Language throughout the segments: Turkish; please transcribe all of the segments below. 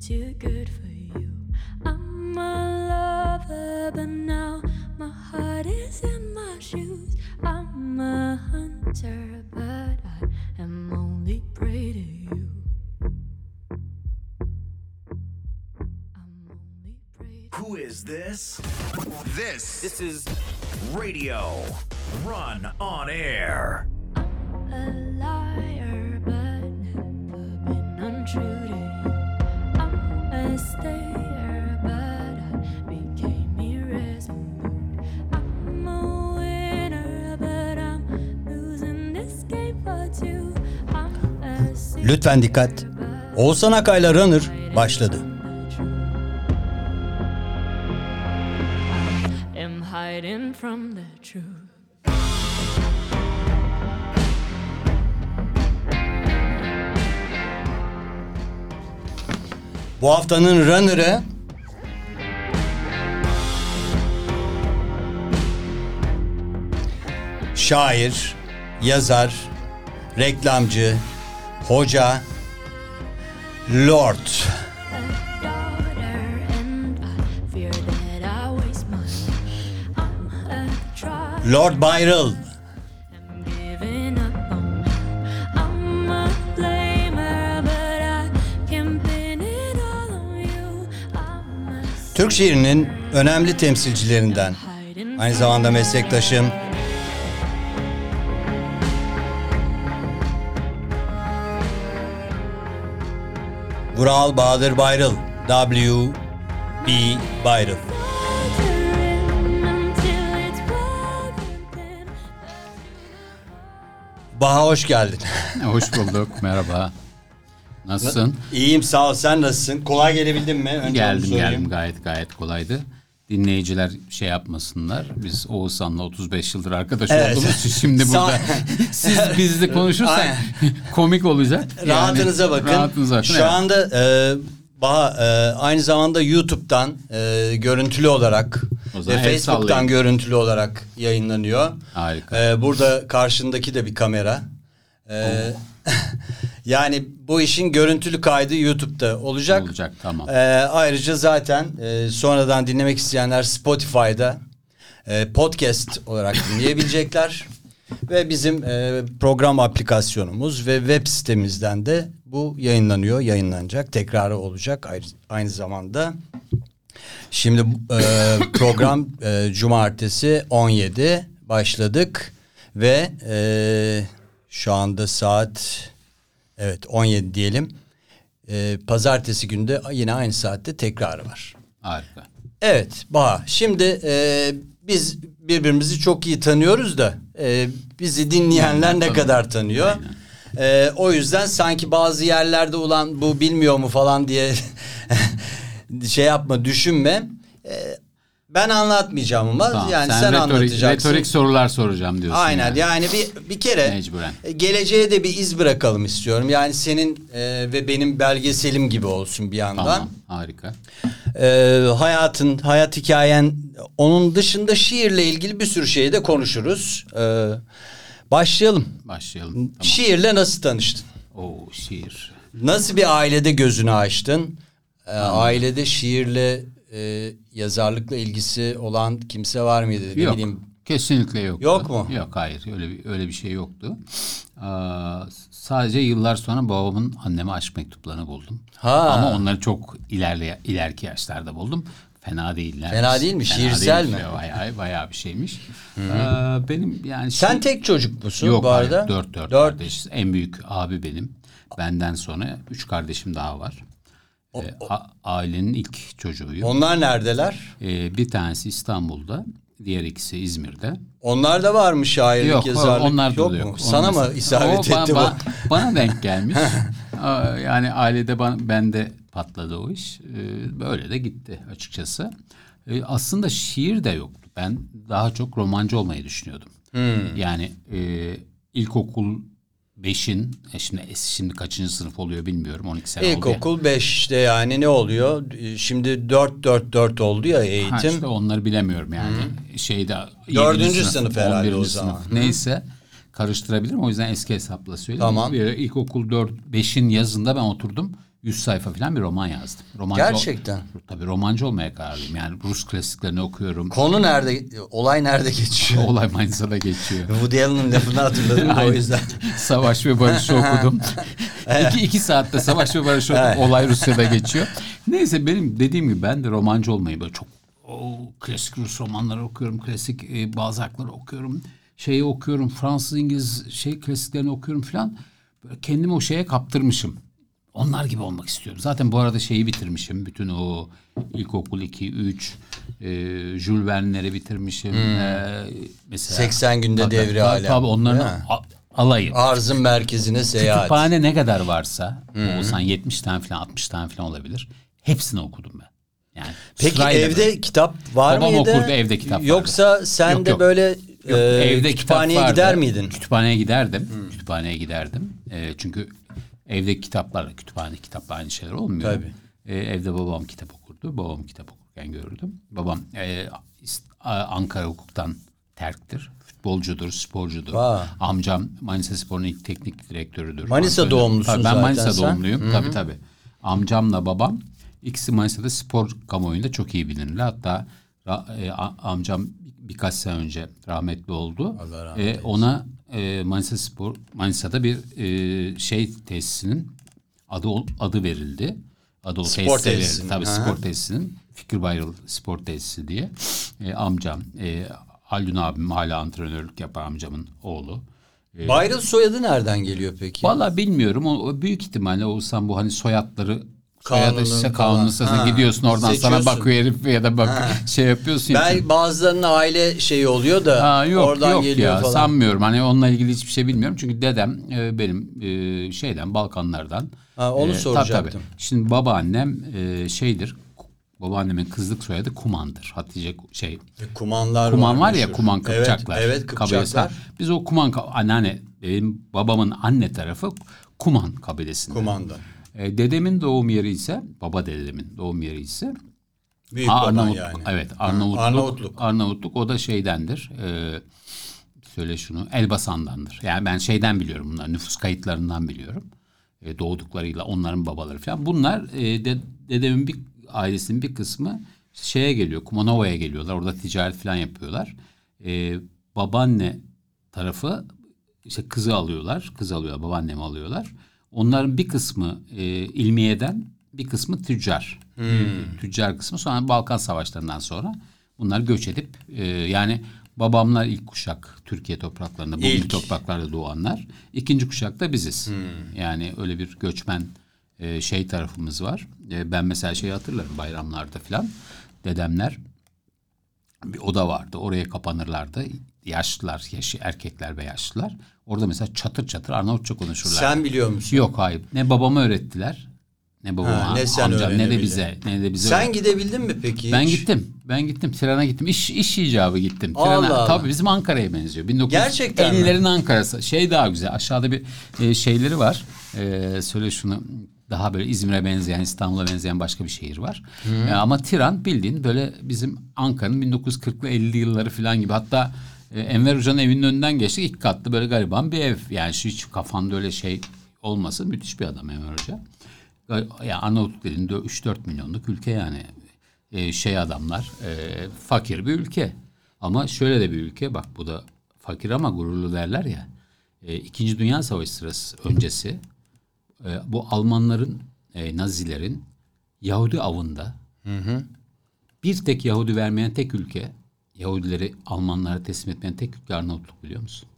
too good Lütfen dikkat. Oğuzhan Akay'la Runner başladı. from the truth. Bu haftanın Runner'ı şair, yazar, reklamcı, hoca, Lord. Lord Byron. Türk şiirinin önemli temsilcilerinden. Aynı zamanda meslektaşım. Vural Bahadır Bayrıl. W. B. Bayrıl. Baha hoş geldin. Hoş bulduk. Merhaba. Nasılsın? İyiyim sağ ol. Sen nasılsın? Kolay gelebildin mi? Önce onu geldim sorayım. geldim gayet gayet kolaydı. Dinleyiciler şey yapmasınlar. Biz Oğuzhan'la 35 yıldır arkadaş Evet. olduğumuz için şimdi burada siz bizle konuşursak komik olacak. Yani Rahatınıza bakın. Rahatınıza bakın. Şu evet. anda e, Baha e, aynı zamanda YouTube'dan e, görüntülü olarak ve Facebook'tan görüntülü olarak yayınlanıyor. Harika. E, burada karşındaki de bir kamera. E, yani bu işin görüntülü kaydı YouTube'da olacak. Olacak, tamam. E, ayrıca zaten e, sonradan dinlemek isteyenler Spotify'da e, podcast olarak dinleyebilecekler. Ve bizim e, program aplikasyonumuz ve web sitemizden de bu yayınlanıyor, yayınlanacak. Tekrarı olacak ayrı, aynı zamanda. Şimdi e, program e, cumartesi 17 başladık ve e, şu anda saat evet 17 diyelim. E, pazartesi günde yine aynı saatte tekrarı var. Harika. Evet Baha şimdi e, biz birbirimizi çok iyi tanıyoruz da e, bizi dinleyenler ne kadar tanıyor. E, o yüzden sanki bazı yerlerde ulan bu bilmiyor mu falan diye şey yapma düşünme. E, ben anlatmayacağım ama Tamam. yani sen, sen, retorik, anlatacaksın. retorik sorular soracağım diyorsun. Aynen yani. yani bir bir kere Mecburen. e, geleceğe de bir iz bırakalım istiyorum. Yani senin e, ve benim belgeselim gibi olsun bir yandan. Tamam. Harika. Ee, hayatın, hayat hikayen onun dışında şiirle ilgili bir sürü şeyi de konuşuruz. Ee, başlayalım. Başlayalım. Tamam. Şiirle nasıl tanıştın? Oo şiir. Nasıl bir ailede gözünü açtın? Ee, ailede şiirle e, yazarlıkla ilgisi olan kimse var mıydı? Ne Yok. bileyim. Kesinlikle yok. Yok mu? Yok hayır öyle bir öyle bir şey yoktu. Aa, sadece yıllar sonra babamın anneme aşk mektuplarını buldum. Ha. Ama onları çok ilerle ileriki yaşlarda buldum. Fena değiller. Fena değil mi? Fena Şiirsel değilmiş. mi? Bayağı bayağı bir şeymiş. Aa, benim yani Sen şi- tek çocuk musun Yok bu arada? hayır, dört, dört Dört. kardeşiz. En büyük abi benim. Benden sonra üç kardeşim daha var. Ee, a- ailenin ilk çocuğuyum. Onlar neredeler? Ee, bir tanesi İstanbul'da, diğer ikisi İzmir'de. Onlar da var mı şairlik, Yok, yazarlık? onlar da yok yok. mu? Onlar- Sana mı isabet O etti ba- bu? Bana denk gelmiş. Yani ailede bana, bende patladı o iş. Ee, böyle de gitti açıkçası. Ee, aslında şiir de yoktu. Ben daha çok romancı olmayı düşünüyordum. Hmm. Yani e, ilkokul 5'in, e şimdi, şimdi kaçıncı sınıf oluyor bilmiyorum. 12 sene oldu ya. İlkokul 5 işte yani ne oluyor? Ee, Şimdi 4 4 4 oldu ya Ha, eğitim. işte onları bilemiyorum yani. Şeyde Dördüncü yedinci sınıf herhalde o 11. zaman. sınıf. Neyse karıştırabilirim. O yüzden eski hesapla söyleyeyim. Tamam. Bir ilkokul 4 5'in yazında ben oturdum. 100 sayfa falan bir roman yazdım. Romancı Gerçekten? Tabii romancı olmaya kararlıyım. Yani Rus klasiklerini okuyorum. Konu nerede? Olay nerede geçiyor? Olay Manisa'da geçiyor. Woody Allen'ın lafını hatırladım o yüzden. Savaş ve Barış'ı okudum. iki, iki saatte Savaş ve Barış'ı okudum. Olay Rusya'da geçiyor. Neyse benim dediğim gibi ben de romancı olmayı böyle çok o, klasik Rus romanları okuyorum. Klasik e, Balzac'ları okuyorum. Şeyi okuyorum. Fransız, İngiliz şey klasiklerini okuyorum falan. Böyle kendimi o şeye kaptırmışım. Onlar gibi olmak istiyorum. Zaten bu arada şeyi bitirmişim. Bütün o ilkokul 2, 3, e, Jules Verne'leri bitirmişim. E, mesela 80 günde Tabii, devri alem. Tabii onların a- alayı. Arzın merkezine seyahat. Kütüphane ne kadar varsa olsan 70 tane falan 60 tane falan olabilir. Hepsini okudum ben. Yani Peki evde böyle. kitap var Babam mıydı? okurdu, evde kitap vardı. Yoksa sen Yok, de yok. böyle Yok, e, evde kütüphaneye vardı. gider miydin? Kütüphaneye giderdim. Kütüphaneye giderdim. E, çünkü evdeki kitaplar, kütüphane kitapla aynı şeyler olmuyor. Tabii. E, evde babam kitap okurdu. Babam kitap okurken gördüm. Babam e, Ankara hukuktan terktir. Futbolcudur, sporcudur. Vay. Amcam Manisa Spor'un ilk teknik direktörüdür. Manisa doğumlusun tabii, ben zaten Manisa sen. doğumluyum. Tabii tabii. Amcamla babam ikisi Manisa'da spor kamuoyunda çok iyi bilinirler. Hatta e, amcam birkaç sene önce rahmetli oldu. Allah rahmet E, ona e, Manisa Spor Manisa'da bir e, şey tesisinin adı adı verildi. Adı o Spor tesisinin, Tabii aha. spor tesisinin Fikir Bayralı Spor Tesisi diye. E, amcam e, Haldun abim hala antrenörlük yapan amcamın oğlu. E, Bayrıl soyadı nereden geliyor peki? Vallahi bilmiyorum. O, o büyük ihtimalle olsam bu hani soyadları Kanunun işte Ha, gidiyorsun oradan sana bakıyor herif ya da bak şey yapıyorsun. ya. Ben bazılarının aile şeyi oluyor da Ha, yok oradan yok geliyor ya falan. sanmıyorum. Hani onunla ilgili hiçbir şey bilmiyorum. Çünkü dedem e, benim e, şeyden Balkanlardan. Ha, onu E, tabii, soracaktım. tabii. Şimdi babaannem e, şeydir. Babaannemin kızlık soyadı Kuman'dır. Hatice şey Kumanlar Kuman var ya meşhur. Kuman Kıpçaklar. Evet, evet kabilesi Kıpçaklar. var. Biz o Kuman anneanne benim babamın anne tarafı Kuman kabilesinden. Kumandan. E, dedemin doğum yeri ise baba dedemin doğum yeri ise Büyük Arnavutluk. yani. Evet Arnavutluk. Arnavutluk. Arnavutluk. o da şeydendir. E, söyle şunu Elbasan'dandır. Yani ben şeyden biliyorum bunlar nüfus kayıtlarından biliyorum. E, doğduklarıyla onların babaları falan. Bunlar e, de, dedemin bir ailesinin bir kısmı şeye geliyor. Kumanova'ya geliyorlar. Orada ticaret falan yapıyorlar. E, babaanne tarafı işte kızı alıyorlar. Kız alıyorlar. Babaannemi alıyorlar. Onların bir kısmı e, ilmiyeden bir kısmı tüccar. Tüccar kısmı sonra Balkan Savaşlarından sonra bunlar göç edip e, yani babamlar ilk kuşak Türkiye topraklarında bugün İlk. topraklarda doğanlar. İkinci kuşak da biziz. Yani öyle bir göçmen e, şey tarafımız var. E, ben mesela şeyi hatırlarım bayramlarda falan. Dedemler bir oda vardı. Oraya kapanırlardı. Yaşlılar, yaşı erkekler ve yaşlılar. Orada mesela çatır çatır Arnavutça konuşurlar. Sen biliyor musun? Yok hayır. Ne babama öğrettiler. Ne babama, Ha, ne sen amcam ne de bize, ne de bize. Sen öğretti. gidebildin mi peki Ben hiç? gittim. Ben gittim. Trene gittim. İş, iş icabı gittim. Allah Trene, Allah. Tabii bizim Ankara'ya benziyor. Gerçekten mi? 1950'lerin Ankara'sı. Şey daha güzel. Aşağıda bir e, şeyleri var. E, söyle şunu. Daha böyle İzmir'e benzeyen, İstanbul'a benzeyen başka bir şehir var. E, ama Tiran bildiğin böyle bizim Ankara'nın 1940'lı 50'li yılları falan gibi. Hatta Enver Hoca'nın evinin önünden geçtik. İlk katlı böyle gariban bir ev. Yani şu hiç kafanda öyle şey olmasın. Müthiş bir adam Enver Hoca. Ya Arnavutluk dediğinde 3-4 milyonluk ülke yani. Ee, şey adamlar e, fakir bir ülke. Ama şöyle de bir ülke bak bu da fakir ama gururlu derler ya. E, İkinci Dünya Savaşı sırası öncesi e, bu Almanların, e, Nazilerin Yahudi avında bir tek Yahudi vermeyen tek ülke Yahudileri Almanlara teslim etmeyen tek ülke Arnavutluk biliyor musun?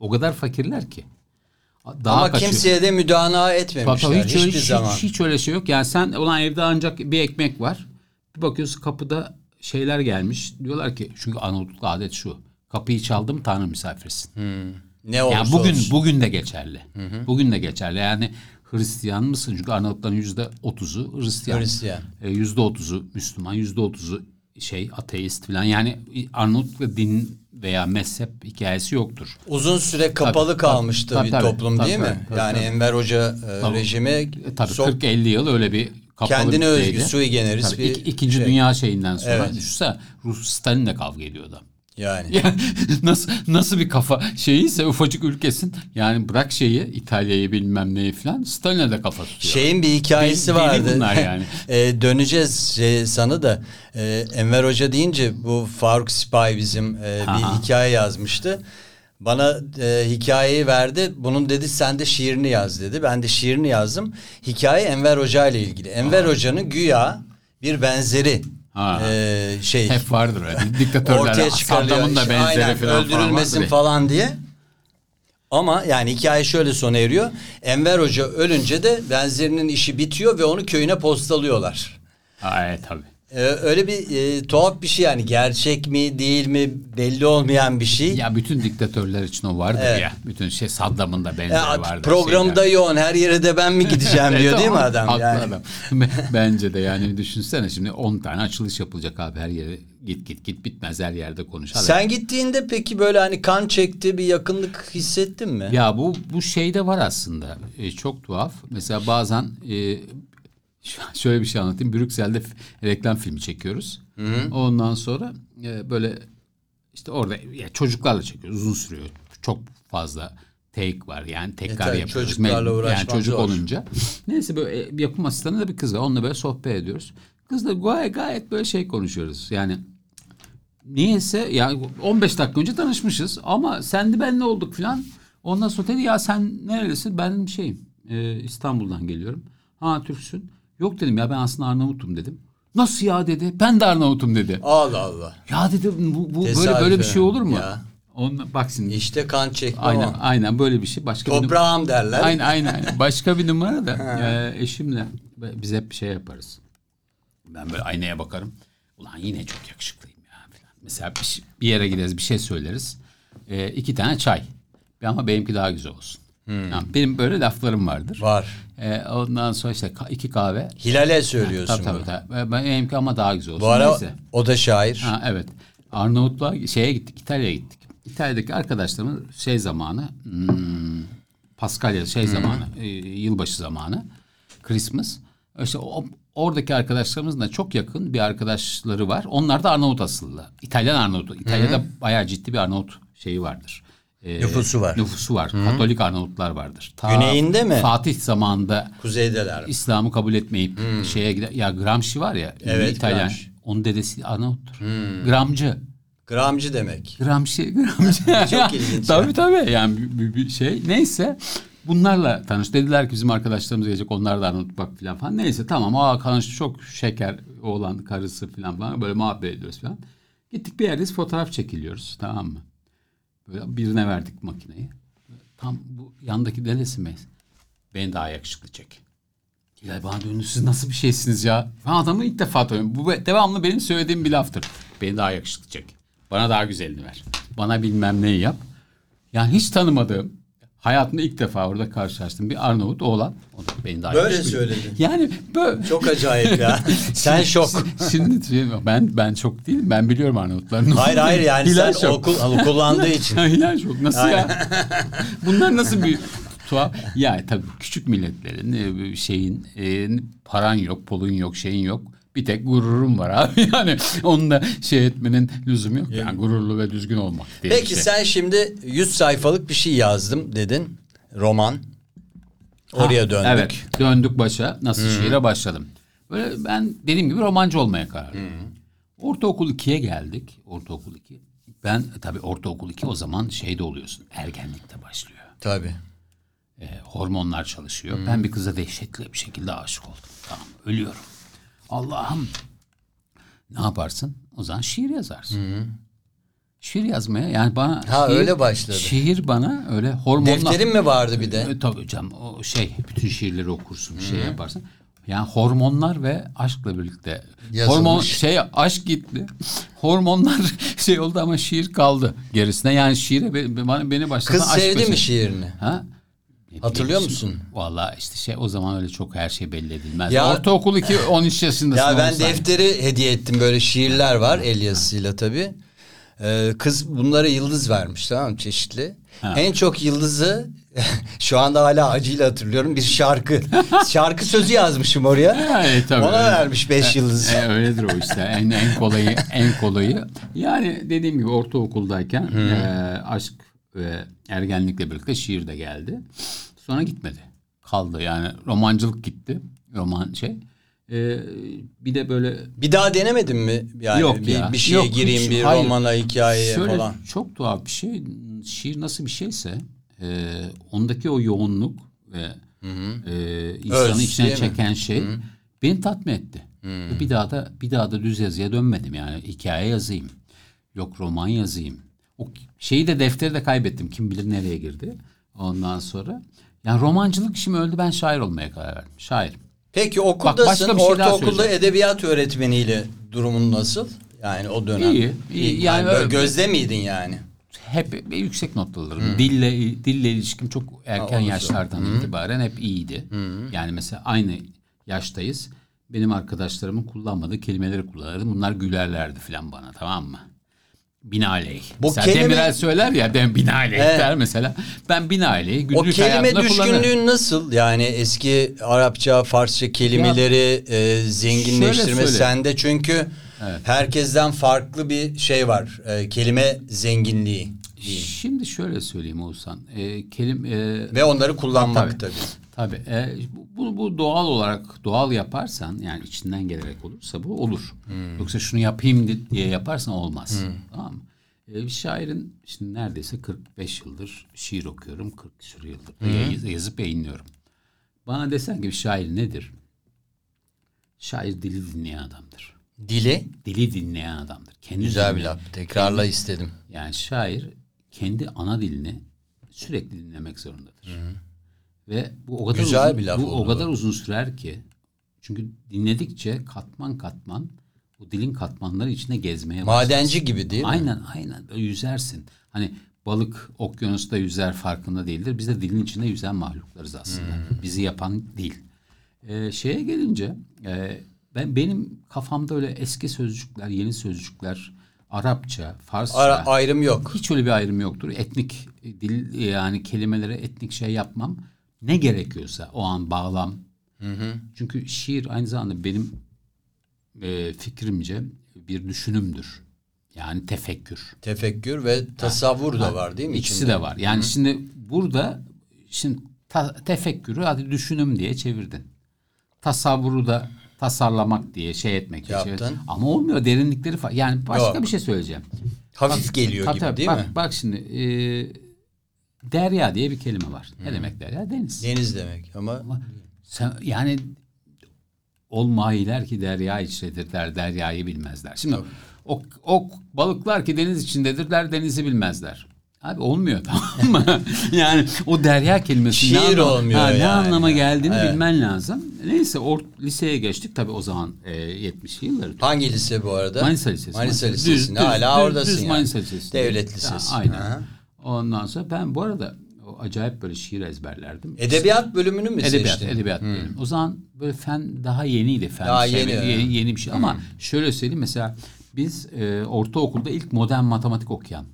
O kadar fakirler ki. Daha Ama kaçıyor. kimseye de Bak, etmemişler hiç, öyle, hiçbir hiç, zaman. hiç öyle şey yok. Yani sen olan evde ancak bir ekmek var. Bir bakıyorsun kapıda şeyler gelmiş. Diyorlar ki çünkü Anadolu adet şu. Kapıyı çaldım Tanrı misafirsin. ne olursa Yani bugün olsun. bugün de geçerli. Bugün de geçerli. Yani Hristiyan mısın? Çünkü Arnavutların yüzde otuzu Hristiyan. Hristiyan. E, Yüzde otuzu Müslüman, yüzde otuzu şey ateist falan. Yani Arnavutluk'ta din veya mezhep hikayesi yoktur. Uzun süre kapalı Tabii, kalmıştı tabii, bir tabii, toplum tabii, değil mi? tabii, tabii, yani tabii. Enver Hoca e, Tabii. rejimi E, tabii sok- 40-50 yıl öyle bir kapalı Kendine bir özgü sui generis Tabii bir ik- ikinci şey. dünya şeyinden sonra Evet. düşünsene Rus Stalin'le kavga ediyordu. Yani. Yani nasıl nasıl bir kafa şeyiyse ufacık ülkesin yani bırak şeyi İtalya'yı bilmem neyi falan Stalin'e de kafa tutuyor. Şeyin bir hikayesi deli vardı. bunlar yani. E, döneceğiz şey, sana da. E, Enver Hoca deyince bu Faruk Sipahi bizim e, Aha. bir hikaye yazmıştı. Bana e, hikayeyi verdi. Bunun dedi sen de şiirini yaz dedi. Ben de şiirini yazdım. Hikaye Enver Hoca ile ilgili. Enver Hoca'nın güya bir benzeri Ha. e, şey Hep vardır öyle. Diktatörler. ortaya çıkarılıyor. Da benzeri aynen, falan, öldürülmesin falan, falan diye. Ama yani hikaye şöyle sona eriyor. Enver Hoca ölünce de benzerinin işi bitiyor ve onu köyüne postalıyorlar. Ha, evet tabii. Ee, öyle bir e, tuhaf bir şey yani gerçek mi değil mi belli olmayan bir şey. Ya bütün diktatörler için o vardır Evet. ya. Bütün şey Saddam'ın da benzeri Ya, vardır. programda şeyler. yoğun her yere de ben mi gideceğim Evet, diyor değil mi adam? haklı Yani. adam. Bence de yani düşünsene şimdi 10 tane açılış yapılacak abi her yere git git git bitmez her yerde konuş. Hadi. Sen gittiğinde peki böyle hani kan çekti bir yakınlık hissettin mi? Ya bu bu şeyde var aslında. E, çok tuhaf. Mesela bazen e, şöyle bir şey anlatayım. Brüksel'de reklam filmi çekiyoruz. Ondan sonra e, böyle işte orada ya çocuklarla çekiyoruz. Uzun sürüyor. Çok fazla take var. Yani tekrar tabii, yapıyoruz. çocuklarla uğraşmak Yani çocuk zor. olunca. Neyse böyle e, yapım asistanı da bir kız var. Onunla böyle sohbet ediyoruz. Kızla gayet gayet böyle şey konuşuyoruz. Yani Niyeyse yani 15 dakika önce tanışmışız ama sen de benle olduk filan. Ondan sonra dedi ya sen nerelisin? Ben şeyim e, İstanbul'dan geliyorum. Ha Türksün. Yok dedim ya ben aslında Arnavut'um dedim. Nasıl ya dedi. Ben de Arnavut'um dedi. Allah Allah. Ya dedi bu, bu böyle böyle bir şey olur mu? Ya. Onunla, bak şimdi. İşte kan çekme aynen o. aynen böyle bir şey. Başka bir Toprağım derler. Aynen aynen. Başka bir numara da e, eşimle biz hep bir şey yaparız. Ben böyle aynaya bakarım. Ulan yine çok yakışıklıyım ya falan. Mesela bir, şey- bir yere gideriz bir şey söyleriz. E, iki tane çay. Ama benimki daha güzel olsun. Yani benim böyle laflarım vardır. Var. E, ondan sonra işte iki kahve. Hilal'e söylüyorsun Tabii tabii. bunu. tabii. Ben- Benimki ama daha güzel olsun. Bu ara Neyse. o da şair. Ha, evet. Arnavutluğa şeye gittik, İtalya'ya gittik. İtalya'daki arkadaşlarımın şey zamanı, hmm, Paskalya şey zamanı, e, yılbaşı zamanı, Christmas. İşte o, oradaki arkadaşlarımızın da çok yakın bir arkadaşları var. Onlar da Arnavut asıllı. İtalyan Arnavut. İtalya'da bayağı ciddi bir Arnavut şeyi vardır. E, Nüfusu var. Nüfusu var. Katolik Arnavutlar vardır. Ta Güneyinde mi? Fatih zamanında Kuzeydeler. İslam'ı kabul etmeyip şeye gider. Ya Gramsci var ya. Evet, İtalyan. Gramsci. Onun dedesi Arnavuttur. Gramcı. Gramcı demek. Gramsci. Gramcı. Çok ilginç tabii tabii. Yani bir, bir- bir şey. Neyse. Bunlarla tanış. Dediler ki bizim arkadaşlarımız gelecek. Onlar da Arnavut bak falan falan. Neyse tamam. Aa tanış çok şeker oğlan karısı falan falan. Böyle muhabbet ediyoruz falan. Gittik bir yerdeyiz fotoğraf çekiliyoruz. Tamam mı? Birine verdik makineyi. Tam bu yandaki delesi mi? Beni daha yakışıklı çek. Ya bana dönün siz nasıl bir şeysiniz ya? Ben adamı ilk defa tanıyorum. Bu devamlı benim söylediğim bir laftır. Beni daha yakışıklı çek. Bana daha güzelini ver. Bana bilmem neyi yap. Yani hiç tanımadığım, hayatımda ilk defa orada karşılaştım bir Arnavut oğlan. O da beni daha Böyle söyledin. Yani böyle. Çok acayip ya. Sen şok. Şimdi şey, ben ben çok değilim. Ben biliyorum Arnavutları. Hayır hayır yani Hilal sen şok. okul kullandığı için. Hilal şok. Nasıl ya? Bunlar nasıl bir tuhaf? Ya tabii küçük milletlerin e, şeyin e, paran yok, pulun yok, şeyin yok. Bir tek gururun var abi. Yani onu da şey etmenin lüzumu yok. Yani gururlu ve düzgün olmak diye Peki şey. sen şimdi 100 sayfalık bir şey yazdım dedin. Roman. Oraya Ha, döndük. Evet. Döndük başa. Nasıl şiire başladım. Böyle ben dediğim gibi romancı olmaya karar verdim. Ortaokul 2'ye geldik. Ortaokul 2. Ben tabii ortaokul 2 o zaman şeyde oluyorsun. Ergenlikte başlıyor. Tabii. E, hormonlar çalışıyor. Ben bir kıza dehşetli bir şekilde aşık oldum. Tamam ölüyorum. Allah'ım ne yaparsın? O zaman şiir yazarsın. Şiir yazmaya yani bana Ha, şiir, öyle başladı. Şiir bana öyle hormonla Defterin mi vardı bir de? e, tabii hocam o şey bütün şiirleri okursun bir şey yaparsın. Yani hormonlar ve aşkla birlikte Yazılmış. hormon şey aşk gitti. Hormonlar şey oldu ama şiir kaldı gerisine. Yani şiire be- bana beni başlatan Kız aşk sevdi mi şiirini? Ha? Ne Hatırlıyor musun? Vallahi işte şey o zaman öyle çok her şey belli edilmez. Ya- Ortaokul 2 13 yaşındasın. Ya ben defteri hediye ettim böyle şiirler var el yazısıyla tabii. Ee, kız bunlara yıldız vermiş tamam çeşitli. Ha. En çok yıldızı şu anda hala acıyla hatırlıyorum bir şarkı. şarkı sözü yazmışım oraya. Yani tabii. Ona vermiş beş yıldız. E, öyledir o işte. En, en kolayı en kolayı. Yani dediğim gibi ortaokuldayken e, aşk ve ergenlikle birlikte şiir de geldi. Sonra gitmedi. Kaldı yani romancılık gitti. Roman şey. E, bir de böyle Bir daha denemedin mi? Yani Yok bir, ya. bir şeye Yok, gireyim hiç- bir hayır. romana hikayeye Şöyle falan. çok tuhaf bir şey. Şiir nasıl bir şeyse e, ondaki o yoğunluk ve e, insanı Öz, içine değil mi? çeken şey beni tatmin etti. Bir daha da bir daha da düz yazıya dönmedim yani hikaye yazayım. Yok roman yazayım. O şeyi de defteri de kaybettim. Kim bilir nereye girdi. Ondan sonra yani romancılık şimdi öldü ben şair olmaya karar verdim. Şair. Peki okuldasın bir şey ortaokulda edebiyat öğretmeniyle durumun nasıl? Yani o dönem. İyi, iyi. Yani, Yani öyle- gözde miydin yani? hep yüksek not alırım. Dille dille ilişkim çok erken olursa. yaşlardan itibaren hep iyiydi. Yani mesela aynı yaştayız. Benim arkadaşlarımın kullanmadığı kelimeleri kullanırdım. Bunlar gülerlerdi falan bana tamam mı? Binaenaleyh. Bu mesela kelime- Demirel söyler ya ben binaenaleyh Evet. der mesela. Ben binaenaleyh O günlük kelime hayatımda kullanırım. düşkünlüğün nasıl? Yani eski Arapça, Farsça kelimeleri e, zenginleştirme Şöyle söyle. sende çünkü herkesten farklı bir şey var. E, kelime zenginliği diyeyim. Şimdi şöyle söyleyeyim Oğuzhan. E, kelim, e, ve onları kullanmak Tabii. tabii. Tabii. e, bu, bu doğal olarak doğal yaparsan yani içinden gelerek olursa bu olur. Yoksa şunu yapayım di- diye yaparsan olmaz. Tamam mı? E, bir şairin şimdi neredeyse 45 yıldır şiir okuyorum. 40 küsur yıldır yaz- yazıp yayınlıyorum. Bana desen ki bir şair nedir? Şair dili dinleyen adamdır. Dili Dili dinleyen adamdır. Kendi güzel bir dilini- laf. Tekrarla istedim. yani şair kendi ana dilini sürekli dinlemek zorundadır. Ve bu o kadar Güzel uzun, bir laf bu o oldu kadar uzun sürer ki çünkü dinledikçe katman katman o dilin katmanları içinde gezmeye Madenci gibi değil mi? Aynen aynen Böyle yüzersin. Hani balık okyanusta yüzer farkında değildir. Biz de dilin içinde yüzen mahluklarız aslında. Bizi yapan dil. Ee, şeye gelince e, ben benim kafamda öyle eski sözcükler, yeni sözcükler, Arapça, Farsça Ara- ayrım yok. hiç öyle bir ayrım yoktur. Etnik dil yani kelimelere etnik şey yapmam. Ne gerekiyorsa o an bağlam. Çünkü şiir aynı zamanda benim e, fikrimce bir düşünümdür. Yani tefekkür. Tefekkür ve tasavvur da var değil mi? İkisi içinde? de var. Yani şimdi burada şimdi ta- tefekkürü hadi düşünüm diye çevirdin. Tasavvuru da tasarlamak diye şey etmek diye Yaptın. çevirdin. Ama olmuyor derinlikleri fa- Yani başka Yok. bir şey söyleyeceğim. Hafif geliyor Tabii gibi değil bak, mi? Bak şimdi e, derya diye bir kelime var. Ne demek derya? Deniz. Deniz demek ama Ama sen, yani olmayiler ki derya içredirler, deryayı bilmezler. Şimdi o, o balıklar ki deniz içindedirler, denizi bilmezler. Abi olmuyor tamam mı? yani o derya kelimesi Şiir anlama- olmuyor ne yani. anlama geldiğini Evet. bilmen lazım. Neyse or, liseye geçtik tabii o zaman e, 70'li yılları. hangi lise bu arada? Manisa Lisesi. Manisa Lisesi'nde düz- hala düz- oradasın düz yani. Manisa Lisesi. Devlet Lisesi. Ha, aynen. Aha. Ondan sonra ben bu arada o acayip böyle şiir ezberlerdim. Edebiyat bölümünü mü Edebiyat, seçtin? edebiyat diyelim. O zaman böyle fen daha yeniydi fen. Daha şey, yeni, yeni, bir şey. Ama şöyle söyleyeyim mesela biz e, ortaokulda ilk modern matematik okuyan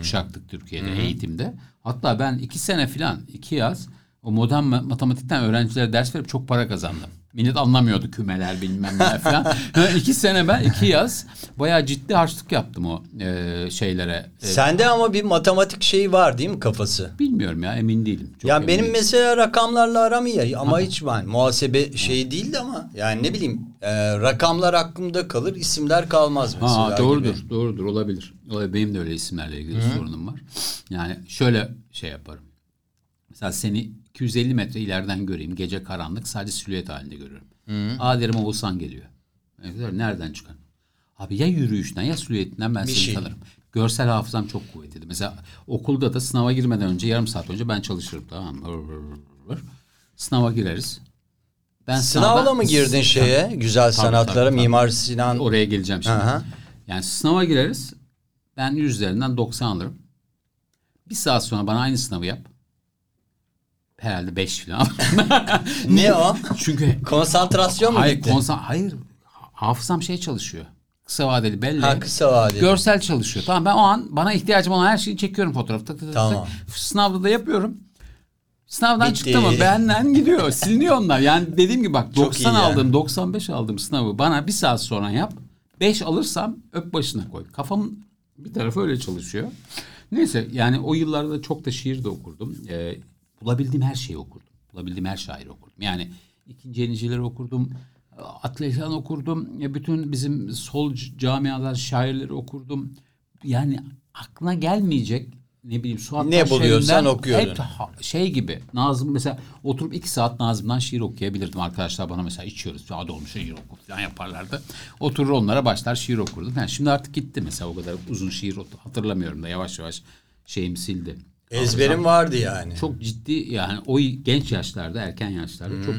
kuşaktık Türkiye'de eğitimde. Hatta ben iki sene filan iki yaz o modern ma- matematikten öğrencilere ders verip çok para kazandım. Millet anlamıyordu kümeler bilmem ne falan. İki sene ben iki yaz bayağı ciddi harçlık yaptım o e, şeylere. E, Sende ama bir matematik şeyi var değil mi kafası? bilmiyorum ya emin değilim. Çok ya emin benim değilim. mesela rakamlarla aram iyi ama hiç ben muhasebe şey değildi ama yani ne bileyim e, rakamlar aklımda kalır isimler kalmaz mesela Ha, doğrudur, gibi. doğrudur olabilir. Olabilir. Benim de öyle isimlerle ilgili sorunum var. Yani şöyle şey yaparım. Mesela seni 250 metre ileriden göreyim. Gece karanlık sadece silüet halinde görüyorum. Aa derim Oğuzhan geliyor. Evet, Nereden çıkan? Abi ya yürüyüşten ya silüetinden ben Bir seni şey. tanırım. Görsel hafızam çok kuvvetlidir. Mesela okulda da sınava girmeden önce yarım saat önce ben çalışırım tamam mı? Sınava gireriz. Ben Sınavla mı girdin şeye güzel sanatlara tabii, tabii. Mimar Sinan Oraya geleceğim şimdi. Aha. Yani sınava gireriz. Ben yüzlerinden 90 alırım. Bir saat sonra bana aynı sınavı yap. Herhalde 5 falan ne o? Çünkü Konsantrasyon mu hayır, gitti? konsan hayır hafızam şey çalışıyor. kısa vadeli belli. Ha, kısa vadeli. Görsel çalışıyor. Tamam ben o an bana ihtiyacım olan her şeyi çekiyorum fotoğraf. Tık tık tık Tamam. Sınavda da yapıyorum. Sınavdan Bitti. çıktı mı benden gidiyor. Siliniyor onlar. Yani dediğim gibi bak Çok 90 iyi yani. aldığım 95 aldığım sınavı bana bir saat sonra yap. 5 alırsam öp başına koy. Kafam bir tarafı öyle çalışıyor. Neyse yani o yıllarda çok da şiir de okurdum. Ee, bulabildiğim her şeyi okurdum. Bulabildiğim her şairi okurdum. Yani ikinci yenicileri okurdum. Atlesan okurdum. Ya Bütün bizim sol camialar şairleri okurdum. Yani aklına gelmeyecek ne bileyim Suat Ne buluyorsan okuyordun. hep şey gibi Nazım mesela oturup iki saat Nazım'dan şiir okuyabilirdim. Arkadaşlar bana mesela içiyoruz. Hadi olmuş şiir oku falan yaparlardı. Oturur onlara başlar şiir okurdum. Yani şimdi artık gitti mesela o kadar uzun şiir hatırlamıyorum da yavaş yavaş şeyimi sildi. Ezberim vardı yani. Çok ciddi yani o genç yaşlarda erken yaşlarda çok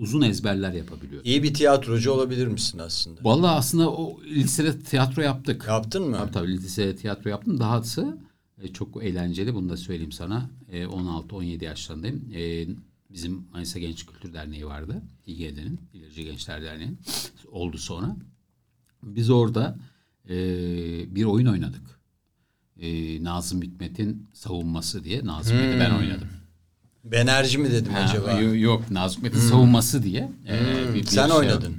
uzun ezberler yapabiliyor. İyi bir tiyatrocu olabilir misin aslında? Vallahi aslında o lisede tiyatro yaptık. Yaptın mı? Tabii tabii lisede tiyatro yaptım. Dahası e, çok eğlenceli. Bunu da söyleyeyim sana. E, 16-17 yaşlarındayım. E, bizim Manisa Genç Kültür Derneği vardı. İGED'nin, İlerici Gençler Derneği. Oldu sonra. Biz orada e, bir oyun oynadık. E, Nazım Hikmet'in savunması diye. Nazım Hikmet'i ben oynadım. Benerci mi dedim Ha, acaba? yo- Yok Nazım Hikmet'in savunması diye. e, bir- bir Sen şey- oynadın.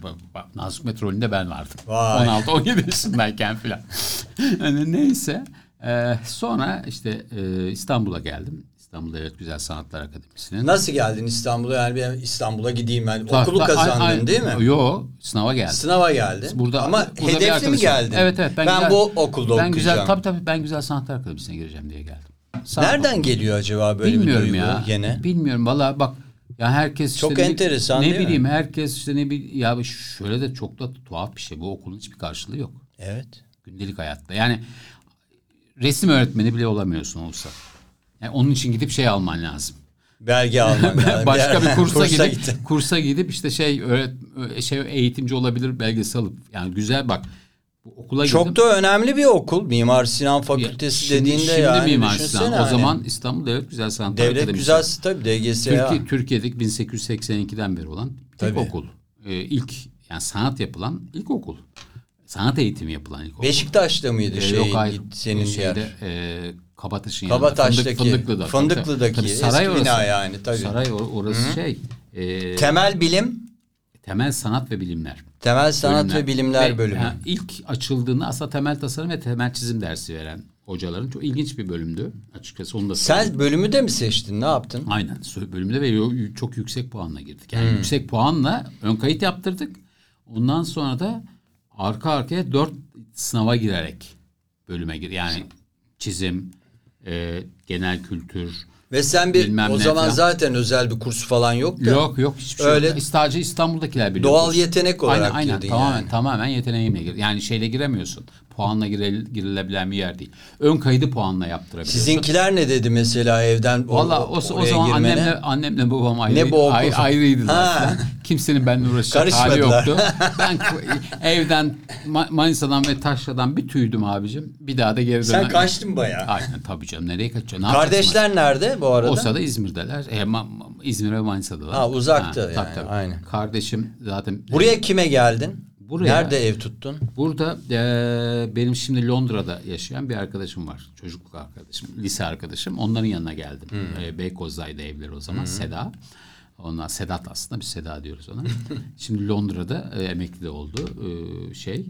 Nazım Hikmet rolünde ben vardım. Vay. 16-17 yaşındayken filan. hani neyse. e, sonra işte e, İstanbul'a geldim. İstanbul Devlet Güzel Sanatlar Akademisi'ne. Nasıl geldin İstanbul'a? Yani ben İstanbul'a gideyim ben. Ta- Okulu ta- kazandın ay- ay- değil mi? Yo, sınava geldim. Sınava geldin. Burada Ama burada bir hedefli mi geldin? Evet evet. Ben, güzel- bu okulda ben güzel, okuyacağım. Tabii tabii ben Güzel Sanatlar Akademisi'ne gireceğim diye geldim. Sağ Nereden ol. geliyor acaba böyle Bilmiyorum bir duygu ya. gene? Bilmiyorum valla bak ya herkes Çok işte ne- enteresan ne değil mi? bileyim herkes işte ne bileyim ya şöyle de çok da tuhaf bir şey bu okulun hiçbir karşılığı yok Evet. gündelik hayatta yani resim öğretmeni bile olamıyorsun olsa yani onun için gidip şey alman lazım Belge alman lazım. başka bir kursa, gidip gittin. kursa gidip işte şey öğret şey eğitimci olabilir belgesi alıp yani güzel bak bu okula Çok gidip da önemli bir okul. Mimar Sinan Fakültesi Şimdi- dediğinde şimdi yani Mimar düşünsene Sinan. O hani. zaman İstanbul Devlet Güzel Sanatlar Devlet Akademisi. güzel tabii DGS'ye. Türkiye, Türkiye'deki 1882'den beri olan tek Tabii. okul. Ee, ilk yani sanat yapılan ilk okul. Sanat eğitimi yapılan ilk okul. Beşiktaş'ta mıydı Ee, şey yok hayır. senin şeyde, yer? e, Kabataş'ın Kabataş'taki, yanında. Fındık, Fındıklı'da. Fındıklı'daki Tabii, eski saray orası. bina yani, tabii. Saray or- orası şey. e, Temel bilim, temel sanat ve bilimler. temel sanat bölümler. ve bilimler Ve, bölümü. ha, ilk açıldığında aslında temel tasarım ve temel çizim dersi veren hocaların çok ilginç bir bölümdü. Açıkçası onu da söyleyeyim. Sen bölümü de mi seçtin? Ne yaptın? Aynen bölümde ve çok yüksek puanla girdik. Yani yüksek puanla ön kayıt yaptırdık. Ondan sonra da arka arkaya dört sınava girerek bölüme gir. Yani çizim, e, genel kültür. Ve sen bir Bilmem o zaman falan. zaten özel bir kurs falan yok da. Yok yok hiçbir şey Öyle- yok. Sadece İstanbul'dakiler biliyor. Doğal yetenek olarak aynen, aynen, tamamen, yani. Tamamen yeteneğimle gir. Yani şeyle giremiyorsun. Puanla giril, girilebilen bir yer değil. Ön kaydı puanla yaptırabiliyorsun. Sizinkiler ne dedi mesela evden o- Valla o, o oraya zaman girmene? annemle, annemle babam ayrı, Ne bu ay- ayrıydılar. Ha. falan. Kimsenin benimle uğraşacak hali yoktu. Ben evden Ma- Manisa'dan ve Taşra'dan bir tüydüm abicim. Bir daha da geri Sen dönem. kaçtın bayağı. Aynen tabii canım. Nereye kaçacaksın? Ne? Kardeşler nerede bu arada? O sırada İzmir'deler. E, Ma- İzmir ve Manisa'dalar. Ha, uzaktı tabii, yani, tabii. aynen. Kardeşim zaten Buraya kime geldin? Buraya- Nerede ev tuttun? Burada e, benim şimdi Londra'da yaşayan bir arkadaşım var. Çocukluk arkadaşım, lise arkadaşım. Onların yanına geldim. E, Beykoz'daydı evleri o zaman. Seda. Onlar Sedat aslında biz Seda diyoruz ona. şimdi Londra'da e, emekli oldu. E, şey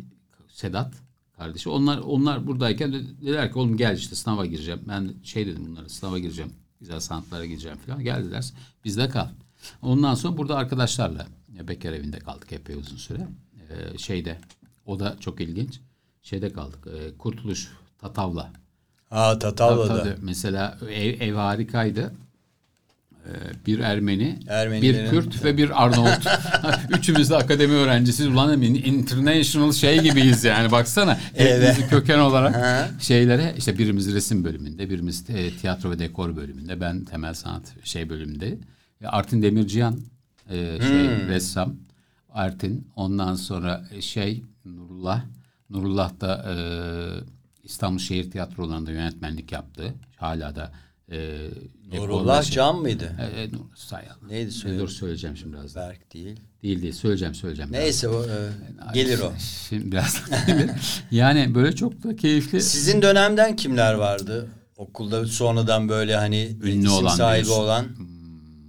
Sedat kardeşi. Onlar onlar buradayken de- dediler ki oğlum gel işte sınava gireceğim. Ben şey dedim bunlara sınava gireceğim. Güzel sanatlara gireceğim falan. Geldiler. Bizde kal. Ondan sonra burada arkadaşlarla bekar evinde kaldık epey uzun süre. E, şeyde o da çok ilginç. Şeyde kaldık. e, Kurtuluş Tatavla. Ha Tatavla'da. Tabii. Mesela ev, ev harikaydı. Ee, Bir Ermeni, bir Kürt ve bir Arnavut. Üçümüz de akademi öğrencisiyiz. Ulan emin international şey gibiyiz yani baksana. Evet. Köken olarak şeylere işte birimiz resim bölümünde, birimiz e, tiyatro ve dekor bölümünde, ben temel sanat şey bölümünde. E, Artin Demircihan e, şey Hmm. ressam. Artin ondan sonra e, şey Nurullah Nurullah da e, İstanbul Şehir Tiyatroları'nda yönetmenlik yaptı. Hala da E, Nurullah şey- Can mıydı? E, e, Nur Sayal. Neydi söyle? Dur söyleyeceğim şimdi birazdan. Berk değil. Değil değil söyleyeceğim söyleyeceğim. Neyse o, e, gelir o. Şimdi biraz. Yani böyle çok da keyifli. Sizin dönemden kimler vardı? Okulda sonradan böyle hani Ünlü olan sahibi diyorsun. olan.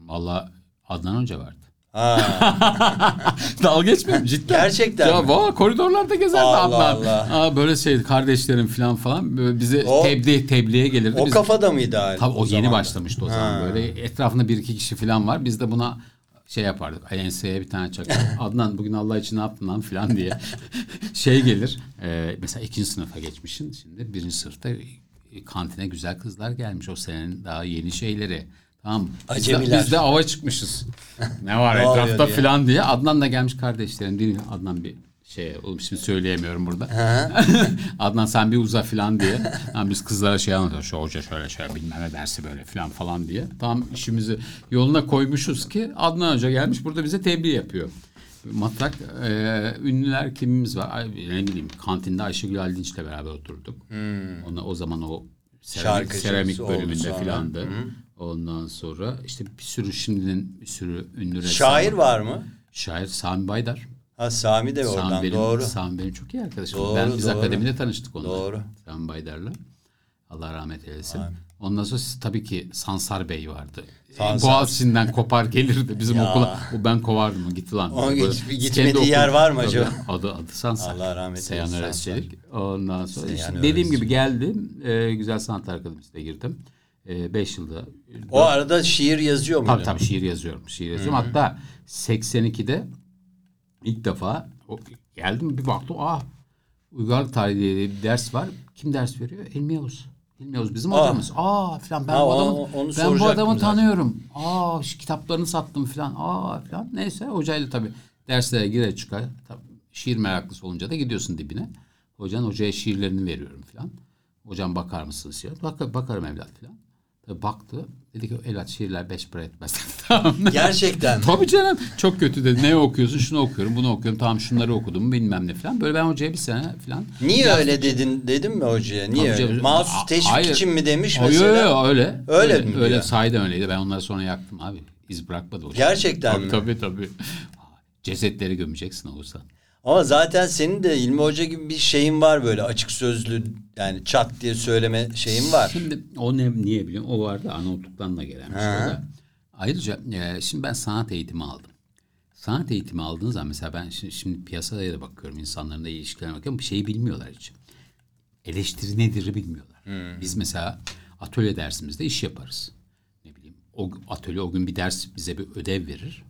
Valla Adnan Hoca vardı. Ha, Dalga geçmiyorum cidden. Gerçekten Ya mi? valla koridorlarda gezerdi Allah Adnan. Allah. Aa, böyle şey kardeşlerim falan falan böyle bize O- tebliğ tebliğe gelirdi. o Biz- kafada mıydı hali? Tabii o, yeni zaman da? başlamıştı o zaman Ha. böyle. Etrafında bir iki kişi falan var. Biz de buna şey yapardık. Enseye bir tane çakar. Adnan bugün Allah için ne yaptın lan falan diye. şey gelir. e, mesela ikinci sınıfa geçmişsin. Şimdi birinci sınıfta kantine güzel kızlar gelmiş. O senenin daha yeni şeyleri. Tamam mı? Biz de, Acemiler. biz de ava çıkmışız. ne var etrafta falan diye. Adnan da gelmiş kardeşlerim. Değil mi? Adnan bir şey oğlum şimdi söyleyemiyorum burada. Adnan sen bir uza falan diye. Yani biz kızlara şey anlatıyoruz. Şu hoca şöyle şöyle bilmem ne dersi böyle falan falan diye. Tam işimizi yoluna koymuşuz ki Adnan Hoca gelmiş burada bize tebliğ yapıyor. Matrak e, ünlüler kimimiz var? Ay, ne bileyim kantinde Ayşegül Aldinç'le beraber oturduk. Ona, o zaman o seramik, seramik bölümünde filandı. Ondan sonra işte bir sürü şimdinin bir sürü ünlü ressam Şair var mı? Şair Sami Baydar. Ha Sami de oradan Sami benim, doğru. Sami benim çok iyi arkadaşım. Doğru, ben biz doğru. akademide tanıştık onunla. Doğru. Sami Baydar'la. Allah rahmet eylesin. Ondan sonra tabii ki Sansar Bey vardı. Sansar. Boğaziçi'nden kopar gelirdi bizim Ya. okula. O ben kovardım gitti lan. O Böyle hiç- gitmediği okul- yer var mı acaba? Adı, adı Sansar. Allah rahmet Seyhan eylesin. Çelik. Ondan sonra Seyhan işte dediğim gibi geldim. Ee, Güzel Sanat Akademisi'ne girdim. Ee, beş yılda. O arada şiir yazıyor muydu? Tabii tabii şiir yazıyorum. Şiir yazıyorum. Hatta 82'de ilk defa geldim bir baktım. Ah uygarlık tarihi diye bir ders var. Kim ders veriyor? Elmi Yavuz. Elmi Yavuz bizim Ah. hocamız. Aa falan ben Ha, bu adamı, onu ben bu adamı zaten. tanıyorum. Aa kitaplarını sattım falan. Aa falan. Neyse hocayla tabii derslere gire çıkar. Tabii, şiir meraklısı olunca da gidiyorsun dibine. Hocanın hocaya şiirlerini veriyorum falan. Hocam bakar mısınız ya? Bak, bakarım evlat falan. Tabii baktı. Dedi ki evlat şiirler beş para etmez. tamam. Gerçekten? Tabii canım. Çok kötü dedi. Ne okuyorsun? Şunu okuyorum, bunu okuyorum. Tamam şunları okudum bilmem ne falan. Böyle ben hocaya bir sene falan. Niye Yaz- öyle dedin dedim mi hocaya? Niye Tabii öyle? canım. Mahsus teşvik hayır. için mi demiş Hayır, mesela? Öyle, öyle. Öyle öyle, mi öyle diyor? sahiden öyleydi. Ben onları sonra yaktım abi. İz bırakmadı hoca. Gerçekten tabii, mi? Tabii tabii. Cesetleri gömeceksin olursa. Ama zaten senin de İlmi Hoca gibi bir şeyin var böyle açık sözlü yani çat diye söyleme şeyin var. Şimdi o ne niye biliyorum? O vardı Arnavutluk'tan da gelen bir şey. Da. Ayrıca e, şimdi ben sanat eğitimi aldım. Sanat eğitimi aldığın zaman mesela ben şimdi, şimdi piyasaya da bakıyorum insanların da ilişkilerine bakıyorum bir şeyi bilmiyorlar hiç. Eleştiri nedir'i bilmiyorlar. Biz mesela atölye dersimizde iş yaparız. Ne bileyim o atölye o gün bir ders bize bir ödev verir.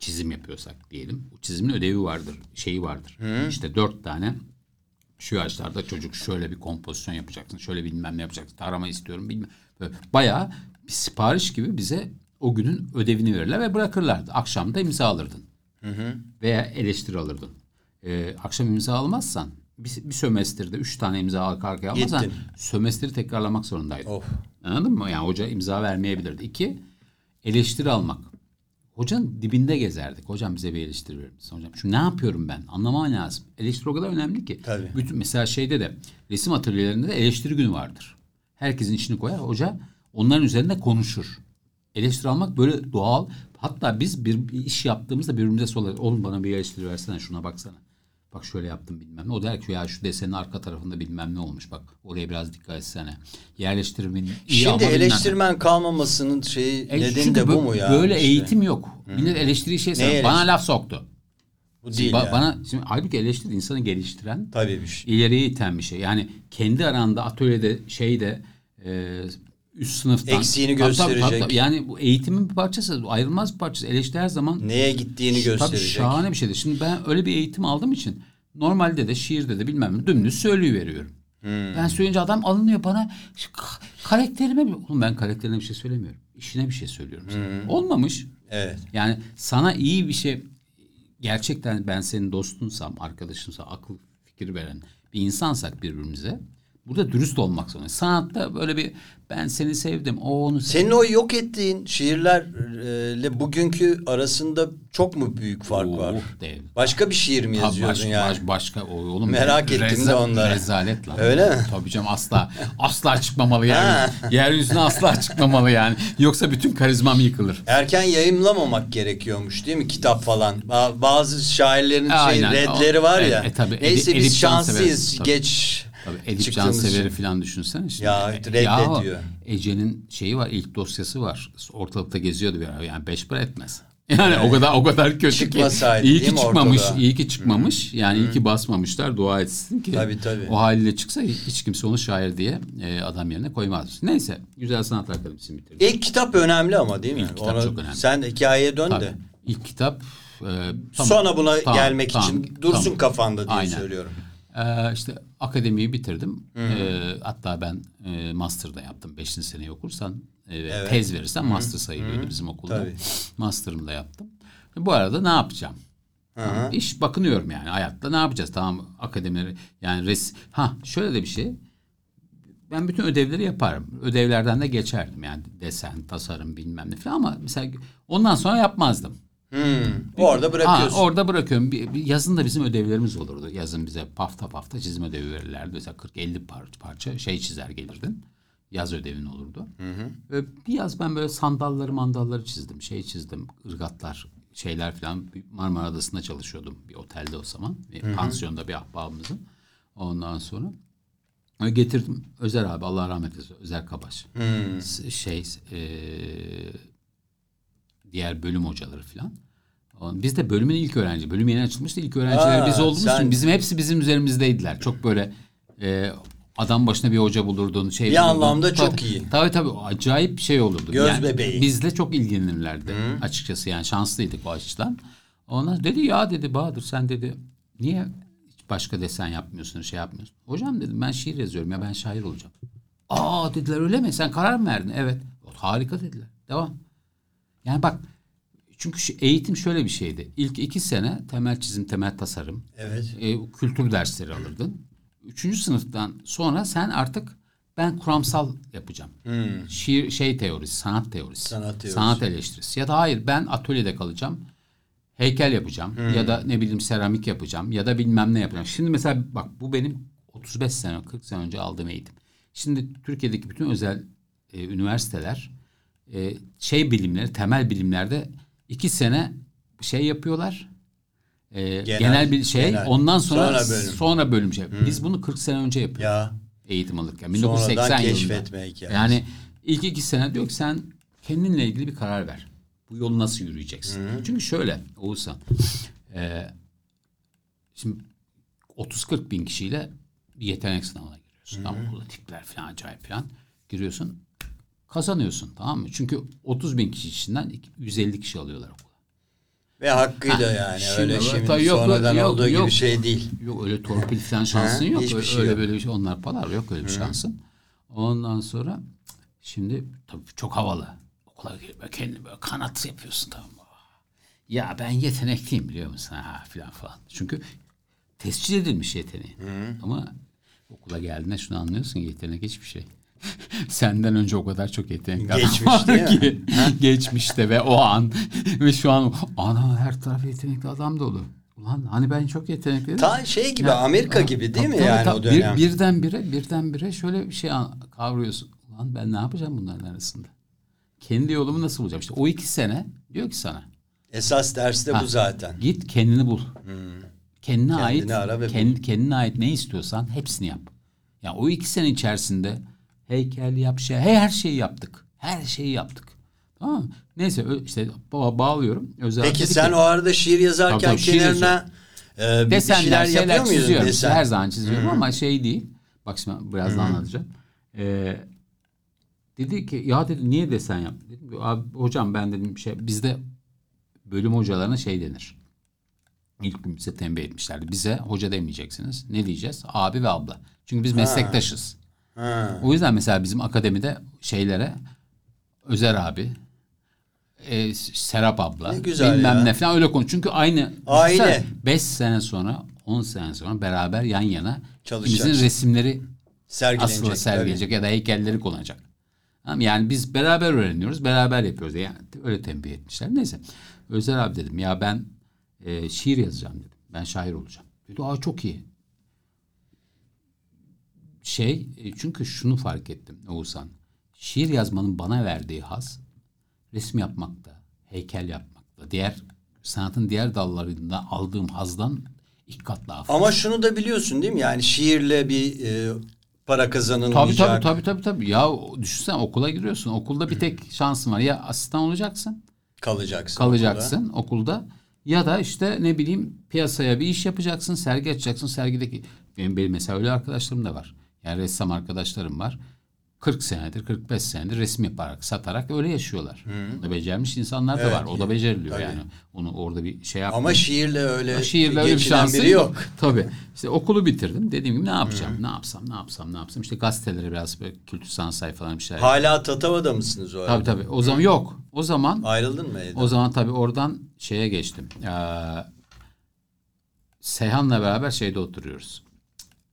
Çizim yapıyorsak diyelim. O çizimin ödevi vardır, şeyi vardır. İşte dört tane şu yaşlarda çocuk şöyle bir kompozisyon yapacaksın, şöyle bilmem ne yapacaksın, tarama istiyorum bilmem. Böyle bayağı bir sipariş gibi bize o günün ödevini verirler ve bırakırlardı. Akşam da imza alırdın. Veya eleştiri alırdın. Ee, akşam imza almazsan bir, bir sömestrde üç tane imza arka arkaya almazsan Gittin. sömestri tekrarlamak zorundaydın. Of. Anladın mı? Yani hoca imza vermeyebilirdi. İki, eleştiri almak. Hocanın dibinde gezerdik. Hocam bize bir eleştiri verir misin? Hocam şu ne yapıyorum ben? Anlamam lazım. Eleştiri o kadar önemli ki. Tabii. Bütün, mesela şeyde de resim atölyelerinde de eleştiri günü vardır. Herkesin işini koyar. Hoca onların üzerinde konuşur. Eleştiri almak böyle doğal. Hatta biz bir, bir iş yaptığımızda birbirimize sorarız. Oğlum bana bir eleştiri versene şuna baksana. Bak şöyle yaptım bilmem ne. O der ki ya şu desenin arka tarafında bilmem ne olmuş. Bak oraya biraz dikkat etsene. Yerleştirimin iyi ama Şimdi bilmem ne. eleştirmen kalmamasının şeyi E, nedeni de bu mu ya? Böyle işte? eğitim yok. Millet eleştiriyi şey. Neye Bana laf soktu. Bu değil ba- yani. Bana şimdi halbuki eleştiri insanı geliştiren, Tabii bir şey. ileriye iten bir şey. Yani kendi aranda atölyede şeyde e, üst sınıftan Eksiğini Tabii, tabii, gösterecek. tabii. Yani bu eğitimin bir parçası, ayrılmaz bir parçası. Eleştiri her zaman Neye gittiğini Tabii gösterecek. şahane bir şeydir. Şimdi ben öyle bir eğitim aldığım için normalde de şiirde de bilmem ne dümdüz söylüveriyorum. Hmm. Ben söyleyince adam alınıyor bana karakterime bir... Oğlum ben karakterine bir şey söylemiyorum. İşine bir şey söylüyorum. sana. Hmm. Olmamış. Evet. Yani sana iyi bir şey gerçekten ben senin dostunsam, arkadaşımsa, akıl fikir veren bir insansak birbirimize Burada dürüst olmak zorunda. Sanatta böyle bir ben seni sevdim. O onu sevdi. Senin o yok ettiğin şiirlerle bugünkü arasında çok mu büyük fark var? Oh, dev. Başka bir şiir mi yazıyordun baş- yani? baş- başka o oğlum. Merak ettim de onları. Rezalet lan. Öyle mi? Tabii canım asla asla çıkmamalı yani. Yeryüzüne asla çıkmamalı yani. Yoksa bütün karizmam yıkılır. Erken yayımlamamak gerekiyormuş değil mi kitap falan? Ba- Bazı şairlerin şey Aynen. redleri var O- ya. e, e, tabii. Neyse Edip- biz Edip şanslıyız geç Tabii Edip Cansever'i falan düşünsene. Şimdi. Ya, E, reddediyor. Ece'nin şeyi var ilk dosyası var. Ortalıkta geziyordu bir ara. Yani beş para etmez. Yani o kadar o kadar kötü Çıkmasaydı, ki. İyi ki çıkmamış, ortalığa? iyi ki çıkmamış. Yani iyi ki basmamışlar. Dua etsin ki. Tabii, tabii. O haliyle çıksa hiç kimse onu şair diye e, adam yerine koymaz. Neyse, Güzel Sanat Akademisi'ni bitirdim. İlk kitap önemli ama değil mi? İlk kitap çok önemli. Sen hikayeye dön Tabii. de. İlk kitap e, tamam. Sonra buna Tamam, gelmek tamam, için dursun tamam. kafanda diye Aynen. söylüyorum. Ee, işte akademiyi bitirdim. Ee, hatta ben e, master'da yaptım. Beşinci seneyi okursan e, ve tez verirsen master sayılıyordu bizim okulda. Tabii. Master'ımı da yaptım. Bu arada ne yapacağım? Tamam, İş bakınıyorum yani hayatta ne yapacağız? Tamam akademileri yani res ha şöyle de bir şey. Ben bütün ödevleri yaparım. Ödevlerden de geçerdim yani desen, tasarım bilmem ne falan ama mesela ondan sonra yapmazdım. Hmm. Orada bırakıyorsun. Ha, orada bırakıyorum. Yazın da bizim ödevlerimiz olurdu. Yazın bize pafta pafta çizim ödevi verirlerdi. Mesela 40-50 parça, parça şey çizer gelirdin. Yaz ödevin olurdu. Ve bir yaz ben böyle sandalları mandalları çizdim. Şey çizdim. ırgatlar şeyler falan. Marmara Adası'nda çalışıyordum. Bir otelde o zaman. Bir pansiyonda bir ahbabımızın. Ondan sonra getirdim Özer abi Allah rahmet eylesin. Özer Kabaş. S- Şey eee diğer bölüm hocaları falan. Biz de bölümün ilk öğrenci. Bölüm yeni açılmıştı. İlk öğrencileri Aa, biz olduğumuz sen- için bizim hepsi bizim üzerimizdeydiler. Çok böyle e, adam başına bir hoca bulurdun. Şey Bir bulurdun. anlamda çok Tabii- iyi. Tabii tabii acayip bir şey olurdu. Göz bebeği. Bizle çok ilgilenirlerdi açıkçası yani şanslıydık o açıdan. Ona dedi ya dedi Bahadır sen dedi niye hiç başka desen yapmıyorsun şey yapmıyorsun. Hocam dedim ben şiir yazıyorum ya ben şair olacağım. Aa dediler öyle mi sen karar mı verdin? Evet. Harika dediler. Devam. Yani bak çünkü şu eğitim şöyle bir şeydi. İlk iki sene temel çizim, temel tasarım, Evet. e, kültür dersleri alırdın. Üçüncü sınıftan sonra sen artık ben kuramsal yapacağım. Şiir, şey teorisi, sanat teorisi, Sanat teorisi. sanat eleştirisi. Ya da hayır ben atölyede kalacağım. Heykel yapacağım ya da ne bileyim seramik yapacağım ya da bilmem ne yapacağım. Şimdi mesela bak bu benim 35 sene 40 sene önce aldığım eğitim. Şimdi Türkiye'deki bütün özel e, üniversiteler e, şey bilimleri temel bilimlerde iki sene şey yapıyorlar. E, genel, bir şey genel. ondan sonra Sonra sonra bölüm. bölüm, şey. Biz bunu 40 sene önce yapıyoruz Ya eğitim alırken. Sonradan 1980 yılında. keşfetme hikayesi. Yani ilk iki sene diyor ki sen kendinle ilgili bir karar ver. Bu yolu nasıl yürüyeceksin? Çünkü şöyle Oğuzhan. e, şimdi 30-40 bin kişiyle bir yetenek sınavına giriyorsun. Burada tipler falan acayip falan. Giriyorsun. Kazanıyorsun tamam mı? Çünkü 30 bin kişi içinden 150 kişi alıyorlar okula. ve hakkıyla Ha, yani şimdi öyle şimdi tabii yok, sonradan yok, olduğu yok. gibi şey değil. Yok öyle torpil falan şansın Ha, yok. hiçbir öyle şey öyle yok. böyle bir şey onlar palar yok öyle bir şansın. Ondan sonra şimdi tabii çok havalı. Okula girip böyle kendini böyle kanat yapıyorsun tamam mı? Ya ben yetenekliyim biliyor musun? Ha filan falan. Çünkü tescil edilmiş yeteneği. Ama okula geldiğinde şunu anlıyorsun yetenek hiçbir şey. Senden önce o kadar çok yetenekli adam Geçmiş var ki. Geçmişte ve o an ve şu an ana her taraf yetenekli adam dolu. Ulan hani ben çok yetenekli. Ta şey gibi Ya, Amerika gibi değil mi tabii, yani tabii. o dönem? Bir, birdenbire birdenbire şöyle bir şey kavruyorsun. Ulan ben ne yapacağım bunların arasında? Kendi yolumu nasıl bulacağım? İşte o iki sene diyor ki sana Esas ders de Ha, bu zaten. git kendini bul. Kendine ait ara ve bul. kendi, kendine ait ne istiyorsan hepsini yap. Ya o iki sene içerisinde heykel yap şey hey, her şeyi yaptık. Her şeyi yaptık. Tamam mı? Neyse işte ba- bağlıyorum. Özel Peki sen ki- o arada şiir yazarken Tabii, tabii, şiir kenarına e, Desenler, şeyler yapıyor muydun? çiziyorum. Desen? Her zaman çiziyorum ama şey değil. Bak şimdi biraz daha anlatacağım. Ee, dedi ki ya dedi niye desen yap? Dedim abi hocam ben dedim şey bizde bölüm hocalarına şey denir. İlk gün bize tembih etmişlerdi. Bize hoca demeyeceksiniz. Ne diyeceğiz? Abi ve abla. Çünkü biz meslektaşız. Ha. O yüzden mesela bizim akademide şeylere Özer abi, e, Serap abla, Ne güzel bilmem ya. ne falan öyle konu. Çünkü aynı Aile. 5 sene sonra, 10 sene sonra beraber yan yana Çalışacaksın. ikimizin resimleri Sergilenecek, Aslında sergileyecek ya da heykelleri. Tamam, Yani biz beraber öğreniyoruz, beraber yapıyoruz. Yani öyle tembih etmişler. Neyse. Özer abi dedim ya ben e, şiir yazacağım dedim. Ben şair olacağım. Dedi aa çok iyi. Şey e, çünkü şunu fark ettim Oğuzhan. Şiir yazmanın bana verdiği haz resim yapmakta, heykel yapmakta, diğer sanatın diğer dallarında aldığım hazdan ilk kat daha fazla. Ama şunu da biliyorsun değil mi? Yani şiirle bir e, para Tabii kazanılmayacak. tabii tabii tabii tabii. Ya o- düşünsene okula giriyorsun. Okulda bir tek şansın var. Ya asistan olacaksın, Kalacaksın. kalacaksın okulda. Ya da işte ne bileyim piyasaya bir iş yapacaksın, sergi açacaksın. Sergideki benim, benim mesela öyle arkadaşlarım da var. Yani ressam arkadaşlarım var. 40 senedir, 45 senedir resim yaparak, satarak öyle yaşıyorlar. Da becermiş insanlar da Evet, var. O da beceriliyor tabii. yani. Onu orada bir şey yapmıyor. Ama şiirle öyle Şiirle öyle bir şansın biri yok. Tabii. İşte okulu bitirdim. Dediğim gibi ne yapacağım? Ne yapsam, ne yapsam, ne yapsam? İşte gazetelere biraz böyle kültür sanat sayfalarına bir şeyler. Hala Tatava'da mısınız o arada? Tabii tabii. O zaman yok. O zaman Ayrıldın mı evden? o zaman tabii oradan şeye geçtim. Ee, Seyhan'la beraber şeyde oturuyoruz.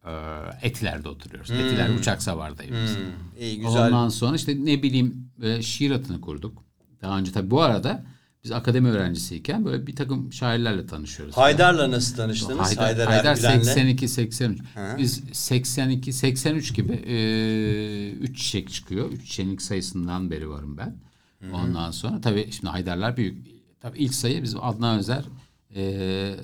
Ee, Etiler'de oturuyoruz. Etiler uçak savarda evimiz. Hmm, iyi güzel. Ondan sonra işte ne bileyim böyle şiir atını kurduk. Daha önce tabii bu arada biz akademi öğrencisiyken böyle bir takım şairlerle tanışıyoruz. Haydar'la nasıl tanıştınız? Haydar, Haydar, Haydar Ergülen'le. 82 83. Hı. Biz 82 83 gibi 3 çiçek çıkıyor. 3 çiçeğin sayısından beri varım ben. Ondan sonra tabii şimdi Haydarlar büyük. Tabii ilk sayı bizim Adnan Özer e,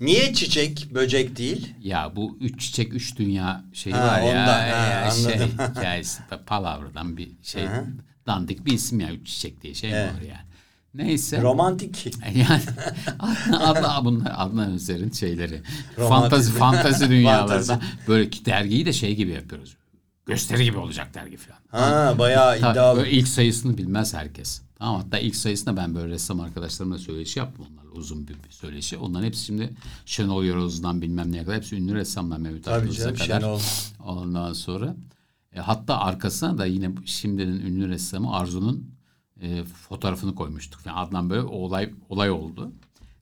Niye çiçek, böcek değil? ya bu üç çiçek üç dünya şeyi Ha, var ya, ondan, ha, ya şey hikayesi palavradan bir şey Hı. dandik bir isim ya üç çiçek diye şey Evet. var yani. Neyse. Romantik. Yani Adnan, bunlar Adnan Özer'in şeyleri. Fantazi, fantezi dünyalarda. Böyle ki dergiyi de şey gibi yapıyoruz. Gösteri gibi olacak dergi falan. Ha bayağı Tabii, iddialı. böyle ilk sayısını bilmez herkes. Tamam hatta ilk sayısında ben böyle ressam arkadaşlarımla söyleşi yaptım onlarla uzun bir, söyleşi. Onların hepsi şimdi Şenol Yoroz'dan bilmem neye kadar hepsi ünlü ressamlar Akgöz'e canım, kadar. Şenol. Ondan sonra e, hatta arkasına da yine şimdinin ünlü ressamı Arzu'nun e, fotoğrafını koymuştuk. Yani Adnan böyle olay olay oldu.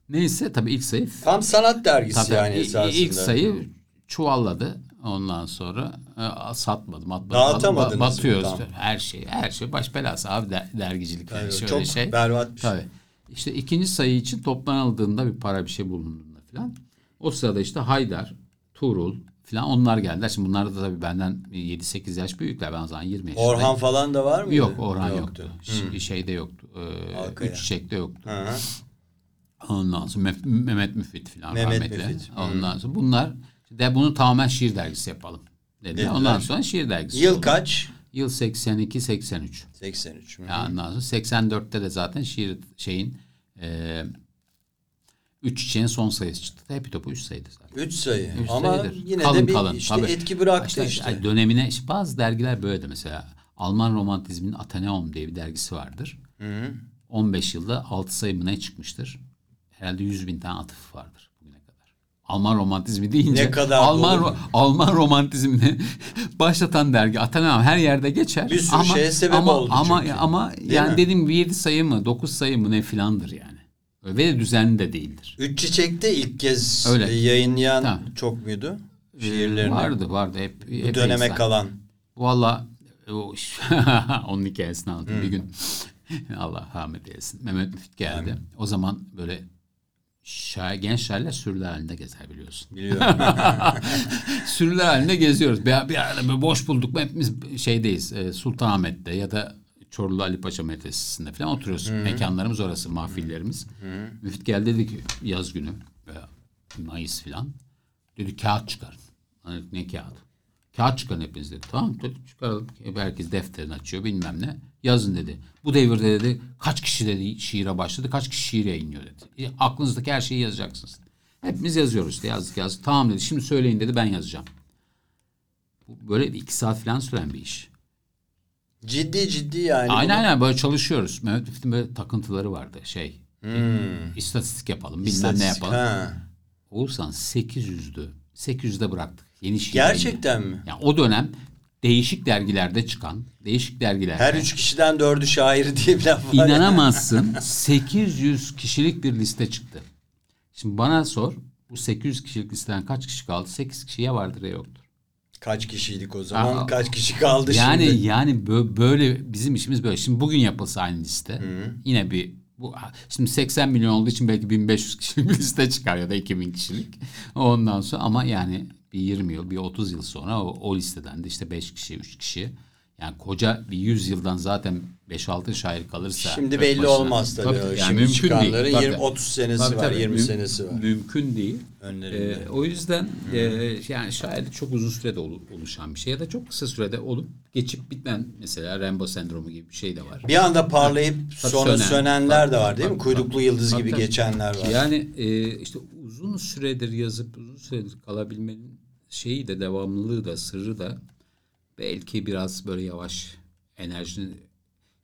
Neyse tabii ilk sayı Tam sanat dergisi tabii yani esasında. ilk sayı çuvalladı. Ondan sonra e, satmadım. Atmadım. Dağıtamadınız batıyoruz. tam? Her şey, her şey baş belası abi der- dergicilik Tabii, yani şöyle çok şey. berbat bir şey. Tabii. İşte ikinci sayı için toplanıldığında bir para bir şey bulunduğunda falan. O sırada işte Haydar, Tuğrul falan onlar geldiler. Şimdi bunlar da tabii benden 7-8 yaş büyükler. Ben o zaman 20 yaşındayım. Orhan falan da var mıydı? Yok Orhan yoktu. Ş- Hı. Şeyde yoktu. Ee, üç çiçekte yoktu. Hı. Ondan sonra Mef- Mehmet Müfit falan Mehmet rahmetli. Müfit. Ondan sonra bunlar de bunu tamamen şiir dergisi yapalım dedi. Dediler. Ondan sonra şiir dergisi Yıl oldu. kaç? Yıl 82 83. 83. Hı. Yani ondan sonra 84'te de zaten şiir şeyin e, üç çiçeğin son sayısı çıktı. Hepi topu üç sayıydı zaten. Üç sayı. Üç Ama sayıdır. yine Kalın de bir kalın, işte tabii. etki bıraktı İşte, işte. Dönemine işte bazı dergiler böyle de mesela Alman romantizmin Ateneum diye bir dergisi vardır. Hı. 15 yılda 6 sayı mı ne çıkmıştır? Herhalde 100 bin tane atıf vardır bugüne kadar. Alman romantizmi deyince Ne kadar Alman dolu. ro- Alman romantizmini başlatan dergi Ateneum her yerde geçer. Bir sürü ama, şeye sebep ama, oldu ama, çünkü. Ama Değil yani mi? gibi 7 sayı mı 9 sayı mı ne filandır yani. Ve düzenli de değildir. Üç Çiçek'te ilk kez Öyle. yayınlayan Tamam. çok muydu? Ee, Şiirlerini. Vardı vardı hep. Bu döneme kalan. Valla onun hikayesini anlatayım. Bir gün Allah rahmet eylesin. Mehmet Müfit geldi. O zaman böyle şair, genç şairler sürüler halinde gezer biliyorsun. Biliyorum. sürüler halinde geziyoruz. Bir, bir böyle boş bulduk mu hepimiz şeydeyiz. E, Sultanahmet'te ya da Çorlu Ali Paşa Medresesi'nde falan oturuyoruz. Mekanlarımız orası, mahfillerimiz. Müfit geldi dedi ki yaz günü veya Mayıs falan. Dedi kağıt çıkarın. Hani ne kağıdı? Kağıt çıkarın hepiniz dedi. Tamam dedi çıkaralım. Herkes defterini açıyor bilmem ne. Yazın dedi. Bu devirde dedi kaç kişi dedi şiire başladı kaç kişi şiir yayınlıyor dedi. E, aklınızdaki her şeyi yazacaksınız. Hepimiz yazıyoruz işte yazdık yazdık. Tamam dedi şimdi söyleyin dedi ben yazacağım. Böyle iki saat falan süren bir iş. Ciddi ciddi yani. aynen bunu. aynen böyle çalışıyoruz. Mehmet Müftü'nün böyle takıntıları vardı şey. İstatistik yapalım bilmem ne yapalım. ha. Oğuzhan 800'dü. 800'de bıraktık. Yeni şiir Gerçekten mi? yayını. Yani o dönem değişik dergilerde çıkan, değişik dergilerde. Her üç kişiden dördü şair diye bir laf var. İnanamazsın 800 kişilik bir liste çıktı. Şimdi bana sor bu 800 kişilik listeden kaç kişi kaldı? 8 kişi ya vardır ya yoktur. Kaç kişiydik o zaman? Aa, Kaç kişi kaldı yani şimdi? yani bö- böyle bizim işimiz böyle. Şimdi bugün yapılsa aynı liste. Yine bir bu şimdi 80 milyon olduğu için belki 1500 kişilik bir liste çıkar ya da 2000 kişilik. Ondan sonra ama yani bir 20 yıl, bir 30 yıl sonra o, o listeden de işte 5 kişi, 3 kişi yani koca bir 100 yıldan zaten 5-6 şair kalırsa Şimdi belli başına- olmaz tabii. yani Şimdi mümkün çıkanların değil. Tabii. 20 30 senesi Tabii, var, tabii. 20 Müm- senesi var. Mümkün değil. Önlerinde. Ee, o yüzden e, yani şairlik çok uzun sürede olu- oluşan bir şey ya da çok kısa sürede olup geçip bitmen mesela Rambo sendromu gibi bir şey de var. Bir anda parlayıp Tabii sonra sönen. sönenler de Tabii, var değil mi? tabii, Kuyruklu tabii. yıldız Tabii, gibi tabii. geçenler var. Yani e, işte uzun süredir yazıp uzun süredir kalabilmenin şeyi de devamlılığı da sırrı da belki biraz böyle yavaş enerjinin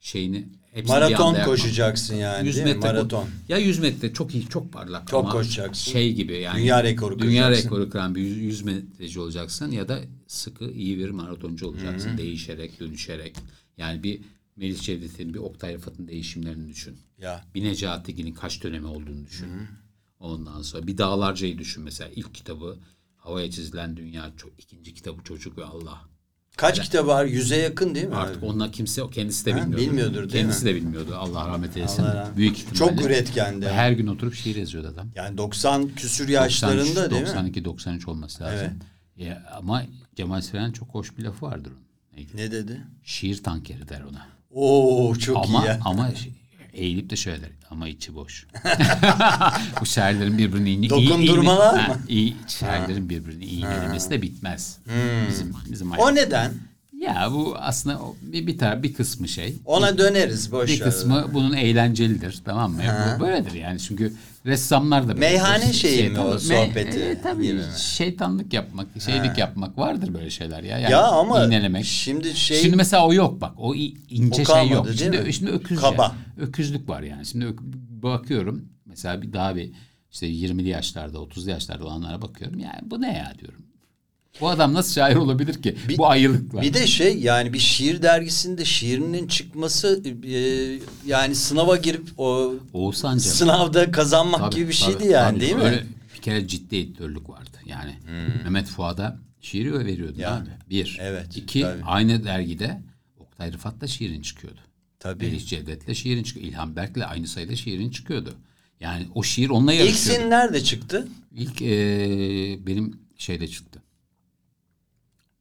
şeyini hepsini Maraton koşacaksın yani 100 değil mi? metre Maraton. Ya 100 metre çok iyi, çok parlak Çok ama koşacaksın. şey gibi yani. Dünya rekoru Dünya rekoru kıran bir 100, 100 metreci olacaksın ya da sıkı iyi bir maratoncu olacaksın. Değişerek, dönüşerek. Yani bir Melih Cevdet'in, bir Oktay Rıfat'ın değişimlerini düşün. Ya. Bir Necati Tekin'in kaç dönemi olduğunu düşün. Ondan sonra bir Dağlarca'yı düşün mesela. ilk kitabı Havaya Çizilen Dünya, çok, ikinci kitabı Çocuk ve Allah. Kaç kitap var? Yüze yakın değil mi? Artık onlar kimse kendisi de Ha, bilmiyordu. bilmiyordur değil kendisi mi? de bilmiyordu. Allah rahmet eylesin. Allah rahmet- Büyük ihtimalle. Çok üretkendi. Her gün oturup şiir yazıyordu adam. Yani 90 küsür yaşlarında 93, değil mi? 92 93 olması lazım. Ya, ama Cemal Süreyya'nın çok hoş bir lafı vardır onun. Ne dedi? Şiir tankeri der ona. Oo çok ama iyi ya. ama eğilip de şöyle der. Ama içi boş. Bu şairlerin birbirini iyi, Dokundurmalar iyi, mı? İyi şairlerin birbirini iğnelemesi de bitmez. Bizim bizim O neden? Ya bu aslında bir bir taraf bir kısmı şey. Ona döneriz boş bir kısmı bunun eğlencelidir tamam mı? Bu böyledir yani çünkü ressamlar da böyle. Meyhane şeyi mi o Şeytan- sohbeti e, tabii gibi mi? şeytanlık yapmak, şeylik yapmak vardır böyle şeyler ya. Yani Ya ama iğnelemek. şimdi şey Şimdi mesela o yok bak. O ince O şey yok. kalmadı, Şimdi mi? şimdi öküz Kaba. öküzlük var yani. Şimdi ök- bakıyorum mesela bir daha bir işte 20'li yaşlarda, 30'lu yaşlarda olanlara bakıyorum. Yani bu ne ya diyorum. Bu adam nasıl şair olabilir ki? Bir- bu ayılıkla. bir de şey yani bir şiir dergisinde şiirinin çıkması e, yani sınava girip o Oğuzhan sınavda kazanmak Tabii, gibi bir tabii, şeydi yani tabii. değil mi? Öyle bir kere ciddi editörlük vardı. Yani Mehmet Fuad'a şiiri veriyordu Ya, abi. Bir. evet, İki, tabii. aynı dergide Oktay Rıfat'la şiirin çıkıyordu. Tabii. Melih Cevdet'le şiirin çıkıyor. İlhan Berk'le aynı sayıda şiirin çıkıyordu. Yani o şiir onunla İlk yarışıyordu. senin nerede çıktı? İlk eee, benim şeyde çıktı.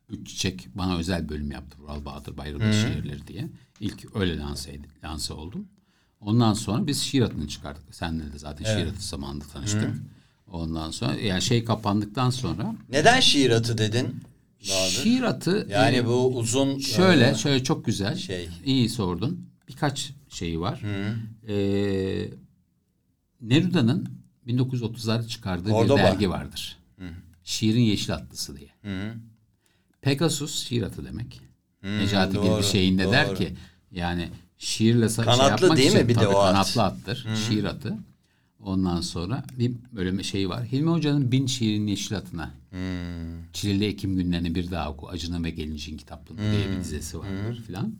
Üç Çiçek bana özel bölüm yaptı. Vural Bahadır Bayralı şiirleri diye. İlk öyle lanse, lanse oldum. Ondan sonra biz şiir atını çıkardık. Senle de zaten şiir atı zamanında tanıştık. Ondan sonra yani şey kapandıktan sonra Neden şiir atı dedin? Bahadır? şiir atı Yani e, bu uzun şöyle e, şöyle çok güzel. şey. İyi sordun. Birkaç şeyi var. Ee, Neruda'nın 1930'larda çıkardığı Cordoba. bir dergi vardır. Şiirin Yeşil Atlısı diye. Pegasus şiir atı demek. Necati doğru, Girdi şeyinde der doğru. ki yani şiirle sa- Kanatlı şey yapmak değil mi bir de o at? kanatlı attır. Şiir atı. Ondan sonra bir bölüm şey var. Hilmi Hoca'nın Bin Şiirin Yeşil Atına. Çileli Ekim günlerini bir daha oku. Acının ve Gelincin kitapları diye bir dizesi vardır filan.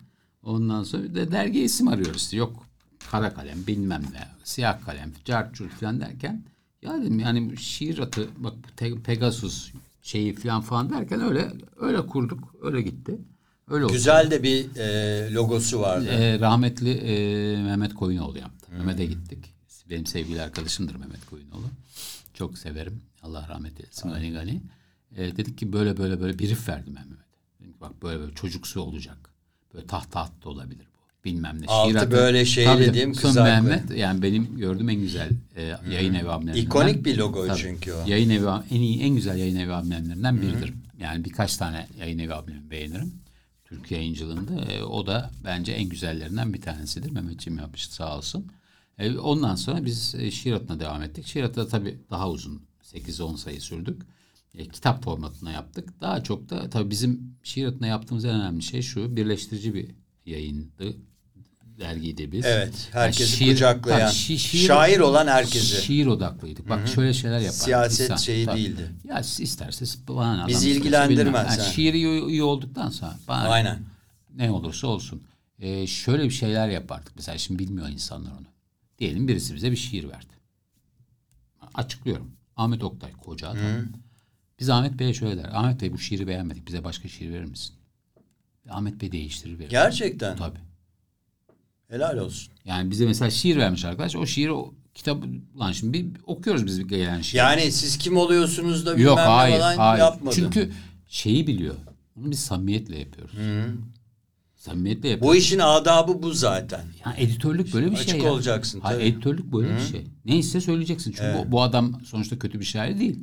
Ondan sonra da dergi isim arıyoruz. Yok kara kalem bilmem ne. Siyah kalem. Carçur filan derken ya dedim yani şiir atı bak Pegasus şeyi filan falan derken öyle öyle kurduk. Öyle gitti. Öyle oldu. güzel de bir e, logosu vardı. Ee, rahmetli e, Mehmet Koyunoğlu yaptı. Mehmet'e gittik. Benim sevgili arkadaşımdır Mehmet Koyunoğlu. Çok severim. Allah rahmet eylesin. Gani gani. Ee, dedik ki böyle böyle böyle bir riff verdim ben Mehmet'e. Dedim ki bak böyle böyle çocuksu olacak. Böyle taht taht da olabilir. Bilmem ne. Altı Şiir atı- böyle şeyli Tabii? Son Kızaklı. Mehmet yani benim gördüğüm en güzel e, yayın evi amblemlerinden. İkonik bir logo Tabii. çünkü o. Yayın evi en iyi en güzel yayın evi amblemlerinden biridir. Yani birkaç tane yayın evi amblemi beğenirim. Türk yayıncılığında e, o da bence en güzellerinden bir tanesidir. Mehmetciğim yapmıştı sağ olsun. E, ondan sonra biz e, şiir atına devam ettik. Da tabii daha uzun 8-10 sayı sürdük. E, kitap formatına yaptık. Daha çok da tabii bizim şiir atına yaptığımız en önemli şey şu birleştirici bir yayındı. Dergiydi biz. Evet, herkesi şiir- kucaklayan, tabii şi- şiir- şair olan herkesi. Şiir odaklıydık. Bak şöyle şeyler yapardık. Siyaset İnsan- şeyi tabii. değildi. Ya isterse bana Bizi ilgilendirmez, ha. Yani şiiri iyi, olduktan sonra bana Aynen. ne olursa olsun. Ee, şöyle bir şeyler yapardık. Mesela şimdi bilmiyor insanlar onu. Diyelim birisi bize bir şiir verdi. Açıklıyorum. Ahmet Oktay koca adam. Biz Ahmet Bey'e şöyle der. Ahmet Bey bu şiiri beğenmedik. Bize başka şiir verir misin? Ahmet Bey değiştirir verir. Gerçekten. Tabii. Helal olsun. Yani bize mesela şiir vermiş arkadaş. O şiiri o kitap lan şimdi bir okuyoruz biz bir gelen şiir. Yani siz kim oluyorsunuz da bilmem Yok ne hayır falan hayır. yapmadı. Çünkü şeyi biliyor. Bunu biz samimiyetle yapıyoruz. Samimiyetle yapıyoruz. bu işin adabı bu zaten. Ya editörlük böyle bir Açık şey ya. olacaksın, tabii. editörlük böyle bir şey. Neyse söyleyeceksin. Çünkü bu, bu adam sonuçta kötü bir şair değil.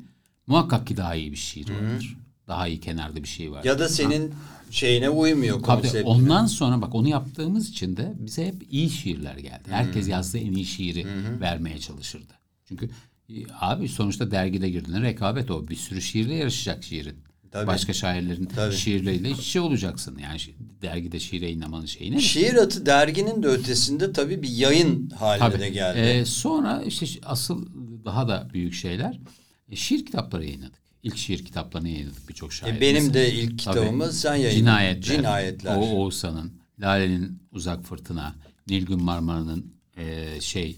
Muhakkak ki daha iyi bir şiir vardır. Daha iyi kenarda bir şey var. Ya da senin şeyine uymuyor konseptine. ondan sonra bak onu yaptığımız için de bize hep iyi şiirler geldi. Herkes yazdığı en iyi şiiri vermeye çalışırdı. Çünkü e, abi sonuçta dergide girdiğinde rekabet o. Bir sürü şiirle yarışacak şiirin. Tabii. Başka şairlerin Tabii. şiirleriyle iç içe olacaksın. Yani dergide şiir yayınlamanın şeyi ne? Şiir atı derginin de ötesinde tabii bir yayın haline Tabii. de geldi. Ee, sonra işte asıl daha da büyük şeyler e, şiir kitapları yayınladık. İlk şiir kitaplarını yayınladık birçok şair. E, benim de ilk kitabımı sen yayınladın. Cinayetler. Cinayetler. O Oğuzhan'ın, Lale'nin Uzak Fırtına, Nilgün Marmara'nın e, şey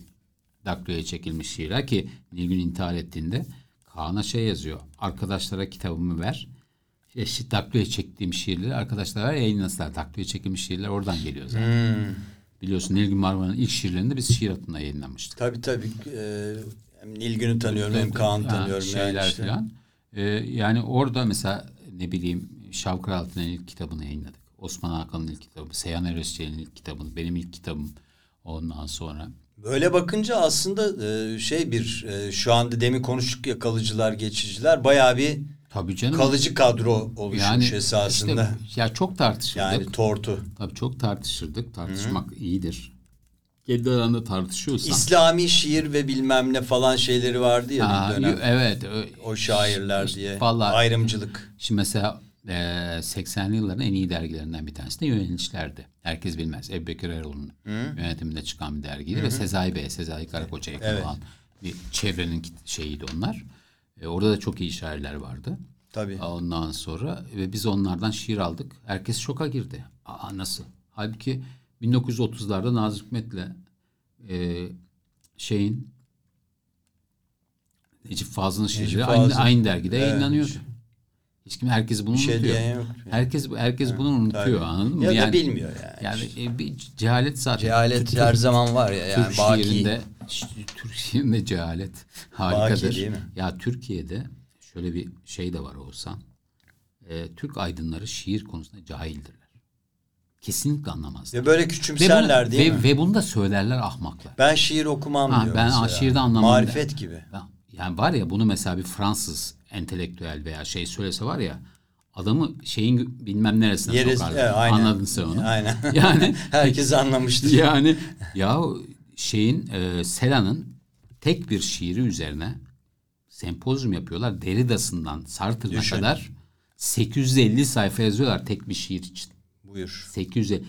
dakloya çekilmiş şiirler ki Nilgün intihar ettiğinde Kaan'a şey yazıyor. Arkadaşlara kitabımı ver. Eşit dakloya çektiğim şiirleri arkadaşlara yayınlasınlar. Dakloya çekilmiş şiirler oradan geliyor zaten. Hmm. Biliyorsun Nilgün Marmara'nın ilk şiirlerini de biz şiir atında yayınlamıştık. Tabii tabii. Ee, hem Nilgün'ü tanıyorum hem Kaan'ı Ha, tanıyorum. Şeyler yani işte. falan. Ee, yani orada mesela ne bileyim Şavkır Altun'un ilk kitabını yayınladık. Osman Hakan'ın ilk kitabı, Seyhan Erosçe'nin ilk kitabını, benim ilk kitabım ondan sonra. Böyle bakınca aslında e, şey bir e, şu anda demin konuştuk ya kalıcılar geçiciler bayağı bir Tabii canım. kalıcı kadro oluşmuş yani esasında. işte ya çok tartışırdık. yani tortu. Tabii çok tartışırdık. Tartışmak iyidir. Kendi aranda tartışıyorsan. İslami şiir ve bilmem ne falan şeyleri vardı ya Ha, bir dönem. evet. ö- O şairler işte diye. vallahi- Ayrımcılık. Şimdi mesela e, 80'li yılların en iyi dergilerinden bir tanesi de Yönelişler'di. Herkes bilmez. Ebu Bekir Erol'un yönetiminde çıkan bir dergiydi ve Sezai Bey, Sezai Karakoç'a yakın Evet. olan bir çevrenin şeyiydi onlar. E, orada da çok iyi şairler vardı. Tabii. Ondan sonra ve biz onlardan şiir aldık. Herkes şoka girdi. Aa nasıl? Halbuki 1930'larda Nazım Hikmet'le e, şeyin Necip Fazıl'ın şiirleri aynı, Fazıl. aynı dergide Evet. yayınlanıyordu. Hiç kim herkes bunu Bir şey unutuyor. yok. Herkes herkes bunu unutuyor Tabii. anladın mı? Ya da yani, bilmiyor yani. Yani e, bir cehalet zaten. Cehalet Türk- her zaman var ya yani Türk baki. şiirinde Türk şiirinde cehalet harikadır. değil mi? Ya Türkiye'de şöyle bir şey de var Oğuzhan. Ee, Türk aydınları şiir konusunda cahildirler. Kesinlikle anlamazlar. Ve böyle Ve bunu, küçümserler değil ve, mi? ve bunu da söylerler ahmaklar. Ben şiir okumam Ha, diyor ben mesela. şiirde anlamam Marifet der. gibi. Ben- Yani var ya bunu mesela bir Fransız entelektüel veya şey söylese var ya adamı şeyin bilmem neresine Yeriz, sokarlar. evet, aynen. Anladın sen onu. Aynen. Yani Herkes anlamıştır. yani ya şeyin e, Sela'nın tek bir şiiri üzerine sempozyum yapıyorlar. Derrida'sından Sartre'ına kadar 850 sayfa yazıyorlar tek bir şiir için. Buyur. 850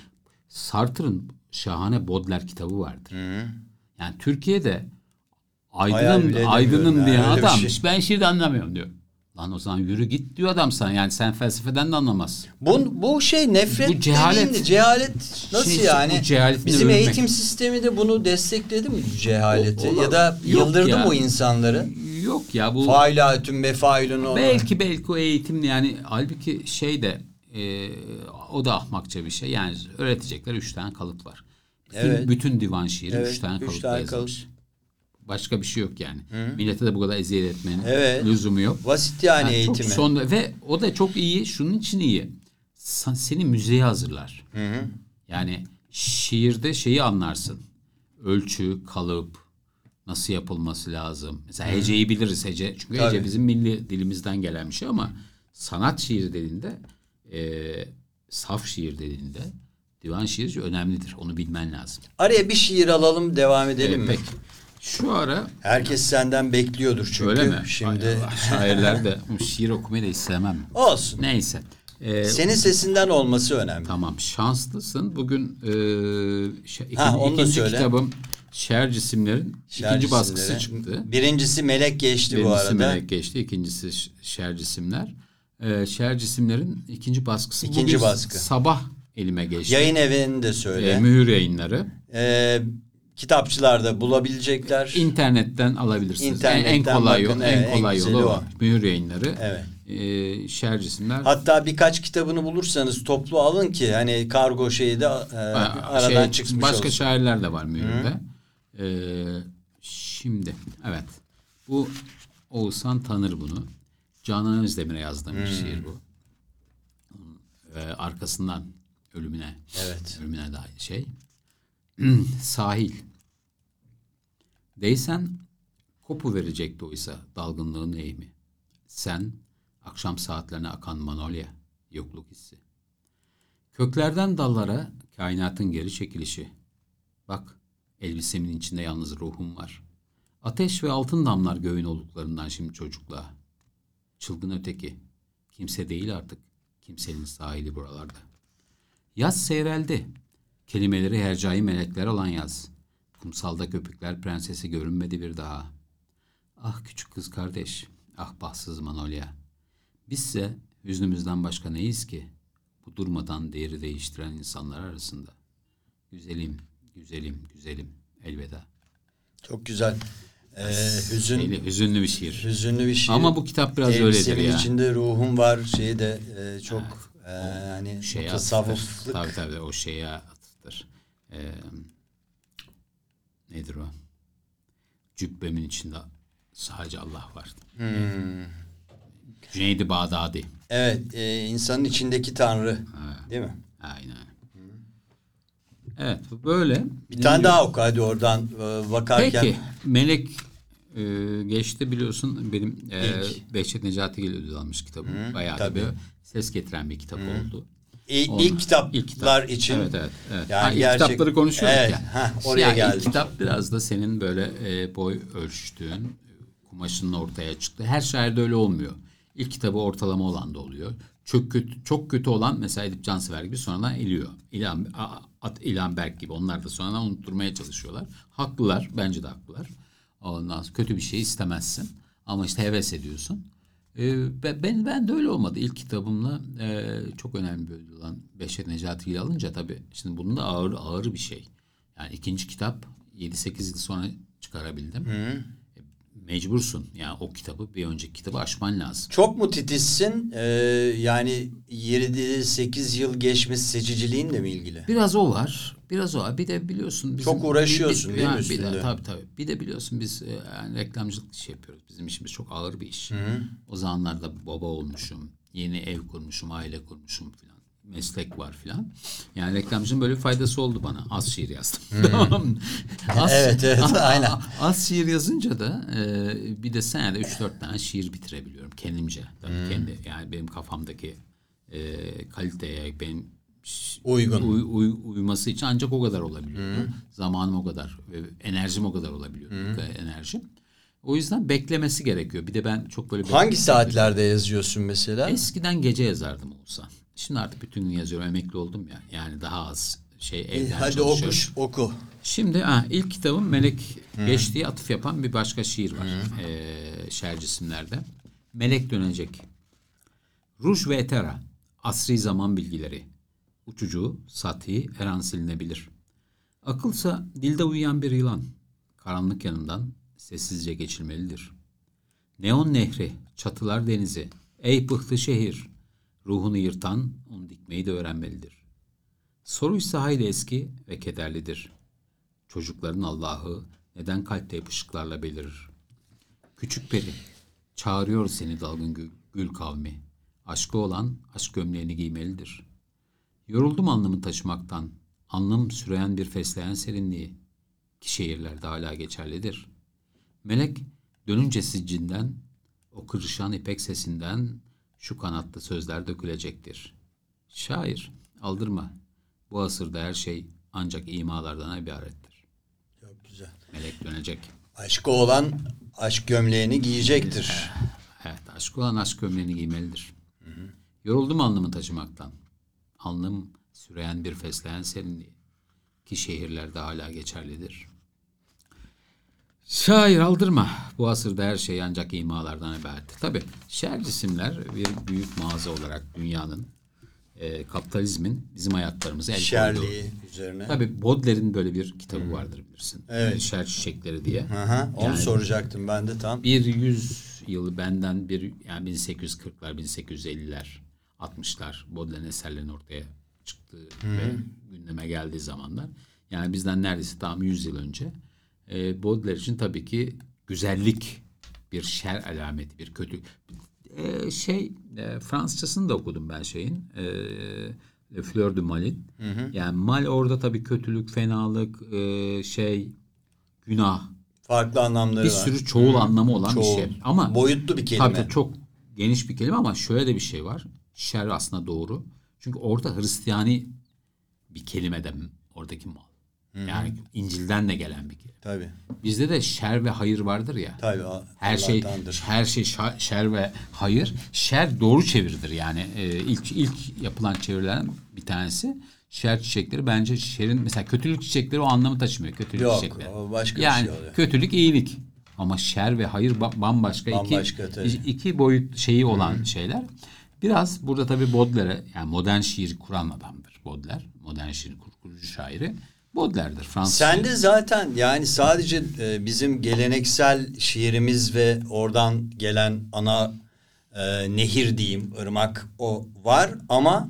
Sartre'ın şahane Baudelaire kitabı vardır. Yani Türkiye'de aydınım aydınım diye yani, bir adam şey. ben şiirde anlamıyorum diyor. Lan o zaman yürü git diyor adam sana. Yani sen felsefeden de anlamazsın. Bu, bu şey nefret Bu cehalet. dediğin de- cehalet nasıl Şey, yani? bu Bizim övülmek. eğitim sistemi de bunu destekledi mi cehaleti? O- o- ya da yıldırdı ya. mı insanları? Yok ya bu Failatün mefailun belki belki o eğitim yani halbuki şey de e, o da ahmakça bir şey. Yani öğretecekler üç tane kalıp var. Bütün, Evet. bütün divan şiiri Evet, üç tane üç kalıpla tane yazılmış. Başka bir şey yok yani. Millete de bu kadar eziyet etmenin Evet. lüzumu yok. Basit yani Yani çok eğitimi. son ve o da çok iyi. Şunun için iyi. Sen- Seni müzeye hazırlar. Yani şiirde şeyi anlarsın. Ölçü, kalıp, nasıl yapılması lazım. Mesela heceyi biliriz hece. Çünkü Tabii. hece bizim milli dilimizden gelen bir şey ama sanat şiiri dediğinde e, saf şiir dediğinde divan şiiri önemlidir. Onu bilmen lazım. Araya bir şiir alalım devam edelim E, mi? peki. Şu ara Herkes senden bekliyordur çünkü. öyle mi? Şimdi şairler de şiir okumayı da istemem. olsun. Neyse. E, Senin sesinden olması önemli. Tamam şanslısın. Bugün e, ikinci, Ha, onu ikinci söyle. kitabım Şer Cisimler'in Şer ikinci baskısı çıktı. Birincisi melek geçti bu Birincisi arada. Melek geçti. ikincisi Şer Cisimler. E, Şer Cisimler'in ikinci baskısı İkinci bugün baskı. sabah elime geçti. Yayın evini de söyle. E, mühür yayınları. Ee, kitapçılarda bulabilecekler. İnternetten alabilirsiniz. İnternetten en, en kolay bakın, yol, evet, en en kolay güzeli yolu o. Mühür yayınları. Evet. e, şer cisimler Hatta birkaç kitabını bulursanız toplu alın ki hani kargo şeyi de e, aradan şey, çıkmış Başka olsun. şairler de var mühürde. Ee, şimdi evet. Bu Oğuzhan tanır bunu. Canan Özdemir'e yazdığım bir şiir bu. Ee, arkasından ölümüne. Evet. Ölümüne dair şey. Sahil. Değsen kopu verecekti oysa dalgınlığın eğimi. Sen akşam saatlerine akan manolya, yokluk hissi. Köklerden dallara kainatın geri çekilişi. Bak elbisemin içinde yalnız ruhum var. Ateş ve altın damlar göğün oluklarından şimdi çocukluğa. Çılgın öteki. Kimse değil artık. Kimsenin sahili buralarda. Yaz seyreldi. Kelimeleri hercai melekler olan yaz. Kumsalda köpükler prensesi görünmedi bir daha. Ah küçük kız kardeş. Ah bahtsız Manolya. Bizse hüznümüzden başka neyiz ki? Bu durmadan değeri değiştiren insanlar arasında. Güzelim, güzelim, güzelim. Elveda. Çok güzel. Ee, hüzün, Şeyli, hüzünlü bir şiir. hüzünlü bir şey. Ama bu kitap biraz öyledir Elbisemin ya. içinde ruhum var şeyi de e, çok e, hani Şeye tasavvufluk. atıftır. Tabii tabii o şeye atıftır. Ee, nedir o? Cübbemin içinde sadece Allah var. Hmm. Cüneydi Bağdadi. Evet, e, insanın içindeki tanrı. Değil mi? Aynen. Evet böyle. Bir tane daha oku hadi oradan e, bakarken. Peki Melek e, geçti biliyorsun benim e. Behçet Necatigil ödül almış kitabım. Bayağı da tabii. bir ses getiren bir kitap oldu. İ- Onu- ilk kitaplar ilk kitap. için. Evet evet. evet. Yani Ha, ilk gerçek- kitapları konuşuyoruz Evet, ya. heh, oraya yani geldik. İlk kitap biraz da senin böyle e, boy ölçtüğün kumaşının ortaya çıktı. Her şairde öyle olmuyor. İlk kitabı ortalama olan da oluyor. Çok kötü, çok kötü olan mesela Edip Cansever gibi sonradan eliyor. İlhan, At, İlhan Berk gibi onlar da sonradan unutturmaya çalışıyorlar. Haklılar. Bence de haklılar. Ondan sonra kötü bir şey istemezsin. Ama işte heves ediyorsun. Ee, be- ben ben de öyle olmadı. İlk kitabımla e, çok önemli bir ödül olan Behçet Necati'yi alınca tabii şimdi bunun da ağır ağır bir şey. Yani ikinci kitap 7-8 yıl sonra çıkarabildim. E, Mecbursun. Yani o kitabı bir önceki kitabı aşman lazım. Çok mu titizsin? Ee, yani 7-8 yıl geçmiş seçiciliğinle mi ilgili? Biraz o var. Biraz o var. Bir de biliyorsun bizim... Çok uğraşıyorsun bir, değil mi yani bir de, üstünde? tabii tabii. Bir de biliyorsun biz e, yani reklamcılık işi yapıyoruz. Bizim işimiz çok ağır bir iş. O zamanlarda baba olmuşum. Yeni ev kurmuşum, aile kurmuşum filan. Meslek var filan. Yani reklamcının böyle bir faydası oldu bana. Az şiir yazdım. Mı? Az, Evet, evet, aynen. Az şiir yazınca da e, bir de senede 3-4 tane şiir bitirebiliyorum kendimce. Tabii kendi yani benim kafamdaki e, kaliteye benim Uygun. uy- uy- uyması için ancak o kadar olabiliyor. Zamanım o kadar, e, enerjim o kadar olabiliyor. Enerjim. O yüzden beklemesi gerekiyor. Bir de ben çok böyle Hangi saatlerde yazıyorsun mesela? Eskiden gece yazardım olsa. Şimdi artık bütün gün yazıyorum. Emekli oldum ya. Yani daha az şey E, evden hadi çalışıyorum. oku. Şimdi ha, ilk kitabım Melek geçtiği atıf yapan bir başka şiir var. Ee, şer cisimlerde. Melek dönecek. Ruj ve etera. Asri zaman bilgileri. Uçucu, sati, her an silinebilir. Akılsa dilde uyuyan bir yılan. Karanlık yanından sessizce geçilmelidir. Neon nehri, çatılar denizi. Ey pıhtı şehir. Ruhunu yırtan onu dikmeyi de öğrenmelidir. Soruysa hayli eski ve kederlidir. Çocukların Allah'ı neden kalpte yapışıklarla belirir? Küçük peri, çağırıyor seni dalgın gül, gül kavmi. Aşkı olan aşk gömleğini giymelidir. Yoruldum alnımı taşımaktan. Alnım süreyen bir fesleğen serinliği. Ki şehirlerde hala geçerlidir. Melek dönünce siccinden, o kırışan ipek sesinden şu kanatlı sözler dökülecektir. Şair, aldırma. Bu asırda her şey ancak imalardan ibarettir. Çok güzel. Melek dönecek. Aşkı olan aşk gömleğini giyecektir. Evet, aşk olan aşk gömleğini giymelidir. Yoruldum alnımı taşımaktan. Alnım süreyen bir fesleğen serinliği. Ki şehirlerde hala geçerlidir. Şair aldırma. Bu asırda her şey ancak imalardan ibarettir. Tabi şer cisimler bir büyük mağaza olarak dünyanın e, kapitalizmin bizim hayatlarımızı el. Şerliği üzerine. Tabii Baudelaire'in böyle bir kitabı vardır bilirsin. Evet. Şer çiçekleri diye. Aha, onu Yani- soracaktım ben de tam. bir yüz yılı benden bir yani 1840'lar, 1850'ler, 60'lar Baudelaire'in eserlerinin ortaya çıktığı ve gündeme geldiği zamanlar. Yani bizden neredeyse tam 100 yıl önce. E, Baudelaire için tabii ki güzellik bir şer alameti, bir kötü. E, şey e, Fransızcasını da okudum ben şeyin. E, Le Fleur de Mal'in. Yani mal orada tabii kötülük, fenalık, e, şey, günah, Farklı anlamları bir var. sürü çoğul anlamı olan Çoğul. bir şey. Ama Boyutlu bir kelime. Tabii çok geniş bir kelime ama şöyle de bir şey var. Şer aslında doğru. Çünkü orada Hristiyani bir kelime de oradaki mal. Yani İncil'den de gelen bir kelime. Tabii. Bizde de şer ve hayır vardır ya. Tabii. Her şey her şey şa- şer ve hayır. Şer doğru çeviridir yani. Ee, ilk ilk yapılan çevirilerden bir tanesi. Şer çiçekleri bence şerin mesela kötülük çiçekleri o anlamı taşımıyor. Kötülük Yok, çiçekleri. o başka bir yani şey oluyor. kötülük iyilik. Ama şer ve hayır ba- bambaşka, Bambaşka, iki, tabii. iki boyut şeyi olan şeyler. Biraz burada tabii Baudelaire'e yani modern şiir kuran adamdır Baudelaire. Modern şiir kur- kurucu şairi. Baudelaire'dir Fransız. Sen de zaten yani sadece e, bizim geleneksel şiirimiz ve oradan gelen ana e, nehir diyeyim, ırmak o var ama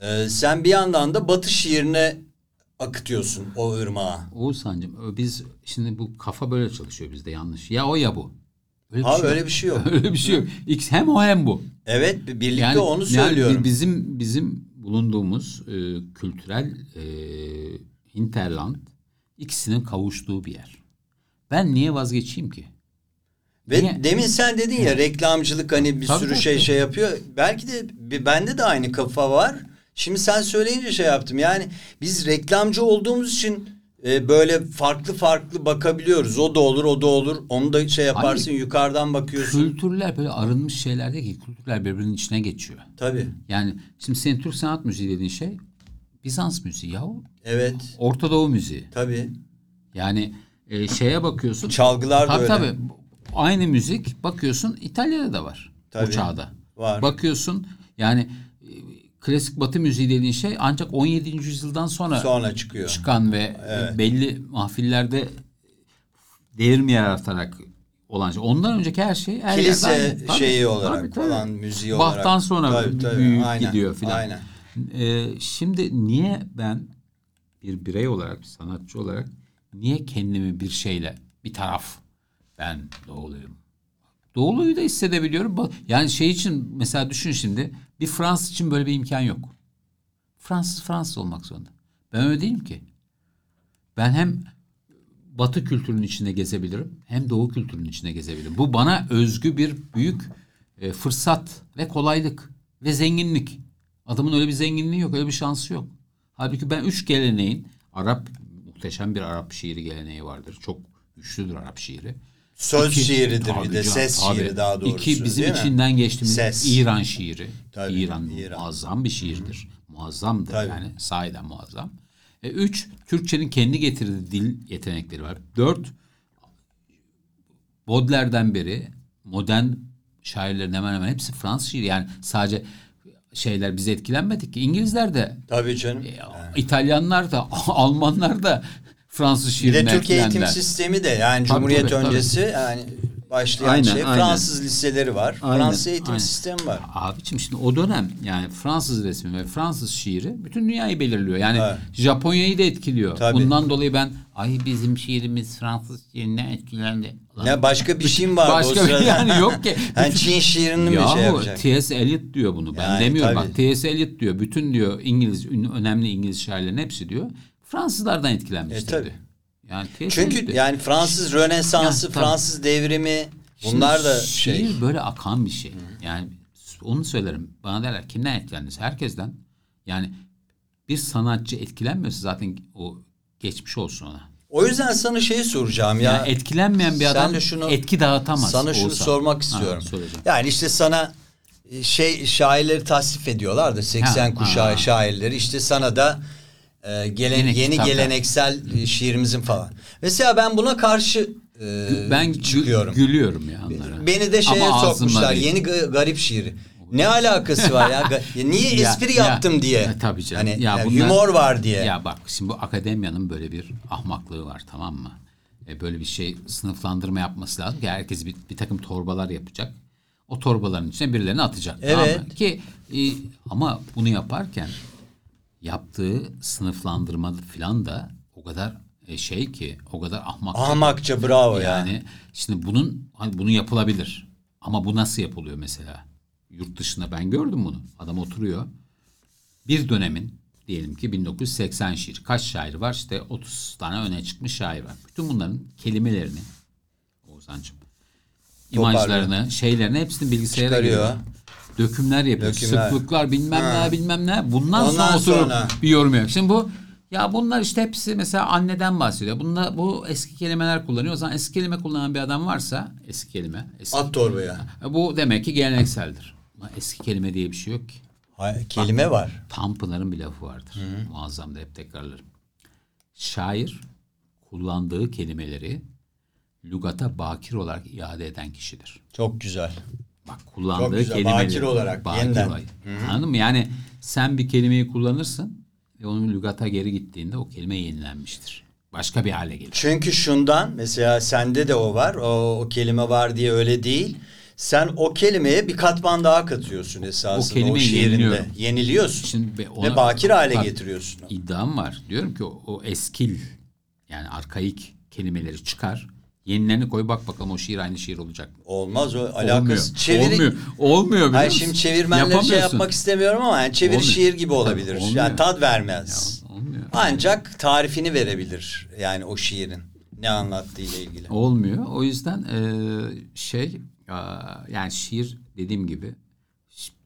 e, sen bir yandan da batı şiirine akıtıyorsun o ırmağı. Oğuzhan'cığım biz şimdi bu kafa böyle çalışıyor bizde yanlış. Ya o ya bu. Öyle Abi yok. öyle bir şey yok. öyle bir şey yok. X hem o hem bu. Evet bi- birlikte Yani, onu yani söylüyorum. bizim bizim bulunduğumuz e, kültürel e, hinterland ikisinin kavuştuğu bir yer. Ben niye vazgeçeyim ki? Ve Niye? demin sen dedin ya reklamcılık hani bir Tabii, sürü tabii, şey şey yapıyor. Belki de bende de aynı kafa var. Şimdi sen söyleyince şey yaptım. Yani biz reklamcı olduğumuz için e, böyle farklı farklı bakabiliyoruz. O da olur, o da olur. Onu da şey yaparsın, yukarıdan bakıyorsun. Kültürler böyle arınmış şeyler değil ki. Kültürler birbirinin içine geçiyor. Tabii. Yani şimdi senin Türk sanat müziği dediğin şey Bizans müziği yahu. Evet. Orta Doğu müziği. Tabii. Yani e, şeye bakıyorsun. Çalgılar da tabii, öyle. Tabii Aynı müzik bakıyorsun İtalya'da da var. Tabii, O çağda. var. Bakıyorsun yani e, klasik batı müziği dediğin şey ancak 17. yüzyıldan sonra, Sonra çıkıyor. çıkan ve belli mahfillerde devrim yaratarak olan şey. Ondan önceki her şey her Kilise yerde aynı. Tabii, şeyi olarak tabii, tabii. falan, müziği olarak. Bach'tan sonra Tabii, tabii, büyüyüp aynen, gidiyor filan. aynen. Ee, şimdi niye ben bir birey olarak, bir sanatçı olarak niye kendimi bir şeyle bir taraf ben doğuluyum. Doğuluyu da hissedebiliyorum. Yani şey için mesela düşün şimdi bir Fransız için böyle bir imkan yok. Fransız Fransız olmak zorunda. Ben öyle değilim ki. Ben hem Batı kültürünün içinde gezebilirim hem Doğu kültürünün içinde gezebilirim. Bu bana özgü bir büyük e, fırsat ve kolaylık ve zenginlik. Adamın öyle bir zenginliği yok, öyle bir şansı yok. Halbuki ben üç geleneğin Arap muhteşem bir Arap şiiri geleneği vardır. Çok güçlüdür Arap şiiri. Söz İki- şiiridir Tabii bir de ses tabii. şiiri daha doğrusu. İki bizim değil mi? içinden geçtiğimiz Ses. İran şiiri. Tabii, İran, İran. muazzam bir şiirdir. Muazzamdır Tabii. yani sahiden muazzam. E, üç, Türkçenin kendi getirdiği dil yetenekleri var. Dört, Baudelaire'den beri modern şairlerin hemen hemen hepsi Fransız şiiri. Yani sadece şeyler bizi etkilenmedik ki. İngilizler de, Tabii canım. e, İtalyanlar da, Almanlar da Fransız Bir şiirine de Türk eğitim sistemi de yani Tabii, Cumhuriyet tabii, tabii. öncesi yani başlayan Aynen, şey aynen. Fransız liseleri var. Aynen, Fransız eğitim aynen. sistemi var. Abiciğim şimdi o dönem yani Fransız resmi ve Fransız şiiri bütün dünyayı belirliyor. Yani Evet. Japonya'yı da etkiliyor. Tabii. Bundan dolayı ben ay bizim şiirimiz Fransız şiirinden etkilendi. Lan Ne başka bir şey mi vardı Başka o bir sırada? yani yok ki. yani Çin şiirini mi şey Yahu yapacak? T.S. Eliot diyor bunu. Ben Yani demiyorum. tabii. Bak T.S. Eliot diyor. Bütün diyor İngiliz önemli İngiliz şairlerin hepsi diyor. Fransızlardan etkilenmiştir E, tabii. diyor. Yani. Çünkü yani Fransız Rönesansı, Ya, tabii. Fransız devrimi Şimdi bunlar da şiir şey. böyle akan bir şey. Yani onu söylerim. Bana derler kimden etkilendiniz? Herkesten. Yani bir sanatçı etkilenmiyorsa zaten o geçmiş olsun ona. O yüzden sana şeyi soracağım ya. Yani etkilenmeyen bir adam şunu- etki dağıtamaz. Sana şunu Oğuzhan. sormak Ha, istiyorum. söyleyeceğim. yani işte sana e, şey şairleri tasnif ediyorlar da 80 Ha, kuşağı ha. şairleri işte sana da e, gelen, Yeni yeni kitaplar. geleneksel e, şiirimizin falan. Mesela ben buna karşı e, Ben çıkıyorum. gülüyorum ya onlara. Beni de şeye Ama sokmuşlar. Yeni ga- garip şiiri. Ne alakası var ya? Ya niye Ya- espri ya- yaptım diye? Ya tabii canım. Hani Ya ya bunlar- humor var diye. Ya bak şimdi bu akademiyanın böyle bir ahmaklığı var tamam mı? e, böyle bir şey sınıflandırma yapması lazım ki herkes bir, bir takım torbalar yapacak. O torbaların içine birilerini atacak. tamam Evet. mı? Ki e, ama bunu yaparken yaptığı sınıflandırma falan da o kadar e, şey ki o kadar ahmak. Ahmakça bravo yani ya. şimdi bunun hani bunu yapılabilir. Ama bu nasıl yapılıyor mesela? Yurt dışında ben gördüm bunu. Adam oturuyor. Bir dönemin diyelim ki 1980 şiir. Kaç şair var? İşte 30 tane öne çıkmış şair var. Bütün bunların kelimelerini Oğuzhan'cığım imajlarını, şeylerini hepsini bilgisayara Çıkarıyor. giriyor. Dökümler yapıyor. Dökümler. Sıklıklar bilmem Ha. ne bilmem ne. Bundan Ondan sonra oturup sonra. bir yorum yapıyor. Şimdi bu ya bunlar işte hepsi mesela anneden bahsediyor. Bunda bu eski kelimeler kullanıyor. O zaman eski kelime kullanan bir adam varsa eski kelime. Eski, At torbaya. bu demek ki gelenekseldir. Ama eski kelime diye bir şey yok ki. Hay- Kelime var. Tanpınar'ın bir lafı vardır. Muazzam da hep tekrarlarım. Şair kullandığı kelimeleri lügata bakir olarak iade eden kişidir. Çok güzel. Bak kullandığı Çok güzel, kelimeleri. bakir olarak, yeniden. olarak. Anladın mı? Yani sen bir kelimeyi kullanırsın ve onun lügata geri gittiğinde o kelime yenilenmiştir. Başka bir hale gelir. Çünkü şundan mesela sende de o var. O, o kelime var diye öyle değil. Sen o kelimeye bir katman daha katıyorsun esasında o, şiirinde. yeniliyorum. Yeniliyorsun. Şimdi be- Ve ona- bakir hale Bak, getiriyorsun. İddiam var. Diyorum ki o, o eskil yani arkaik kelimeleri çıkar. Yenilerini koy bak bakalım o şiir aynı şiir olacak mı? Olmaz o Olmuyor. alakası. Çeviri, Olmuyor. Olmuyor biliyor Hayır musun? şimdi çevirmenleri şey yapmak istemiyorum ama yani çeviri Olmuyor. şiir gibi olabilir. olmuyor. Yani tad vermez. Ya, olmuyor. Ancak tarifini verebilir yani o şiirin ne anlattığı ile ilgili. Olmuyor. O yüzden e, şey aa, yani şiir dediğim gibi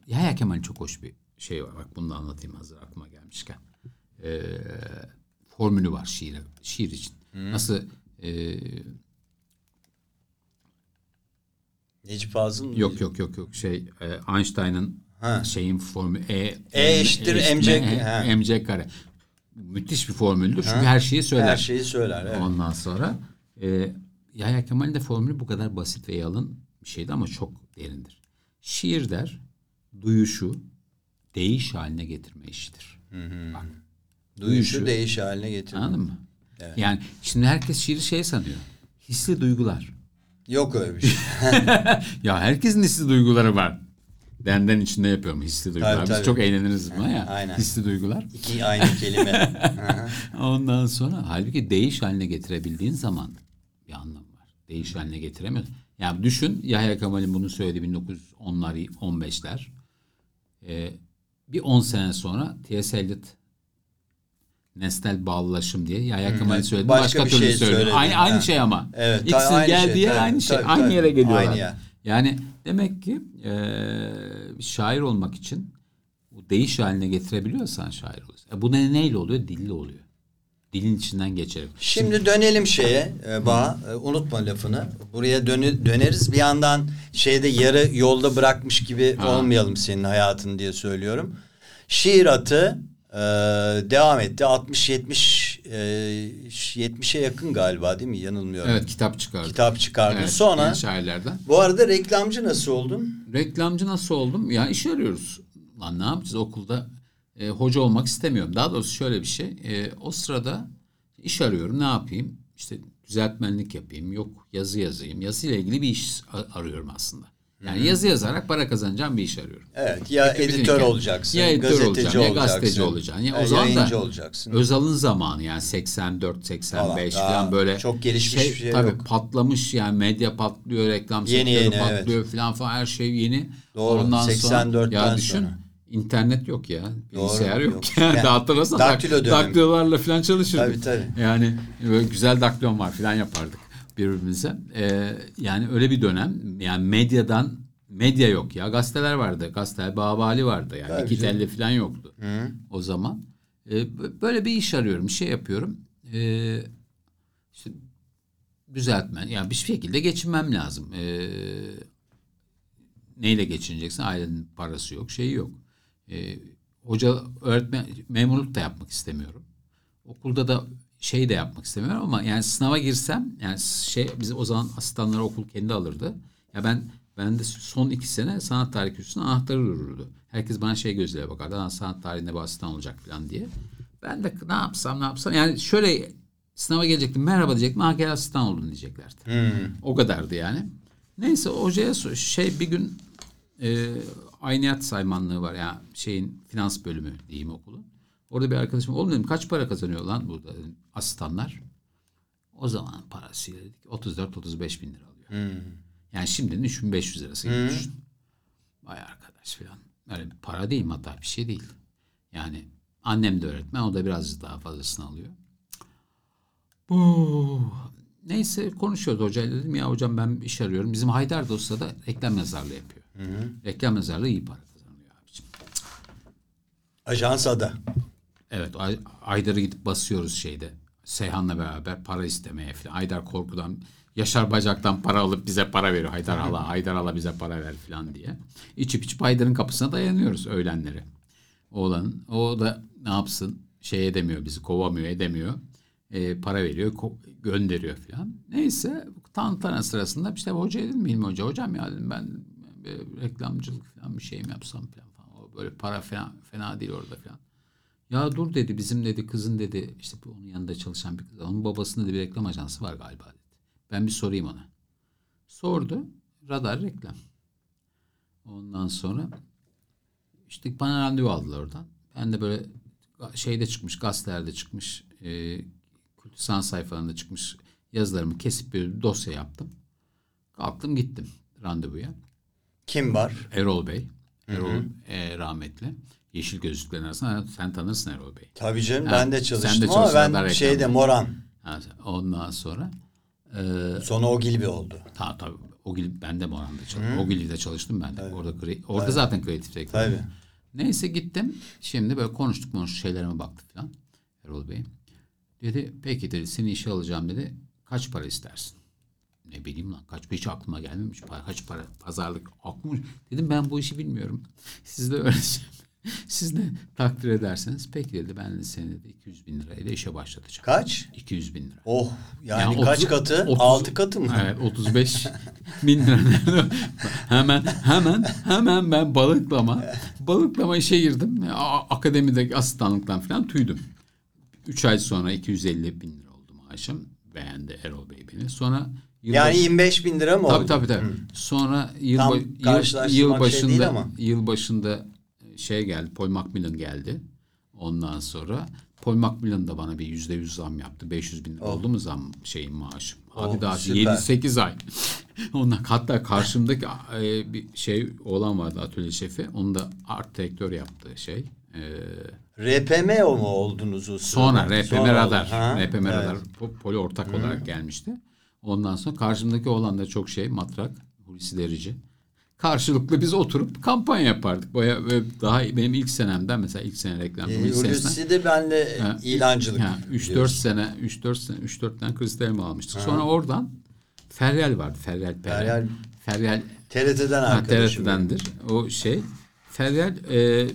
Yahya Kemal'in çok hoş bir şey var. Bak bunu da anlatayım hazır aklıma gelmişken. E, formülü var şiir, şiir için. Nasıl e, Necip Fazıl mı? yok yok yok yok şey e, Einstein'ın Ha. şeyin formülü E, E eşittir mc M- ha. mc kare. Müthiş bir formüldür. Çünkü her şeyi söyler. Her şeyi söyler. Evet. Ondan sonra e, Yahya Kemal'in de formülü bu kadar basit ve yalın bir şeydi ama çok derindir. Şiir der, duyuşu değiş haline getirme işidir. Bak, Duyuşu duyuşu- değiş haline getiriyor. anladın mı? Yani şimdi herkes şiiri şey sanıyor. Hisli duygular. Yok öyle bir şey. Ya herkesin hisli duyguları var. Benden içinde yapıyorum hisli duygular. Tabii, Biz tabii. çok eğleniriz buna ya. Aynen. Hisli duygular. İki aynı kelime. Ondan sonra halbuki değiş haline getirebildiğin zaman bir anlam var. Değiş haline getiremiyorsun. Yani düşün Yahya Kemal'in bunu söylediği 1910'lar 15'ler. Ee, bir 10 sene sonra T.S. Eliot nesnel bağlılaşım diye Yahya Kemal söyledi. başka Başka, bir türlü şey söyledi. söyledi. Aynı, aynı şey ama. Evet, İkisinin aynı geldiği şey, tabii, aynı şey. tabii, aynı tabii. yere geliyorlar. Aynı yer. Yani demek ki eee, şair olmak için bu değiş haline getirebiliyorsan şair oluyorsun. E bu ne neyle oluyor? Dille oluyor. Dilin içinden geçerek. Şimdi dönelim şeye e, Baha. E, unutma lafını. Buraya dönü- döneriz. Bir yandan şeyde yarı yolda bırakmış gibi Ha. olmayalım senin hayatın diye söylüyorum. Şiir atı e, devam etti. 60-70 e, 70'e yakın galiba değil mi? Yanılmıyorum. Evet kitap çıkardı. Kitap çıkardı. Evet, Sonra şairlerden. bu arada reklamcı nasıl oldun? Reklamcı nasıl oldum? Ya iş arıyoruz. Lan ne yapacağız okulda? E, hoca olmak istemiyorum. Daha doğrusu şöyle bir şey. E, o sırada iş arıyorum. Ne yapayım? İşte düzeltmenlik yapayım. Yok yazı yazayım. Yazıyla ilgili bir iş arıyorum aslında. Yani yazı yazarak para kazanacağım bir iş arıyorum. Evet ya Bütün editör hikaye. olacaksın, Ya editör gazeteci olacaksın, ya olacaksın. gazeteci olacaksın. Ya o e, zaman da olacaksın. Özal'ın zamanı yani 84 85 Falan, falan böyle çok gelişmiş bir şey tabii yok. patlamış yani medya patlıyor, reklam Yeni, sektörü yeni, patlıyor falan falan her şey yeni. Doğru, Ondan 84'ten sonra ya düşün sonra. internet yok ya. Bilgisayar yok. yok. Yani Yani daktilo dak- dönemi. daktilolarla falan çalışırdık. Tabii, tabii. Yani böyle güzel daktilom var falan yapardık birbirimize. Ee, yani öyle bir dönem yani medyadan medya yok ya. Gazeteler vardı. Gazeteler Babali vardı yani. Tabii İki canım. telli falan yoktu o zaman. B- böyle bir iş arıyorum. Bir şey yapıyorum. Ee, işte düzeltmen. Yani bir şekilde geçinmem lazım. Ee, neyle geçineceksin? Ailenin parası yok, şeyi yok. Ee, hoca, öğretmen, memurluk da yapmak istemiyorum. Okulda da şey de yapmak istemiyorum ama yani sınava girsem yani şey biz o zaman asistanları okul kendi alırdı. Ya ben ben de son iki sene sanat tarihi kürsüsünün anahtarı dururdu. Herkes bana şey gözüyle bakardı. "Lan sanat tarihinde bir asistan olacak falan diye. Ben de ne yapsam ne yapsam yani şöyle Sınava gelecektim. Merhaba diyecektim. Ha gel asistan oldun diyeceklerdi. O kadardı yani. Neyse hocaya şey bir gün e, ayniyat saymanlığı var yani şeyin finans bölümü diyeyim okulun. Orada bir arkadaşım oğlum dedim kaç para kazanıyor lan burada dedim, asistanlar. O zaman parasıyla dedik 34-35 bin lira alıyor. Yani şimdinin 3500 lirası gibi düşün. Vay arkadaş falan. Öyle bir para değil hatta bir şey değil. Yani annem de öğretmen o da biraz daha fazlasını alıyor. Bu neyse konuşuyoruz hocayla dedim ya hocam ben iş arıyorum. Bizim Haydar Dosta da reklam yazarlığı yapıyor. Reklam yazarlığı iyi para kazanıyor abiciğim. Ajans Ada. Evet Ay- Aydar'ı gidip basıyoruz şeyde. Seyhan'la beraber para istemeye falan. Aydar korkudan Yaşar Bacak'tan para alıp bize para veriyor. Haydar hala, Haydar hala bize para ver falan diye. İçip içip Haydar'ın kapısına dayanıyoruz öğlenleri. Oğlanın. O da ne yapsın? Şey edemiyor bizi kovamıyor edemiyor. Ee, para veriyor gönderiyor falan. Neyse tantana sırasında işte hoca dedim mi Hilmi Hoca hocam ya dedim ben bir reklamcılık falan bir şey mi yapsam falan. falan. O böyle para fena, fena değil orada falan. Ya dur dedi bizim dedi kızın dedi işte bu onun yanında çalışan bir kız. Onun babasının dedi bir reklam ajansı var galiba dedi. Ben bir sorayım ona. Sordu. Radar reklam. Ondan sonra işte bana randevu aldılar oradan. Ben de böyle şeyde çıkmış, gazetelerde çıkmış, e, kültür sanat sayfalarında çıkmış yazılarımı kesip bir dosya yaptım. Kalktım gittim randevuya. Kim var? Erol Bey. Erol e, rahmetli. Yeşil gözlüklerin arasında sen tanırsın Erol Bey. Tabii canım Ha, ben de sen de çalıştım ama ben şeyde. Moran. Ha, ondan sonra e, Sonra o Gilbi oldu. ta tabii o gil ben de Moran'da çalıştım. O Gil'de çalıştım ben de. Orada kre- orada zaten kreatif direktör. Tabii. Neyse gittim. Şimdi böyle konuştuk konuştuk şeylerime baktı falan. Erol Bey. Dedi peki dedi seni işe alacağım dedi. Kaç para istersin? Ne bileyim lan kaç hiç aklıma gelmemiş. Para, kaç para pazarlık aklıma. Dedim ben bu işi bilmiyorum. Siz de öğreteceğim. Siz ne takdir ederseniz peki dedi ben de seni dedi 200 bin lirayla işe başlatacağım. Kaç? 200 bin lira. Oh yani, Yani kaç katı? otuz- Altı katı mı? Evet 35 bin lira. hemen hemen hemen ben balıklama balıklama işe girdim. Akademideki asistanlıktan falan tüydüm. 3 ay sonra 250 bin lira oldu maaşım. Beğendi Erol Bey beni. Sonra yılbaşı- Yani 25 bin lira mı Tabii oldu? tabii tabii. Sonra yıl, Tam ba- yıl, yıl şey başında yıl başında şey geldi. Paul Macmillan geldi. Ondan sonra Paul Macmillan da bana bir yüzde yüz zam yaptı. 500 bin lira oldu mu zam şeyin maaşım? Abi Oh, daha süper. 7-8 ay. Ondan hatta karşımdaki e, bir şey olan vardı atölye şefi. Onu da art direktör yaptı şey. E, RPM o mu oldunuz o? Sonra RPM Sonra Radar. Ha, RPM evet. Radar po- poli ortak olarak gelmişti. Ondan sonra karşımdaki olan da çok şey matrak, Hulusi Derici. Karşılıklı biz oturup kampanya yapardık. Baya daha benim ilk senemden mesela ilk sene reklam. Senesinden- Hulusi de benle Ha, ilancılık. Ha, 3-4 diyoruz. sene 3-4 sene 3-4 tane kristalimi almıştık. Sonra oradan Feryal vardı. Feryal Feryal. Feryal. TRT'den ha, arkadaşım. TRT'dendir. O şey. Feryal e,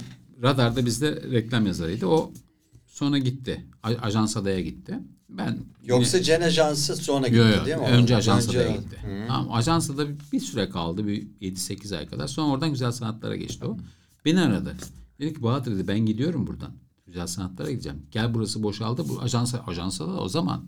radarda bizde reklam yazarıydı. O sonra gitti. Ajans Adaya gitti. Ben Yoksa yine- Cen Ajansı sonra gitti Yo, yo, değil mi? Önce Ajans Önce- Adaya gitti. Tamam, Ajans Adada bir, süre kaldı. Bir 7-8 ay kadar. Sonra oradan güzel sanatlara geçti o. Beni aradı. Dedi ki Bahadır dedi ben gidiyorum buradan. Güzel sanatlara gideceğim. Gel burası boşaldı. Bu ajans ajansa da o zaman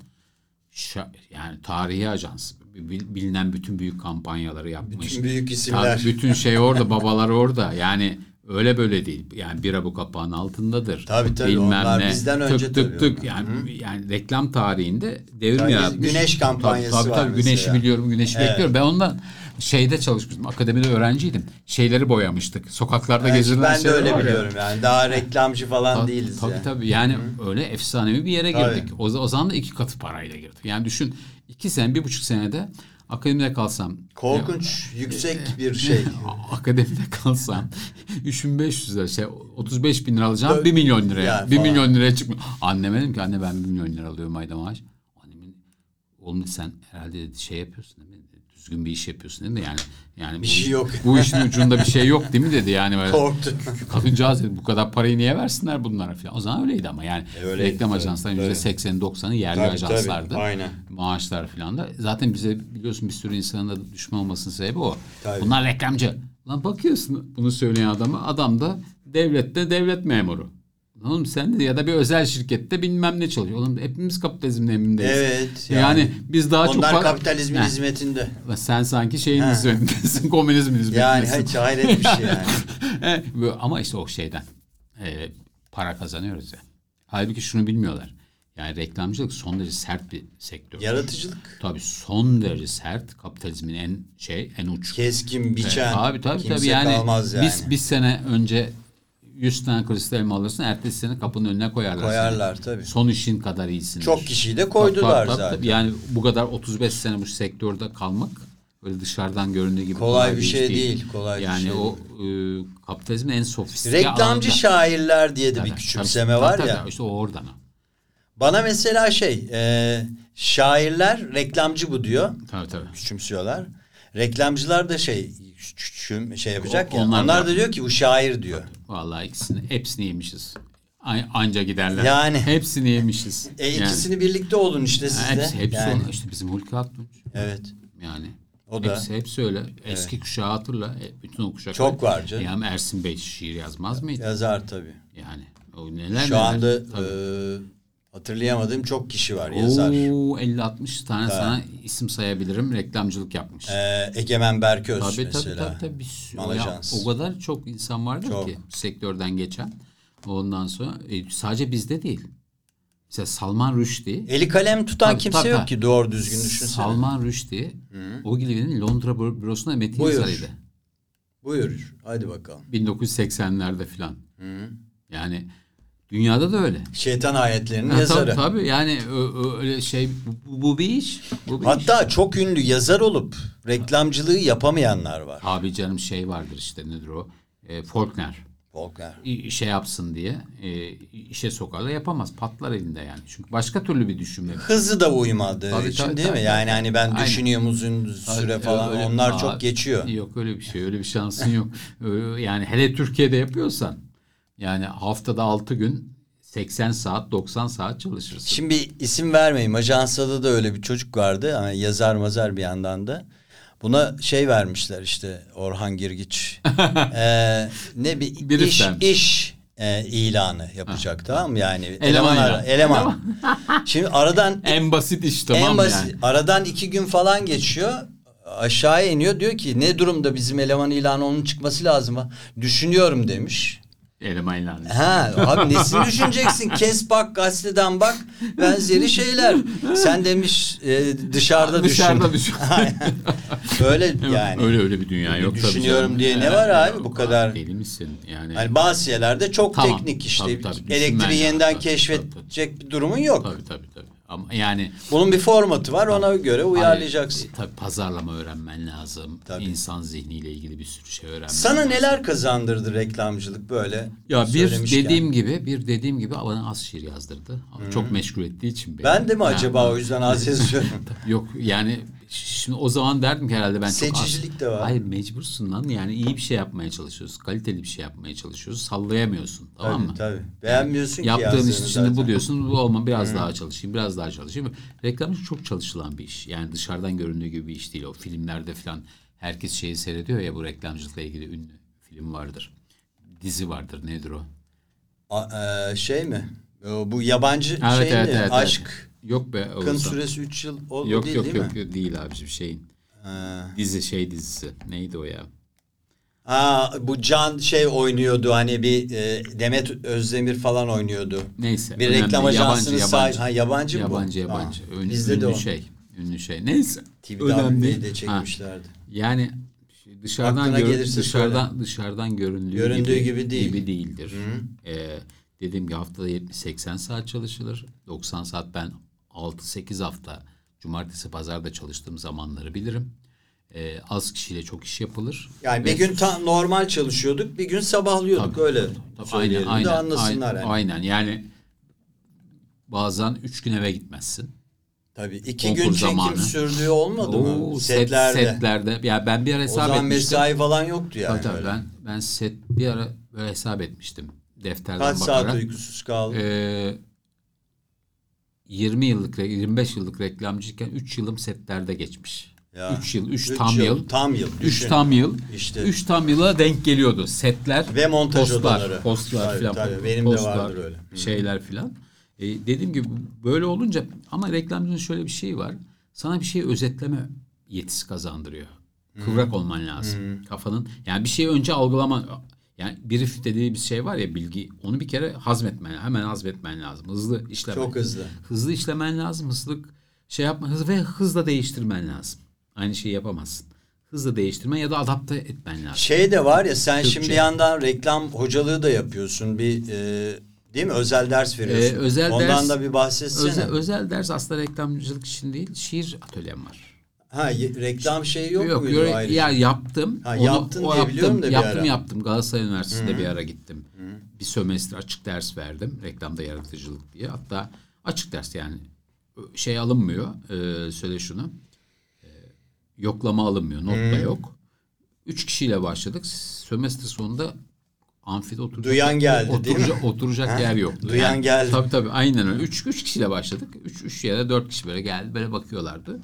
şa- yani tarihi ajans bil- bilinen bütün büyük kampanyaları yapmış. Bütün büyük isimler. Tabii bütün şey orada, babalar orada. Yani öyle böyle değil. Yani bira bu kapağın altındadır. Tabii, tabii. Onlar bizden önce tık tık tabii tık yani yani reklam tarihinde devrim Tabii, yaratmış. Güneş kampanyası tabii, tabii, var tabii, Güneşi mesela. biliyorum, güneşi Evet. bekliyorum. Ben ondan şeyde çalışmıştım. Akademide öğrenciydim. Şeyleri boyamıştık. Sokaklarda Evet, gezilen ben de şeyler öyle var ya. biliyorum yani. Daha reklamcı falan Tabii, değiliz tabii yani. tabii yani öyle efsanevi bir yere Tabii. girdik. O, o zaman da iki katı parayla girdik. Yani düşün iki sene bir buçuk senede akademide kalsam Korkunç, yüksek bir şey. akademide kalsam 3500 lira şey 35 bin lira alacağım Dö- 1 milyon liraya. yani 1 falan. milyon liraya çıkmıyor. Anneme dedim ki anne ben 1 milyon lira alıyorum ayda maaş. Annemin oğlum sen herhalde dedi, şey yapıyorsun değil mi? Düzgün bir iş yapıyorsun mi? Yani yani Bir bu, şey yok. Bu işin ucunda bir şey yok değil mi dedi yani böyle. Korktu. Kadıncağız dedi bu kadar parayı niye versinler bunlara falan. O zaman öyleydi ama yani E, öyleydi, reklam ajanslarının yüzde sekseni doksanı yerli Tabii, ajanslardı. tabii, aynen. Maaşlar falan da. Zaten bize biliyorsun bir sürü insanın da düşman olmasının sebebi o. Tabii. Bunlar reklamcı. Lan bakıyorsun bunu söyleyen adama adam da devlette devlet memuru. Oğlum sen de ya da bir özel şirkette bilmem ne çalışıyor. Oğlum hepimiz kapitalizmin emindeyiz. Evet, Yani, yani. biz daha çok... Onlar kapitalizmin Ha, hizmetinde. Sen sanki şeyin Ha. hizmetindesin, komünizmin hizmetindesin. Yani hiç hayret bir şey yani. Ama işte o şeyden e, para kazanıyoruz ya. Halbuki şunu bilmiyorlar. Yani reklamcılık son derece sert bir sektör. Yaratıcılık. Tabii son derece sert. Kapitalizmin en şey, en uç. Keskin, biçen. Tabii tabii kimse tabii yani, yani. biz bir sene önce 100 tane kristal elma alırsın ertesi sene kapının önüne koyarlar. seni. Koyarlar tabii. Son işin kadar iyisin. Çok kişiyi de koydular zaten. Yani bu kadar 35 sene bu sektörde kalmak öyle dışarıdan göründüğü gibi Kolay bir iş şey değil, kolay bir yani şey o e, kapitalizmin en sofistike Reklamcı alanında- şairler diye de bir Tabii, küçümseme tabii, var tabii, ya. tabii. işte o oradan. Bana mesela şey, e, şairler reklamcı bu diyor. Tabii tabii. Küçümsüyorlar. Reklamcılar da şey küçüm şey yapacak O- ya. onlar Onlar, da- da diyor ki bu şair diyor. Vallahi ikisini hepsini yemişiz. An- Anca giderler. Yani. hepsini yemişiz. E Yani. ikisini birlikte olun işte siz Ha, de. hepsi, hepsi yani. işte bizim Hulki Aktunç. Evet. Yani O da. hepsi, hepsi öyle. Eski kuşağı hatırla. E, Bütün o kuşak. Çok var canım. Yani Ersin Bey şiir yazmaz mıydı? Yazar tabii. Yani o neler Şu neler. anda Tabii. e, hatırlayamadığım çok kişi var yazar. Oo, 50-60 tane sana isim sayabilirim. Reklamcılık yapmış. E, Egemen Berköz tabii, tabii mesela. tabii tabii. Bir sürü- Malajans. ya, o kadar çok insan vardır Çok. ki sektörden geçen. Ondan sonra e, sadece bizde değil. Mesela Salman Rushdie Eli kalem tutan Tabii, kimse tabii, yok tabii. ki doğru düzgün düşünsene. Salman Rushdie o Gilligan'in Londra bür- bürosunda metin Buyur. yazarıydı. Buyur. Hadi bakalım. 1980'lerde filan. Yani dünyada da öyle. Şeytan ayetlerinin Ha, yazarı. Tabii, tabii yani öyle şey bu, bu bir iş. Bu bir iş. Hatta çok ünlü yazar olup reklamcılığı yapamayanlar var. Abi canım şey vardır işte nedir o? E, Faulkner. Faulkner. İ- şey yapsın diye e, işe sokarlar yapamaz. Patlar elinde yani. Çünkü başka türlü bir düşünme. Hızı da uymadığı Tabii, için tabii, değil tabii, mi? Yani tabii. hani ben Aynen. düşünüyorum uzun süre Öyle- falan öyle- onlar Aa, çok geçiyor. Yok öyle bir şey. Öyle bir şansın yok. Yani hele Türkiye'de yapıyorsan yani haftada 6 gün 80 saat 90 saat çalışırsın. Şimdi isim vermeyeyim. Ajansada da öyle bir çocuk vardı. Yani yazar mazar bir yandan da. Buna şey vermişler işte Orhan Girgiç. Ee, ne bir Bir iş vermiş. iş e, ilanı yapacak tamam mı? Yani eleman Eleman ara- eleman. Şimdi aradan en basit iş tamam en mı basit yani? aradan iki gün falan geçiyor. Aşağıya iniyor diyor ki ne durumda bizim eleman ilanı onun çıkması lazım ha. Düşünüyorum demiş. Eleman ilanı. Ha abi nesini düşüneceksin? Kes bak gazeteden bak benzeri şeyler. Sen demiş e, dışarıda, Dışarıda düşün. düşün. Öyle yani. Öyle öyle bir dünya yok tabii Düşünüyorum canım. diye ne var abi bu kadar? Deli misin yani? Hani bazı yerlerde çok Tamam, teknik işte. tabii, tabii. Elektriği yeniden Tabii, keşfedecek bir durumun yok. Tabii tabii tabii. Ama yani Bunun bir formatı var ona göre uyarlayacaksın. Hani, tabii pazarlama öğrenmen lazım. Tabii. İnsan zihniyle ilgili bir sürü şey öğrenmen Sana lazım. neler kazandırdı reklamcılık böyle? Ya bir dediğim gibi bir dediğim gibi bana az şiir yazdırdı. Ama Çok meşgul ettiği için beni. Ben de mi Ha, acaba o yüzden az yazıyorum? Yok yani şimdi o zaman derdim ki herhalde ben çok az- Seçicilik de var. Hayır mecbursun lan yani iyi bir şey yapmaya çalışıyoruz. Kaliteli bir şey yapmaya çalışıyoruz. Sallayamıyorsun tamam mı? tabii tabii. Beğenmiyorsun ki Yaptığın iş içinde bu diyorsun. Bu olma biraz daha çalışayım, biraz daha çalışayım. Reklamcılık çok çalışılan bir iş. Yani dışarıdan göründüğü gibi bir iş değil. O filmlerde falan herkes şeyi seyrediyor ya bu reklamcılıkla ilgili ünlü film vardır. Dizi vardır. Nedir o? A- e, şey mi? O, bu yabancı Evet, şey evet, mi? evet, evet. Aşk. Yok be. Kın süresi 3 yıl o Yok değil yok değil yok, mi? yok değil abiciğim şeyin. Ha. Dizi şey dizisi. Neydi o ya? Aa, bu Can şey oynuyordu hani bir e, Demet Özdemir falan oynuyordu. Neyse. Bir önemli reklam ajansının yabancı, sahibi. Ha, yabancı mı bu? Yabancı yabancı. Ha, Ün- bizde de ünlü o. şey. Ünlü şey. Neyse. TV'de de Ha. çekmişlerdi. Yani dışarıdan gör- dışarıdan dışarıdan göründüğü, Göründüğü gibi, gibi değil. gibi değildir. Ee, dediğim gibi haftada 70-80 saat çalışılır. 90 saat ben 6-8 hafta cumartesi pazarda çalıştığım zamanları bilirim. Ee, az kişiyle çok iş yapılır. Yani Ve- bir gün tam normal çalışıyorduk, bir gün sabahlıyorduk Tabii, öyle. tabii, söyleyelim aynen, de aynen, anlasınlar aynen, yani. aynen. Yani bazen üç gün eve gitmezsin. Tabii iki Konkur gün çekim zamanı. sürdüğü olmadı mı? Oo, set- Setlerde. setlerde. Ya ben bir ara o hesap zaman etmiştim. mesai falan yoktu yani. Tabii tabii ben ben set bir ara böyle hesap etmiştim defterden Kaç bakarak. saat uykusuz kaldın? Ee, 20 yıllık re- 25 yıllık reklamcıyken 3 yılım setlerde geçmiş. Ya. 3 yıl, 3 Üç tam yıl. Tam yıl. 3 düşün. tam yıl. İşte. 3 tam yıla denk geliyordu. Setler Ve montaj postlar, odaları. Postlar filan. Benim de postlar, vardır öyle. Şeyler filan. E, dediğim gibi böyle olunca ama reklamcının şöyle bir şey var. Sana bir şeyi özetleme yetisi kazandırıyor. Kıvrak olman lazım. Kafanın yani bir şeyi önce algılama yani brief dediği bir şey var ya bilgi onu bir kere hazmetmen hemen hazmetmen lazım. Hızlı işlemen. Çok hızlı. Hızlı işlemen lazım. Hızlı şey yapma hız ve hızla değiştirmen lazım. Aynı şeyi yapamazsın. Hızla değiştirmen ya da adapte etmen lazım. Şey de var ya sen Türkçe. şimdi yandan reklam hocalığı da yapıyorsun. Bir e, değil mi? Özel ders veriyorsun. Ee, özel Ondan ders- da bir bahsetsene. Özel, özel ders aslında reklamcılık için değil, şiir atölyem var. Ha reklam şeyi yok, Yok, muydu ayrıca? ya yaptım. Ha, yaptın diye yaptım, biliyorum da bir yaptım, ara. yaptım. Galatasaray Üniversitesi'nde bir ara gittim. Bir sömestr açık ders verdim. Reklamda yaratıcılık diye. Hatta açık ders yani şey alınmıyor. Ee, söyle şunu. Ee, yoklama alınmıyor. Not da yok. Üç kişiyle başladık. Sömestr sonunda amfide oturacak, Duyan geldi, değil mi? oturacak, oturacak yer yoktu. Duyan geldi. Tabii tabii aynen öyle. Üç, üç kişiyle başladık. Üç, üç ya da dört kişi böyle geldi. Böyle bakıyorlardı.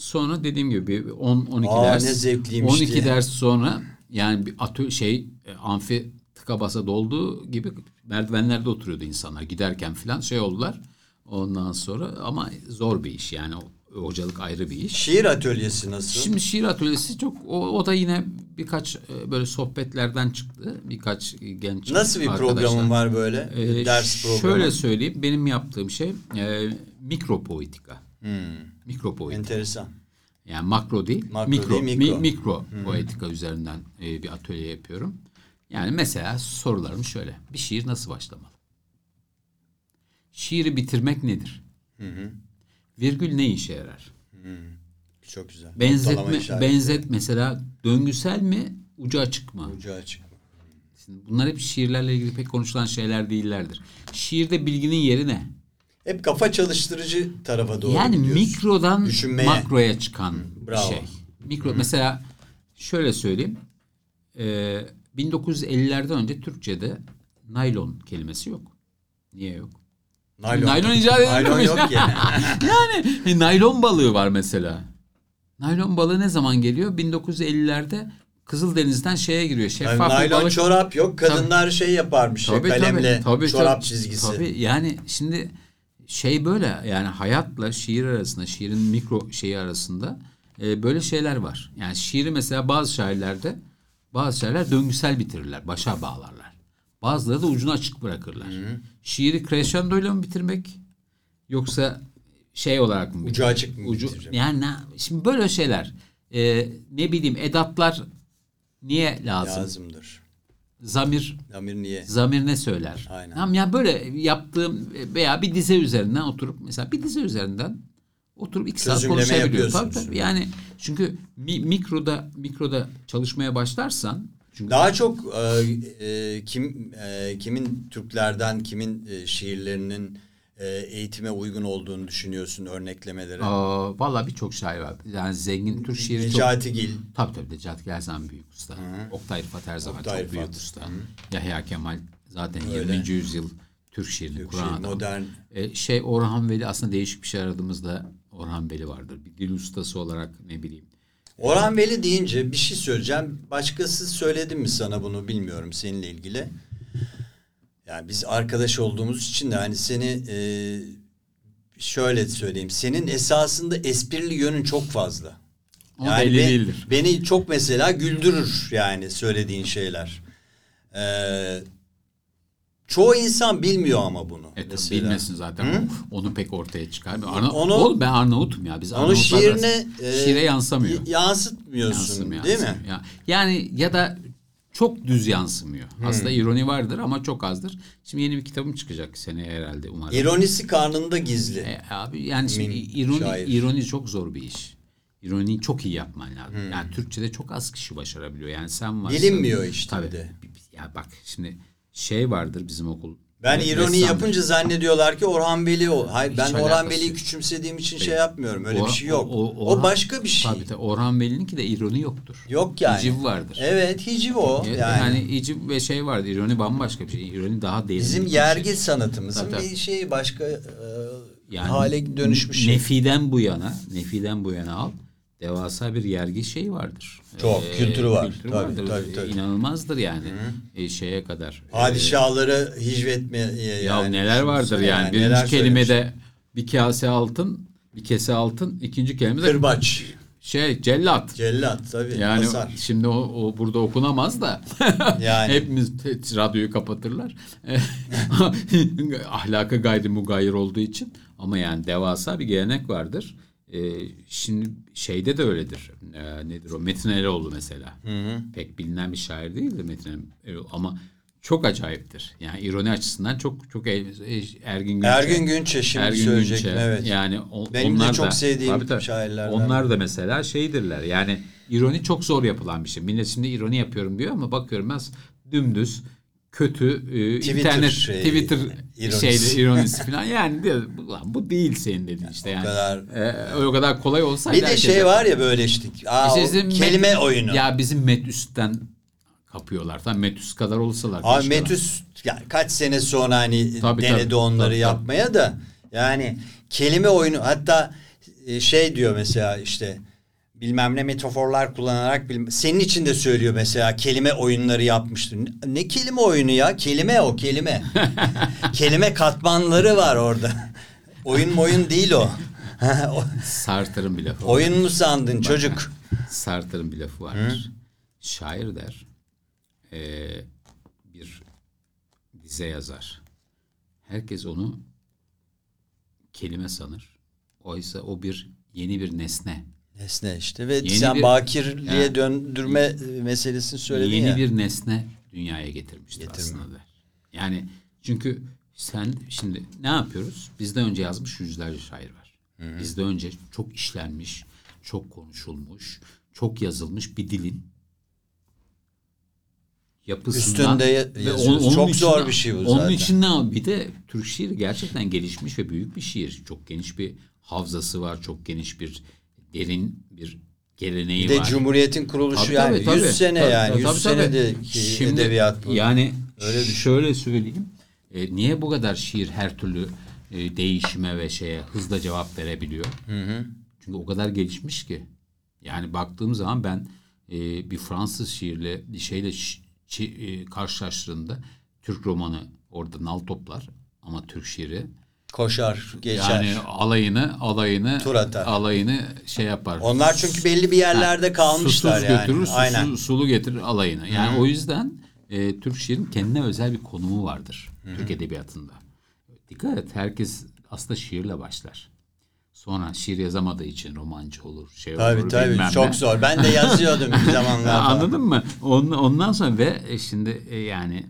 Sonra dediğim gibi bir 10-12 Aa, ders. ne zevkliymiş 12 diye. ders sonra yani bir atö şey e, amfi tıka basa dolduğu gibi merdivenlerde oturuyordu insanlar giderken falan şey oldular. Ondan sonra ama zor bir iş yani hocalık ayrı bir iş. Şiir atölyesi nasıl? Şimdi şiir atölyesi çok o, o da yine birkaç e, böyle sohbetlerden çıktı. Birkaç genç nasıl bir programın var böyle? Ee, ders programı. Şöyle söyleyeyim benim yaptığım şey e, mikropoetika. Hmm, Mikropoetika. enteresan. Yani makro değil, Makro mikro, değil, mikro. mi- mikro poetika üzerinden e, bir atölye yapıyorum. Yani mesela sorularım şöyle. Bir şiir nasıl başlamalı? Şiiri bitirmek nedir? Virgül ne işe yarar? Çok güzel. Benzetme, benzet mesela döngüsel mi, ucu açık mı? Ucu açık. Şimdi bunlar hep şiirlerle ilgili pek konuşulan şeyler değillerdir. Şiirde bilginin yeri ne? Hep kafa çalıştırıcı tarafa doğru yani gidiyorsun. mikrodan Düşünmeye. makroya çıkan bravo. şey. Mikro mesela şöyle söyleyeyim. Ee, 1950'lerden önce Türkçe'de naylon kelimesi yok. Niye yok? Naylon, Naylon icat edilmemiş. Naylon yok yani. yani e, naylon balığı var mesela. Naylon balığı ne zaman geliyor? 1950'lerde Kızıldeniz'den şeye giriyor. Yani Şeffaf bir naylon balık. çorap yok. Kadınlar şey yaparmış. ya, kalemle çorap tabii, çizgisi. Tabii yani şimdi şey böyle yani hayatla şiir arasında, şiirin mikro şeyi arasında e, böyle şeyler var. Yani şiiri mesela bazı şairlerde bazı şairler döngüsel bitirirler, başa bağlarlar. Bazıları da ucunu açık bırakırlar. Şiiri crescendo ile mi bitirmek yoksa şey olarak mı? Ucu bitirmek? açık mı Ucu, bitireceğim? yani ne- şimdi böyle şeyler. E, ne bileyim edatlar niye lazım? Lazımdır. Zamir Amir niye? Zamir ne söyler? Aynen. Tamam ya böyle yaptığım veya bir dize üzerinden oturup mesela bir dize üzerinden oturup iki saat Çözümleme konuşabiliyor. Tabii, tabii. Yani çünkü mi- mikroda mikroda çalışmaya başlarsan çünkü Daha çok e, e, kim e, kimin Türklerden kimin e, şiirlerinin e, eğitime uygun olduğunu düşünüyorsun örneklemeleri. aa, vallahi birçok şair var. Yani zengin Türk şiiri çok Necati Gil. Tabii tabii Necati her zaman büyük usta. Oktay Rıfat her zaman Oktay çok büyük Rıfat. usta. Yahya Kemal zaten Öyle. 20. yüzyıl Türk şiirini Türk kuran şiiri, adam. modern. E, şey Orhan Veli aslında değişik bir şey aradığımızda Orhan Veli vardır. Bir dil ustası olarak ne bileyim. Orhan Veli deyince bir şey söyleyeceğim. Başkası söyledi mi sana bunu bilmiyorum seninle ilgili. Yani biz arkadaş olduğumuz için de hani seni e, şöyle söyleyeyim. Senin esasında esprili yönün çok fazla. O belli be- değildir. Beni çok mesela güldürür yani söylediğin şeyler. Ee, çoğu insan bilmiyor ama bunu. E, mesela. bilmesin zaten. Onu pek ortaya çıkar. Arna- Onu- Oğlum ben Arnavut'um ya. Biz Onu şiirine e, şiire yansımıyor. y- Yansıtmıyorsun Yansımıyor, değil mi? Ya- Yani ya da çok düz yansımıyor. Hmm. Aslında ironi vardır ama çok azdır. Şimdi yeni bir kitabım çıkacak seneye herhalde umarım. İronisi karnında gizli. E, abi yani şimdi Min ironi şair. ironi çok zor bir iş. İroniyi çok iyi yapman lazım. Hmm. Yani Türkçe'de çok az kişi başarabiliyor. Yani sen varsın. Bilinmiyor işte Tabii. de. Ya bak şimdi şey vardır bizim okul. Ben ironi ressamdır. yapınca zannediyorlar ki Orhan Veli o. Hayır ben Hiç Orhan alakası Veli'yi küçümsediğim için şey yapmıyorum. Öyle bir Orhan- şey yok. O, Orhan- başka bir şey. Tabii tabii. Orhan Veli'ninki de ironi yoktur. Yok yani. Hiciv vardır. Evet hiciv o. Yani, Yani, hiciv ve şey vardır. İroni bambaşka bir şey. İroni daha derin. bizim bir yergi şey. sanatımızın Tabii, tabii. bir şeyi başka e, Yani hale dönüşmüş şey. Nefiden bu yana, Nefiden bu yana al. Devasa bir yergi şeyi vardır. Çok, kültürü var. Kültürü Tabii, vardır. tabii, tabii. İnanılmazdır yani. E, şeye kadar. E, Padişahları hicvetmeye ya yani. neler vardır düşünsene yani. Birinci neler kelimede bir kase altın, bir kese altın, ikinci kelimede. Kırbaç, şey cellat. cellat tabii. Yani Hasar. şimdi o, o burada okunamaz da Yani. hepimiz radyoyu kapatırlar. Ahlaka gayri mugayir olduğu için ama yani devasa bir gelenek vardır. Ee, şimdi şeyde de öyledir. Ee, nedir o? Metin Eroğlu mesela. Pek bilinen bir şair değildir Metin Eroğlu ama çok acayiptir. Yani ironi açısından çok çok e, Ergin Günçe. Ergün Günçe şimdi Ergün söyleyecektim, Günçe. evet. Yani o- Benim de onlar çok da- sevdiğim Tabii tabii. şairlerden Onlar da mesela şeydirler. Yani ironi çok zor yapılan bir şey. Millet şimdi ironi yapıyorum diyor ama bakıyorum ben dümdüz kötü e, Twitter internet şey, Twitter ironisi. şeyde ironisi falan yani diyor, "Ulan bu değil senin dediğin işte yani. kadar- E, o kadar kolay olsaydı Bir de herkes şey var ya böyle işte. Aa, İşte o kelime Met- oyunu. Ya bizim Metüs'ten kapıyorlar. Tam Metüs kadar olsalar. Abi. Metüs yani kaç sene sonra hani Tabii, denedi tabii. onları Tabii, yapmaya da yani kelime oyunu hatta e, şey diyor mesela işte bilmem ne metaforlar kullanarak bilmem, senin için de söylüyor mesela kelime oyunları yapmıştır. Ne, ne kelime oyunu ya? Kelime o kelime. kelime katmanları var orada. Oyun oyun değil o. Sartre'ın bir lafı oyun mu sandın çocuk? Sartre'ın bir lafı vardır. Şair der, eee, bir dize yazar. Herkes onu kelime sanır. Oysa o bir yeni bir nesne. Nesne işte ve Yeni sen bir- bakirliğe Ya. döndürme e, meselesini söyledin yeni ya. bir nesne dünyaya getirmiştir Getirme. aslında der. Yani çünkü sen şimdi ne yapıyoruz? Bizden önce yazmış yüzlerce şair var. Bizden önce çok işlenmiş, çok konuşulmuş, çok yazılmış bir dilin yapısından Üstünde ya- ve yazıyoruz. Çok zor bir şey bu Onun zaten. için ne bir de Türk şiiri gerçekten gelişmiş ve büyük bir şiir. Çok geniş bir havzası var, çok geniş bir derin bir geleneği Bir de var. Cumhuriyet'in kuruluşu Tabii, yani tabii, 100 tabii. sene Tabii, yani 100 tabii, tabii. senedeki Şimdi edebiyat bu. Yani Öyle düşün. şöyle söyleyeyim. E, niye bu kadar şiir her türlü e, değişime ve şeye hızla cevap verebiliyor? Çünkü o kadar gelişmiş ki. Yani baktığım zaman ben e, bir Fransız şiirle şeyle şi- şi- e, karşılaştığımda Türk romanı orada nal toplar ama Türk şiiri Koşar, geçer. yani alayını alayını Tur atar. alayını şey yapar. Onlar çünkü belli bir yerlerde Ha, kalmışlar susuz yani. götürür, susuz, Aynen. sulu getirir alayını. Yani o yüzden e, Türk şiirin kendine özel bir konumu vardır Türk edebiyatında. Dikkat et herkes aslında şiirle başlar. Sonra şiir yazamadığı için romancı olur, şey Tabii olur, tabii bilmem çok ne. zor. Ben de yazıyordum bir zamanlar. Anladın mı? On- Ondan sonra ve e, şimdi e, yani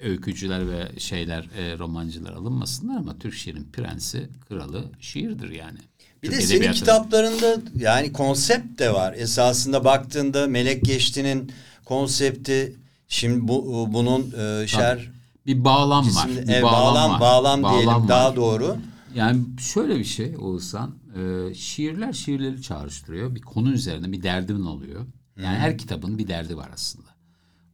öykücüler ve şeyler e, romancılar alınmasınlar ama Türk şiirin prensi, kralı şiirdir yani. Bir Türk de senin kitaplarında yani konsept de var. Esasında baktığında Melek Geçti'nin konsepti şimdi bu bunun e, şer bir bağlam var. Bir e, bağlam, bağlam var. bağlam, diyelim var. daha doğru. Yani şöyle bir şey Oğuzhan, e, şiirler şiirleri çağrıştırıyor. Bir konu üzerine bir derdin oluyor. Yani her kitabın bir derdi var aslında.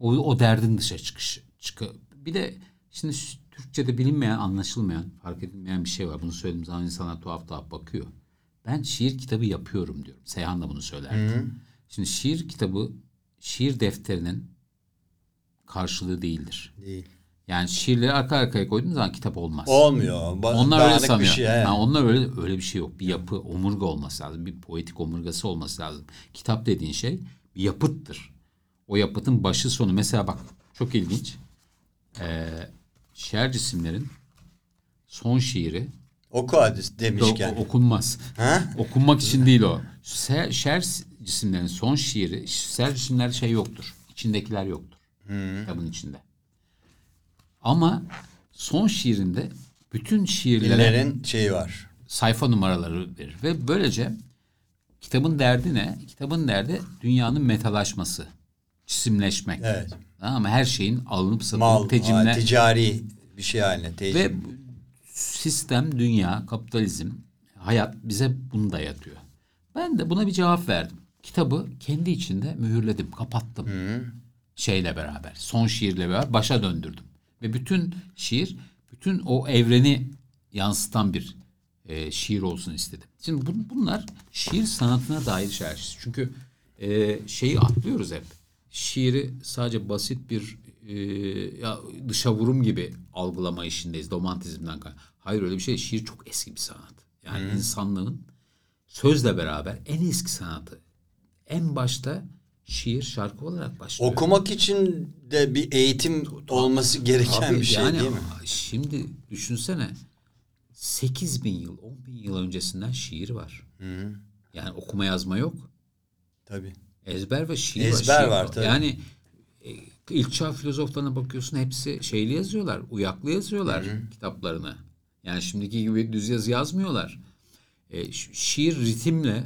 O, o derdin dışa çıkış. Çıkı. Bir de şimdi Türkçe'de bilinmeyen, anlaşılmayan, fark edilmeyen bir şey var. Bunu söylediğim zaman insanlar tuhaf tuhaf bakıyor. Ben şiir kitabı yapıyorum diyorum. Seyhan da bunu söylerdi. Şimdi şiir kitabı, şiir defterinin karşılığı değildir. Değil. Yani şiirleri arka arkaya koyduğun zaman kitap olmaz. Olmuyor. Ba- Onlar öyle sanıyor. Bir şey. Ha, onlar öyle öyle bir şey yok. Bir yapı, omurga olması lazım. Bir poetik omurgası olması lazım. Kitap dediğin şey bir yapıttır. O yapıtın başı sonu. Mesela bak çok ilginç. Ee, şiir cisimlerin son şiiri Oku hadi o- demişken. o- okunmaz. Ha? Okunmak için değil o. Se- Şer cisimlerin son şiiri, şer cisimler şey yoktur. İçindekiler yoktur. Kitabın içinde. Ama son şiirinde bütün şiirlere Dillerin şeyi var. sayfa numaraları verir. Ve böylece kitabın derdi ne? Kitabın derdi dünyanın metalaşması. Cisimleşmek. Evet. Mı? Her şeyin alınıp satılıp tecimle. ticari bir şey haline. Tecim. Ve sistem, dünya, kapitalizm, hayat bize bunu dayatıyor. Ben de buna bir cevap verdim. Kitabı kendi içinde mühürledim, kapattım. Şeyle beraber, son şiirle beraber başa döndürdüm. Ve bütün şiir, bütün o evreni yansıtan bir e, şiir olsun istedim. Şimdi bun- bunlar şiir sanatına dair şeyler. Çünkü e, şeyi atlıyoruz hep. Şiiri sadece basit bir e, ya dışa vurum gibi algılama işindeyiz. Romantizmden kay- Hayır öyle bir şey. Şiir çok eski bir sanat. Yani insanlığın sözle beraber en eski sanatı. En başta şiir şarkı olarak başlıyor. Okumak için de bir eğitim olması gereken Tabii bir şey yani değil mi? Şimdi düşünsene 8 bin yıl, 10 bin yıl öncesinden şiir var. Yani okuma yazma yok. Tabii. Ezber ve şiir Ezber şiir var, tabii. Yani e, ilk çağ filozoflarına bakıyorsun hepsi şeyli yazıyorlar. Uyaklı yazıyorlar kitaplarını. Yani şimdiki gibi düz yazı yazmıyorlar. E, şiir ritimle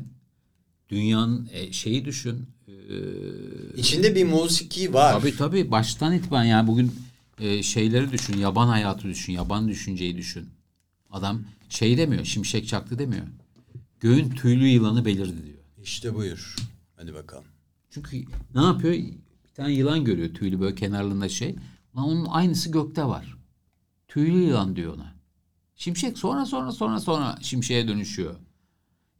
dünyanın e, şeyi düşün. E, İçinde bir musiki var. Tabii tabii baştan itibaren yani bugün e, şeyleri düşün, yaban hayatı düşün, yaban düşünceyi düşün. Adam şey demiyor, şimşek çaktı demiyor. Göğün tüylü yılanı belirdi diyor. İşte buyur. Hadi bakalım. Çünkü ne yapıyor? Bir tane yılan görüyor tüylü böyle kenarlarında şey. Lan onun aynısı gökte var. Tüylü yılan diyor ona. Şimşek sonra sonra sonra sonra şimşeğe dönüşüyor.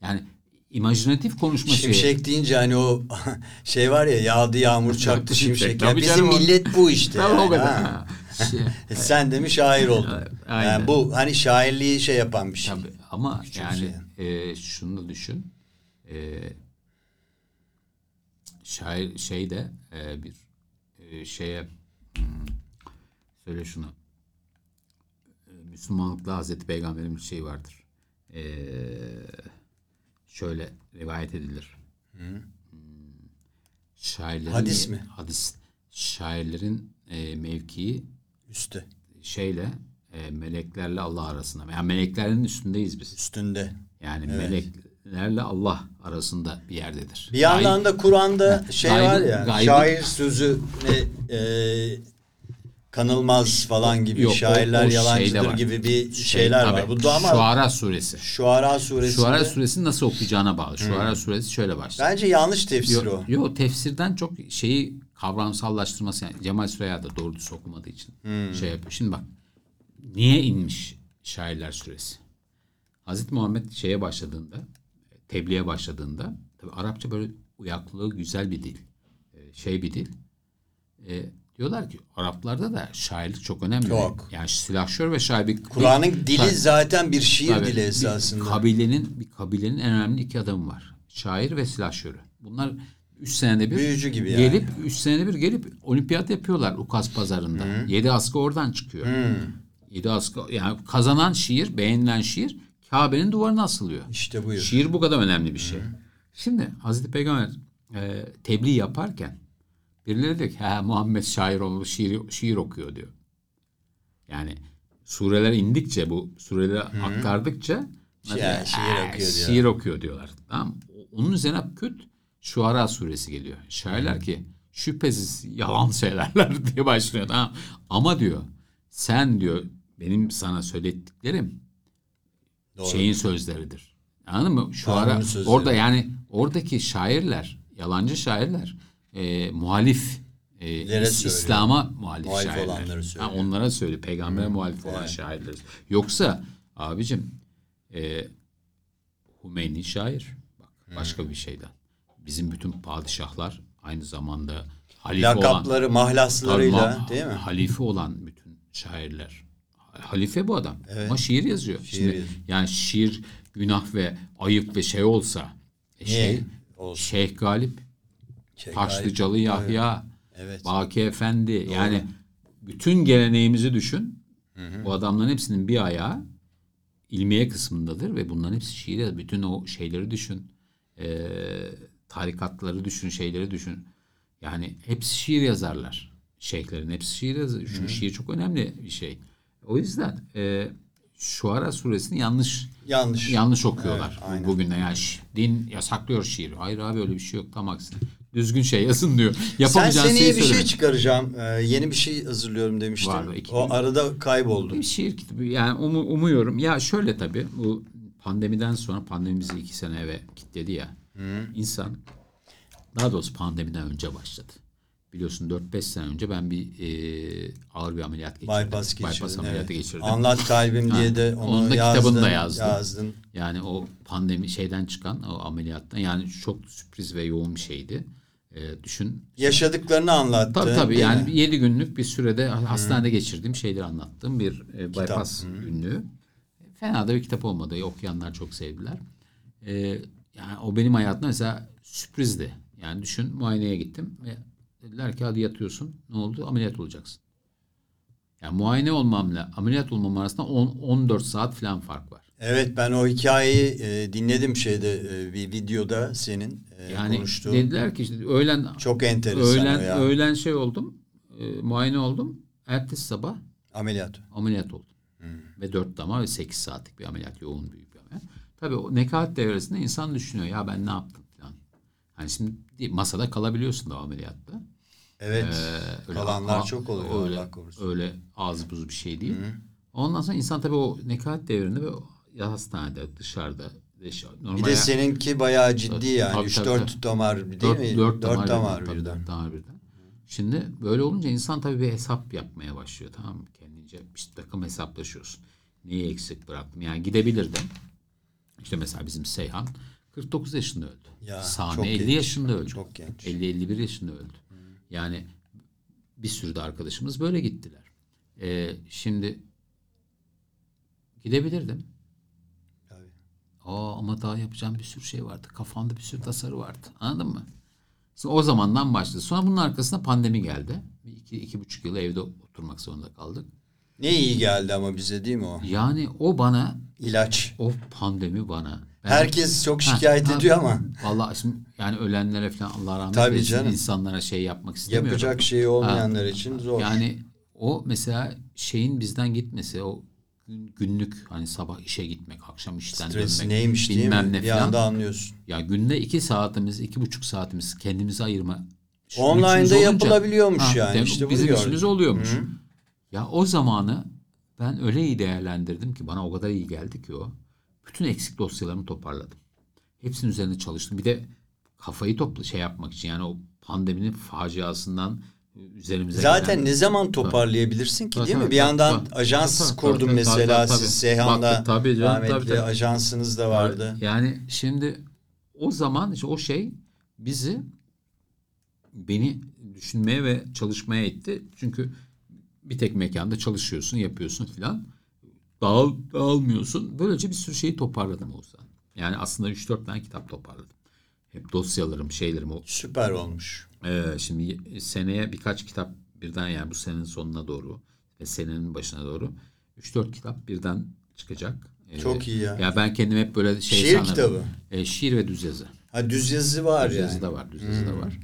Yani imajinatif konuşma şeyi. Şimşek deyince hani o şey var ya yağdı yağmur çaktı şimşek. Ya Tabii bizim millet bu işte. Tabii yani, o kadar. ha. Şey- E Sen de mi şair oldun? Aynen. Yani bu hani şairliği şey yapan bir şey. Tabii ama Küçük yani e, şunu düşün. E, şair şey de e, bir e, şeye hmm, söyle şunu. E, Müslümanlıkta Hazreti Peygamber'in bir şeyi vardır. E, şöyle rivayet edilir. Hmm, Şairlerin Hadis mi? Hadis. Şairlerin e, mevkii Üstte, şeyle e, meleklerle Allah arasında. Yani meleklerin üstündeyiz biz. üstünde. Yani meleklerle Allah arasında bir yerdedir. Bir yandan Gayb- da Kur'an'da şey Gaybı- var ya, gaybı- şair sözü ne e, kanılmaz falan gibi, Yok, o- şairler o şeyde yalancıdır var. gibi bir Şey, şeyler var. tabii, Bu da ama Şuara suresi. Şuara suresinde Şuara suresi nasıl okuyacağına bağlı. Şuara suresi şöyle başlıyor. bence yanlış tefsir o. Yok, tefsirden çok şeyi kavramsallaştırması yani Cemal Süreya da doğru düz okumadığı için şey yapıyor. Şimdi bak niye inmiş Şairler Suresi? Hazreti Muhammed şeye başladığında tebliğe başladığında tabi Arapça böyle uyaklığı güzel bir dil. e, Şey bir dil. E, diyorlar ki Araplarda da şairlik çok önemli. Çok. Yani silahşör ve şair bir Kur'an'ın dili Tabii. zaten bir şiir Tabii, dili bir esasında. kabilenin bir kabilenin en önemli iki adamı var. Şair ve silahşörü. Bunlar üç senede bir Büyücü gibi yani. gelip üç senede bir gelip olimpiyat yapıyorlar Ukas pazarında. Yedi askı oradan çıkıyor. Yedi askı yani kazanan şiir, beğenilen şiir Kabe'nin duvarına asılıyor. İşte buyur. Şiir bu kadar önemli bir şey. Şimdi Hazreti Peygamber e, tebliğ yaparken birileri diyor ki ha Muhammed şair olmuş şiir, şiir okuyor diyor. Yani sureler indikçe bu sureleri aktardıkça Şiir- şiir "Ha, okuyor diyor." Şiir okuyor diyorlar. Tamam. Onun üzerine küt Şuara suresi geliyor. Şairler ki şüphesiz yalan söylerler diye başlıyor. Tamam. Ama diyor sen diyor benim sana söylettiklerim Doğru. şeyin sözleridir. Anladın mı? Şu Tanrı'nın ara sözleri. orada yani oradaki şairler, yalancı şairler e, muhalif e, Lere İs- söylüyor. İslam'a muhalif, Muhalif şairler. söylüyor. Ha, onlara söyle. Peygambere muhalif olan şairler. Yoksa abicim e, Hümeyni şair. Bak başka bir şeyden. Bizim bütün padişahlar aynı zamanda halife olan Lakapları, mahlaslarıyla Tabii, değil mi? Halife olan bütün şairler. Halife bu adam. Ama şiir yazıyor. Şimdi, yazıyor. yani şiir günah ve ayıp ve şey olsa e, şey, olsun? Şeyh Galip, Şey, Taşlıcalı Yahya, Evet. Baki Efendi yani bütün geleneğimizi düşün. Bu adamların hepsinin bir ayağı ilmiye kısmındadır ve bunların hepsi şiir. Bütün o şeyleri düşün. Ee, tarikatları düşün, şeyleri düşün. Yani hepsi şiir yazarlar. Şeyhlerin hepsi şiir yazar. Çünkü şiir çok önemli bir şey. O yüzden e, Şuara suresini yanlış Yanlış. yanlış okuyorlar Evet, aynen. bugün de. Yani din yasaklıyor şiir. Hayır abi öyle bir şey yok. Tam aksine. Düzgün şey yazın diyor. Sen Yapamayacağın seneye şeyi bir şey söyle. çıkaracağım. Ee, yeni bir şey hazırlıyorum demiştin. Var, iki o arada kayboldu. Bir şiir kitabı yani umu- umuyorum. Ya şöyle tabii bu pandemiden sonra pandemi bizi iki sene eve kilitledi ya. İnsan daha doğrusu pandemiden önce başladı. Biliyorsun 4-5 sene önce ben bir e, ağır bir ameliyat geçirdim. Bypass geçirdin. ameliyatı evet. geçirdim. Anlat kalbim diye de onu onun da yazdın, kitabını da yazdım. yazdın. Yani o pandemi şeyden çıkan o ameliyattan yani çok sürpriz ve yoğun bir şeydi. E, düşün Yaşadıklarını anlattın. Tabii tabii yani mi? 7 günlük bir sürede hastanede geçirdiğim şeyleri anlattığım bir e, bypass günlüğü. Fena da bir kitap olmadı. Okuyanlar çok sevdiler. E, yani o benim hayatımda mesela sürprizdi. Yani düşün muayeneye gittim ve dediler ki hadi yatıyorsun. Ne oldu? Ameliyat olacaksın. Yani muayene olmamla ameliyat olmam arasında 10 14 saat falan fark var. Evet ben o hikayeyi e, dinledim şeyde e, bir videoda senin e, Yani konuştuğun. dediler ki işte öğlen Çok enteresan öğlen ya. öğlen şey oldum. E, muayene oldum. Ertesi sabah Ameliyat. ameliyat oldum. Ve dört damar ve sekiz saatlik bir ameliyat. Yoğun büyük bir ameliyat. Tabii o nekaat devresinde insan düşünüyor ya ben ne yaptım falan. Hani şimdi masada kalabiliyorsun da ameliyatta. Evet. Ee, öyle Kalanlar a- çok oluyor Öyle, Allah korusun. öyle ağız buz bir şey değil. Ondan sonra insan tabii o nekaat devrinde ve ya hastanede dışarıda dış- normal Bir de seninki bayağı ciddi yani. Tabii, 3 tabii, 4 tabii. damar değil dört, mi? Dört, 4 damar, damar birden. birden. damar birden. Şimdi böyle olunca insan tabii bir hesap yapmaya başlıyor tamam mı? Kendince bir takım hesaplaşıyorsun. Neyi eksik bıraktım? Yani gidebilirdim. İşte mesela bizim Seyhan 49 yaşında öldü. Ya, Sami çok 50 genç. yaşında öldü. Çok genç. 50-51 yaşında öldü. Yani bir sürü de arkadaşımız böyle gittiler. Ee, şimdi gidebilirdim. Tabii. Aa, ama daha yapacağım bir sürü şey vardı. Kafamda bir sürü tasarı vardı. Anladın mı? Şimdi o zamandan başladı. Sonra bunun arkasında pandemi geldi. Bir iki, iki buçuk yıl evde oturmak zorunda kaldık. Ne iyi geldi ama bize değil mi o? Yani o bana, İlaç. o pandemi bana. Herkes çok Ha, şikayet ha, ediyor ama Vallahi şimdi yani ölenlere falan Allah rahmet Tabii eylesin canım. insanlara şey yapmak istemiyorum. yapacak şey olmayanlar için zor. Yani o mesela şeyin bizden gitmesi o gün- günlük hani sabah işe gitmek, akşam işten Stres dönmek, neymiş bilmem ne Bir falan. anda anlıyorsun. Ya günde iki saatimiz, iki buçuk saatimiz kendimize ayırma. şu Online'da yapılabiliyormuş yani. dem- İşte bizim işimiz oluyormuş. Ya o zamanı ben öyle iyi değerlendirdim ki bana o kadar iyi geldi ki o. Bütün eksik dosyalarımı toparladım. Hepsinin üzerine çalıştım. Bir de kafayı topla şey yapmak için yani o pandeminin faciasından üzerimize Zaten gelen- ne zaman toparlayabilirsin ki Tabii, değil mi? tabii, Bir yandan tabii, ajans tabii, tabii, kurdun tabii, mesela tabii, siz tabii. Baktı, tabii canım, rahmetli tabii, tabii. ajansınız da vardı. Yani şimdi o zaman işte o şey bizi beni düşünmeye ve çalışmaya itti. Çünkü bir tek mekanda çalışıyorsun, yapıyorsun filan. Dağıl, dağılmıyorsun. Böylece bir sürü şeyi toparladım Oğuzhan. Yani aslında 3-4 tane kitap toparladım. Hep dosyalarım, şeylerim. O, Süper olmuş. Ee, şimdi seneye birkaç kitap birden yani bu senenin sonuna doğru ve senenin başına doğru 3-4 kitap birden çıkacak. Ee, Çok iyi ya. Ya ben kendim hep böyle şey Şiir sanırım. kitabı. Ee, şiir ve düz yazı. Ha düz yazı var Düz yani. yazı da var, düz yazı da var.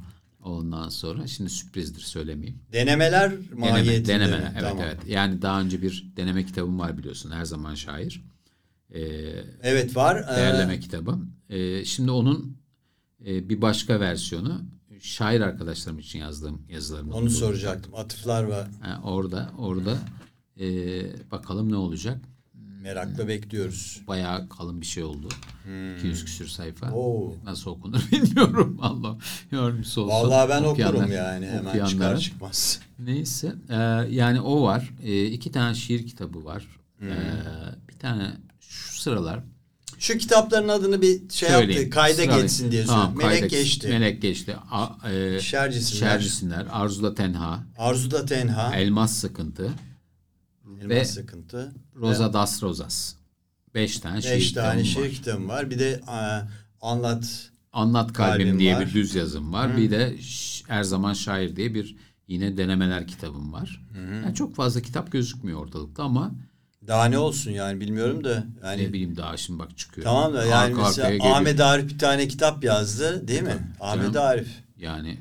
Ondan sonra şimdi sürprizdir söylemeyeyim. Denemeler Deneme, mahiyetinde. denemeler. mi? Evet Tamam. evet. Yani daha önce bir deneme kitabım var biliyorsun. Her zaman şair. Ee, Evet var. Ee, değerleme kitabı. Ee, şimdi onun e, bir başka versiyonu şair arkadaşlarım için yazdığım yazılarım. onu soracaktım. Atıflar var. Ha, orada orada e, bakalım ne olacak. Merakla bekliyoruz. Bayağı kalın bir şey oldu. 200 küsür sayfa. Hmm. Oo. Nasıl okunur bilmiyorum. Allah yardımcısı olsun. Vallahi ben okurum yani hemen okuyanlara. çıkar çıkmaz. Neyse e, yani o var. E, iki tane şiir kitabı var. Hmm. E, bir tane şu sıralar Şu kitapların adını bir şey söyleyeyim. yaptı. Kayda Sıralayayım. geçsin diye Tamam. Melek kayda- geçti. Melek geçti. A, e, Şercisinler. Şercisinler. Arzuda Tenha. Arzuda Tenha. Elmas Sıkıntı. Elmas ve- Sıkıntı. Rosa das Rosas. Beş tane Beş tane kitabım var. şiir kitabım var. Bir de e, anlat. Anlat Kalbim, Kalbim diye var. bir düz yazım var. Bir de Her Zaman Şair diye bir yine denemeler kitabım var. Yani çok fazla kitap gözükmüyor ortalıkta ama Daha ne olsun yani bilmiyorum da. Yani ne bileyim daha şimdi bak çıkıyor. tamam da yani Arka mesela. Ahmet Arif bir tane kitap yazdı değil mi? Ahmet canım. Arif. Yani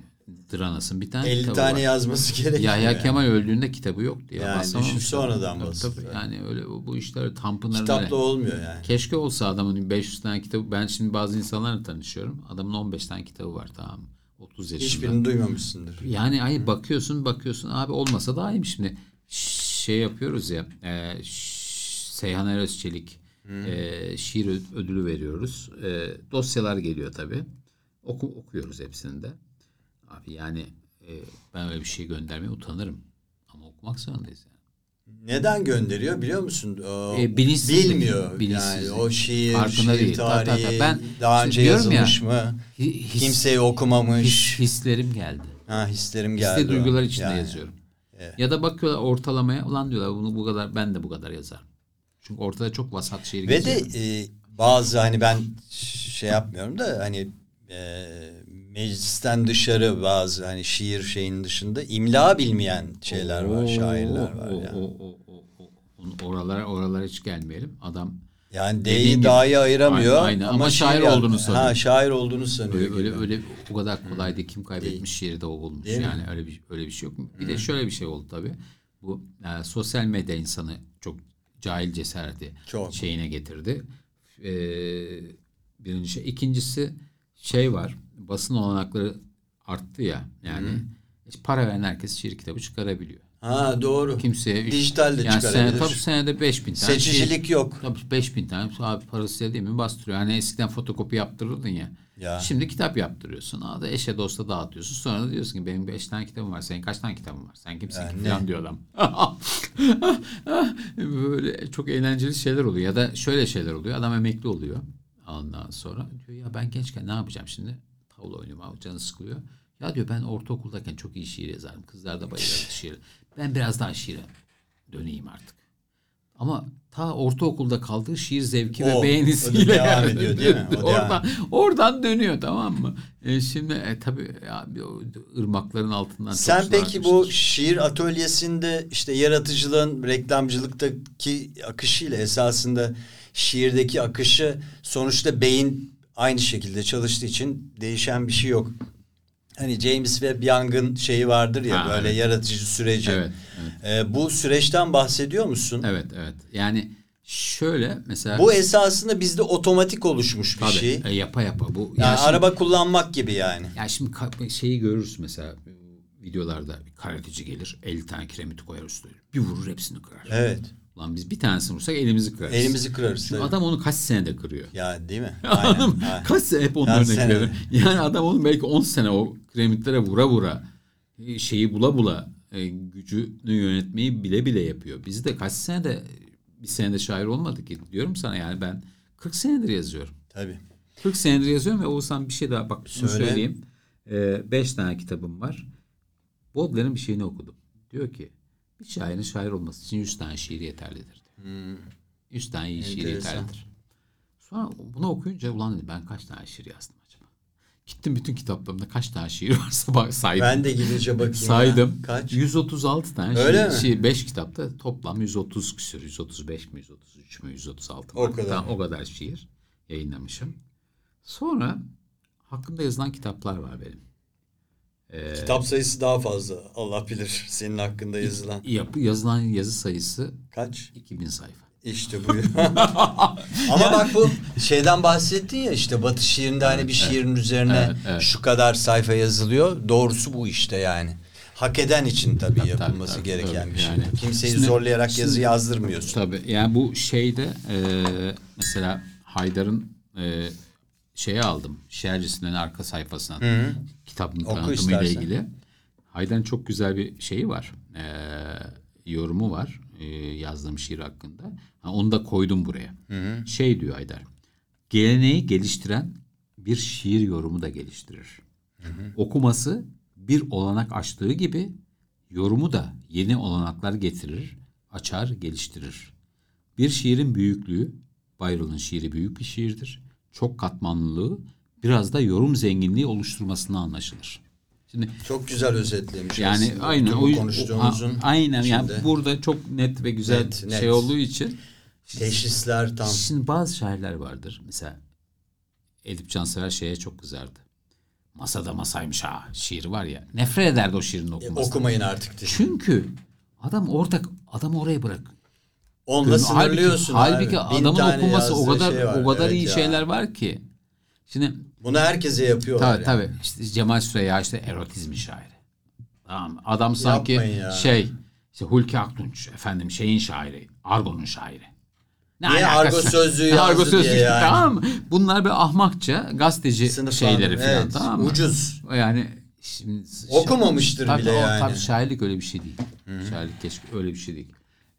Dranas'ın bir tane 50 kitabı tane var. yazması gerekiyor. Yahya yani. Kemal öldüğünde kitabı yoktu ya. Yani düşün sonradan tabii. Yani öyle bu işler Tanpınar'ın Kitapla olmuyor yani. Keşke olsa adamın 500 tane kitabı. Ben şimdi bazı insanlarla tanışıyorum. Adamın 15 tane kitabı var tamam. mı? 30 yaşında. Hiçbirini duymamışsındır. Yani ay bakıyorsun bakıyorsun abi olmasa daha iyiymiş şimdi. Şey yapıyoruz ya e, Seyhan Erözçelik e, şiir ödülü veriyoruz. E, dosyalar geliyor tabii. Oku, okuyoruz hepsini de. Abi yani e, ben öyle bir şey göndermeye utanırım. Ama okumak zorundayız. Yani. Neden gönderiyor biliyor musun? O E, bilinçsizlik. Bilmiyor. Bilinçsizlik. Yani o şiir, Farkında şiir değil. Ta- ta- ta. tarihi Ben daha önce diyorum ya, yazılmış mı? Hi- his- Kimseyi okumamış. his- hislerim geldi. Ha hislerim geldi. Hisli o. duygular içinde Yani. yazıyorum. Ya da bakıyorlar ortalamaya ulan diyorlar bunu bu kadar ben de bu kadar yazarım. Çünkü ortada çok vasat şiir Ve geziyor. de e, bazı hani ben şey yapmıyorum da hani e, meclisten dışarı bazı hani şiir şeyin dışında imla bilmeyen şeyler var, şairler var. yani. Oralara oralara hiç gelmeyelim. Adam Yani D'yi dahi ayıramıyor. Aynen, aynen. Ama şiir şair yaz- olduğunu sanıyor. Ha şair olduğunu sanıyor. öyle öyle, öyle o kadar kolay değil. Kim kaybetmiş şiiri de o bulmuş. Değil mi? yani öyle bir öyle bir şey yok. Bir de şöyle bir şey oldu tabii. Bu e, sosyal medya insanı çok cahil cesareti Çok. şeyine getirdi. Ee, birinci şey. İkincisi şey var. Basın olanakları arttı ya. Yani işte para veren herkes şiir kitabı çıkarabiliyor. Ha doğru. Kimseye Dijital de yani sene, çıkarabilir. tabii senede 5000 tane Seçicilik şiir- yok. Tabii 5000 tane abi parası değil mi bastırıyor. Hani eskiden fotokopi yaptırırdın ya. Ya. Şimdi kitap yaptırıyorsun. Aa da eşe dosta dağıtıyorsun. Sonra da diyorsun ki benim beş tane kitabım var. Senin kaç tane kitabın var? Sen kimsin Ya ki falan diyor adam. Böyle çok eğlenceli şeyler oluyor. Ya da şöyle şeyler oluyor. Adam emekli oluyor. Ondan sonra diyor ya ben gençken ne yapacağım şimdi? Tavla oynuyorum canı sıkılıyor. Ya diyor ben ortaokuldayken çok iyi şiir yazarım. Kızlar da bayılırdı şiir. Ben biraz daha şiire döneyim artık. Ama ta ortaokulda kaldığı şiir zevki O, ve beğenisiyle devam yani. ediyor, değil mi? O oradan, oradan dönüyor tamam mı? E şimdi e, tabii ya, ırmakların altından Sen peki bu şiir atölyesinde işte yaratıcılığın reklamcılıktaki akışıyla esasında şiirdeki akışı sonuçta beyin aynı şekilde çalıştığı için değişen bir şey yok. Hani James Webb Young'ın şeyi vardır ya Ha, böyle evet. yaratıcı süreci. Evet, Ee, bu süreçten bahsediyor musun? Evet evet. Yani şöyle mesela Bu esasında bizde otomatik oluşmuş bir tabii, şey. e, yapa yapa bu Yani ya şimdi- araba kullanmak gibi yani. Ya şimdi şeyi görürüz mesela videolarda bir karateci gelir 50 tane kiremiti koyar üstüne. Bir vurur hepsini kırar. Evet. Ulan biz bir tanesini vursak elimizi kırarız. Elimizi kırarız. Şimdi tabii. adam onu kaç senede kırıyor. Ya değil mi? Aynen. Kaç sene hep onun örnek veriyorum. Yani adam onu belki 10 sene o kiremitlere vura vura e, şeyi bula bula e, gücünü yönetmeyi bile bile yapıyor. Biz de kaç senede bir senede şair olmadık ki diyorum sana yani ben 40 senedir yazıyorum. Tabii. 40 senedir yazıyorum ve Oğuzhan bir şey daha bak şunu Söyle. söyleyeyim. 5 tane kitabım var. Baudelaire'in bir şeyini okudum. Diyor ki bir şairin şair olması için 100 tane şiir yeterlidir. diyor. 100 tane iyi şiir Hmm. Yeterlidir. Sonra bunu okuyunca ulan dedim ben kaç tane şiir yazdım acaba? Gittim bütün kitaplarımda kaç tane şiir varsa bak saydım. Ben de gidince bakayım. ya. saydım. Kaç? 136 tane Öyle şiir, mi? şiir 5 kitapta toplam 130 küsür. 135 mi 133 mü 136 mı? O kadar. Tamam, o kadar şiir yayınlamışım. Sonra hakkında yazılan kitaplar var benim. Kitap sayısı daha fazla. Allah bilir senin hakkında yazılan. Yapı, yazılan yazı sayısı Kaç? 2000 sayfa. İşte buyur. Ama bak bu şeyden bahsettin ya işte Batı şiirinde hani bir şiirin üzerine Evet, evet. şu kadar sayfa yazılıyor. Doğrusu bu işte yani. Hak eden için tabii, Tabii, yapılması tabii, gereken tabii. bir şey. Yani Kimseyi şimdi- zorlayarak şimdi- yazı yazdırmıyorsun. Tabii yani bu şeyde e, mesela Haydar'ın e, şeye aldım. Şiircisinden arka sayfasına kitabın Oku tanıtımıyla istersen. ilgili. Haydar'ın çok güzel bir şeyi var. E, yorumu var e, yazdığım şiir hakkında. Ha, onu da koydum buraya. Şey diyor Haydar. Geleneği geliştiren bir şiir yorumu da geliştirir. Okuması bir olanak açtığı gibi yorumu da yeni olanaklar getirir, açar, geliştirir. Bir şiirin büyüklüğü, Byron'un şiiri büyük bir şiirdir. Çok katmanlılığı, biraz da yorum zenginliği oluşturmasına anlaşılır. Şimdi Çok güzel özetlemiş. yani aslında. aynen o konuştuğumuzun a- aynen yani içinde. burada çok net ve güzel Net, net. şey olduğu için teşhisler tam. Şimdi bazı şairler vardır. Mesela Edip Cansever şeye çok kızardı. Masada masaymış ha şiiri var ya. Nefret ederdi o şiirin okumasından. Okumayın artık diye. Çünkü adam orada adamı oraya bırak. Onunla sınırlıyorsun halbuki, abi. halbuki adamın okuması o kadar şey var. o kadar Evet iyi ya. şeyler var ki. Şimdi Bunu herkese yapıyorlar. tabii yani. tabii işte Cemal Süreya işte erotizmi şairi. Tamam? Adam sanki ya. şey işte Hulki Aktunç efendim şeyin şairi, Argo'nun şairi. Ne Niye? Argo sözlüğü Ne Argo yazdı diye sözlüğü, yani. Tamam mı? Bunlar bir ahmakça gazeteci Sınıflandırma, şeyleri falan evet, tamam mı? ucuz. Yani Şimdi Okumamıştır tabii, bile o- yani. Tabii şairlik öyle bir şey değil. Şairlik keşke öyle bir şey değil.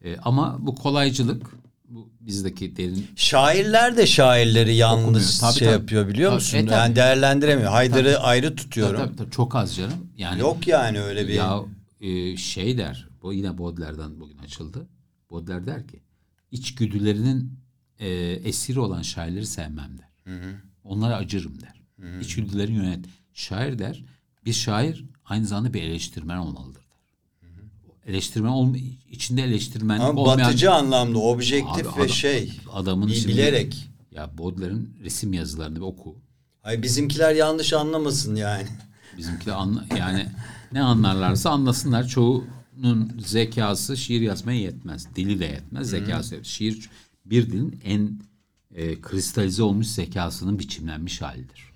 Ee, ama bu kolaycılık bu bizdeki derin Şairler de şairleri yalnız Okumuyor. Tabii, şey tabii. yapıyor biliyor Tabii, musun? e, tabii. yani değerlendiremiyor. Haydar'ı ayrı Tabii, tutuyorum. tabii, tabii, çok az canım. Yani Yok yani öyle bir Ya e, şey der, bu yine Baudelaire'den bugün açıldı. Baudelaire der ki, içgüdülerinin e, esiri olan şairleri sevmem der. Onlara acırım der. İçgüdülerini yönet. Şair der, bir şair aynı zamanda bir eleştirmen olmalıdır. Eleştirmen olma, içinde eleştirmenlik ama olmayan batıcı anlamda objektif Abi ve adam- şey adamın bi- şimdi- bilerek. ya Baudelaire'in resim yazılarını bir oku. Ay bizimkiler yanlış anlamasın yani. Bizimki de anla, yani ne anlarlarsa anlasınlar. Çoğunun zekası şiir yazmaya yetmez. Dili de yetmez. Zekası. Şiir bir dilin en e, kristalize olmuş zekasının biçimlenmiş halidir.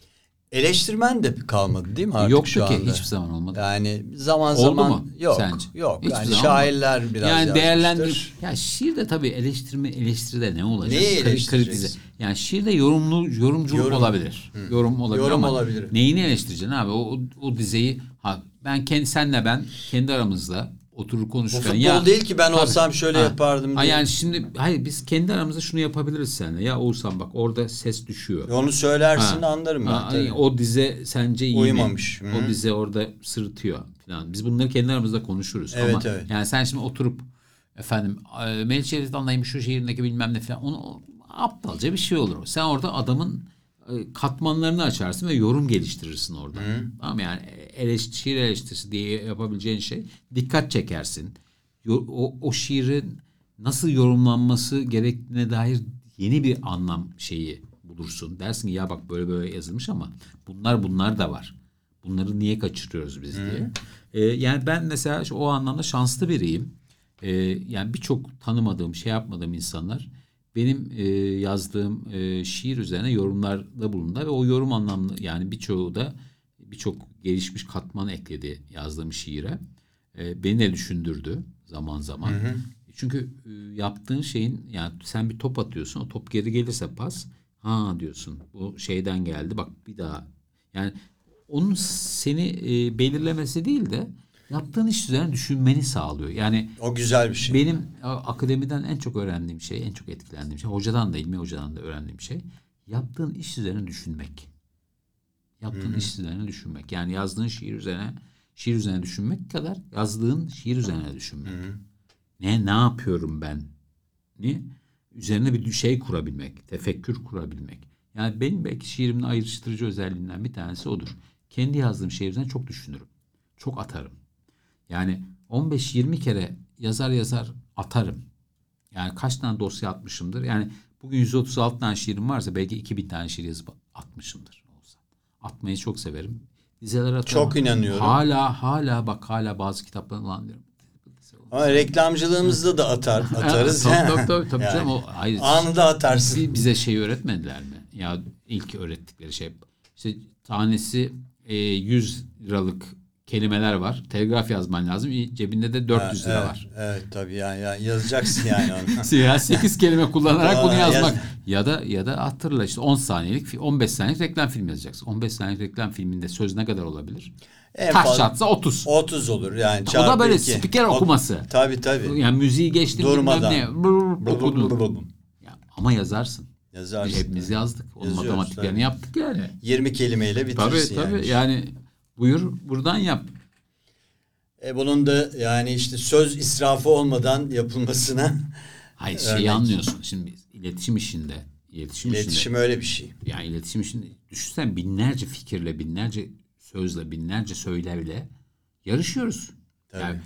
Eleştirmen de kalmadı değil mi artık Yoktu şu ki anda? hiçbir zaman olmadı. Yani zaman Oldu zaman mu yok. sence? Yok. Hiçbir yani zaman şairler olmadı. biraz yani değerlendir. Ya şiir de tabii eleştirme eleştiride ne olacak? Neyi kritize. Yani şiirde yorumlu yorumculuk Yorum. olabilir. Yorum olabilir Yorum ama olabilir. neyini eleştireceksin abi? O, o, o dizeyi ha ben kendi senle ben kendi aramızda oturur Bu konuşurken futbol ya değil ki ben Tabii. olsam şöyle Ha. yapardım diye. yani şimdi hayır biz kendi aramızda şunu yapabiliriz seninle. Ya Oğuzhan bak orada ses düşüyor. Onu söylersin Ha. anlarım ben. Ha, tabii. o dize sence iyi Uyumamış. mi? Hı. O dize orada sırıtıyor falan. Biz bunları kendi aramızda konuşuruz. Evet, Ama evet. yani sen şimdi oturup efendim e, anlayayım şu şiirindeki bilmem ne falan onu aptalca bir şey olur. Sen orada adamın e, katmanlarını açarsın ve yorum geliştirirsin orada. Tamam mı? yani eleş, şiir eleştirisi diye yapabileceğin şey dikkat çekersin. O, o şiirin nasıl yorumlanması gerektiğine dair yeni bir anlam şeyi bulursun. Dersin ki ya bak böyle böyle yazılmış ama bunlar bunlar da var. Bunları niye kaçırıyoruz biz diye. Ee, yani ben mesela o anlamda şanslı biriyim. Ee, yani birçok tanımadığım, şey yapmadığım insanlar benim e, yazdığım e, şiir üzerine yorumlarda bulundu ve o yorum anlamlı yani birçoğu da birçok gelişmiş katman ekledi yazdığım şiire. E, beni de düşündürdü zaman zaman. Çünkü e, yaptığın şeyin yani sen bir top atıyorsun o top geri gelirse pas ha diyorsun bu şeyden geldi bak bir daha yani onun seni e, belirlemesi değil de yaptığın iş üzerine düşünmeni sağlıyor. Yani O güzel bir şey. benim akademiden en çok öğrendiğim şey, en çok etkilendiğim şey, hocadan da, ilmi hocadan da öğrendiğim şey, yaptığın iş üzerine düşünmek. Yaptığın iş üzerine düşünmek. Yani yazdığın şiir üzerine, şiir üzerine düşünmek kadar yazdığın şiir üzerine düşünmek. Ne, ne yapıyorum ben? Ne? Üzerine bir şey kurabilmek, tefekkür kurabilmek. Yani benim belki şiirimin ayrıştırıcı özelliğinden bir tanesi odur. Kendi yazdığım şiir üzerine çok düşünürüm. Çok atarım. Yani 15-20 kere yazar yazar atarım. Yani kaç tane dosya atmışımdır. Yani bugün 136 tane şiirim varsa belki 2000 tane şiir yazıp atmışımdır. Atmayı çok severim. Dizeler atarım. Çok inanıyorum. Hala hala bak hala bazı kitaplar ulan diyorum. Ama reklamcılığımızda da atar, atarız. tabii, tabii, tabii, tabii Yani canım. O, hayır, Anında atarsın. Bi- bize şey öğretmediler mi? Ya ilk öğrettikleri şey işte tanesi e, 100 liralık kelimeler var. Telgraf yazman lazım. Cebinde de 400 lira evet, var. Evet tabii yani, yani yazacaksın yani onu. Ya 8 kelime kullanarak bunu Aa, yaz- yazmak. Ya da ya da hatırla işte 10 saniyelik fi- 15 saniyelik reklam film yazacaksın. 15 saniyelik reklam filminde söz ne kadar olabilir? En Taş fazla atsa 30. 30 olur yani. O da böyle iki. spiker O- okuması. Tabii tabii. Yani müziği geçtim Durmadan. ne. Brr, okudun. Ya, ama yazarsın. Yazarsın. Hepimiz yazdık. Onun matematiklerini tabii. yaptık yani. 20 kelimeyle Tabii bitirirsin tabii yani. yani. Buyur buradan yap. E bunun da yani işte söz israfı olmadan yapılmasına Hayır Örnek. şeyi anlıyorsun. Şimdi iletişim işinde iletişim, iletişim işinde öyle bir şey. yani iletişim işinde düşünsen binlerce fikirle binlerce sözle binlerce söylevle yarışıyoruz. Tabii. Yani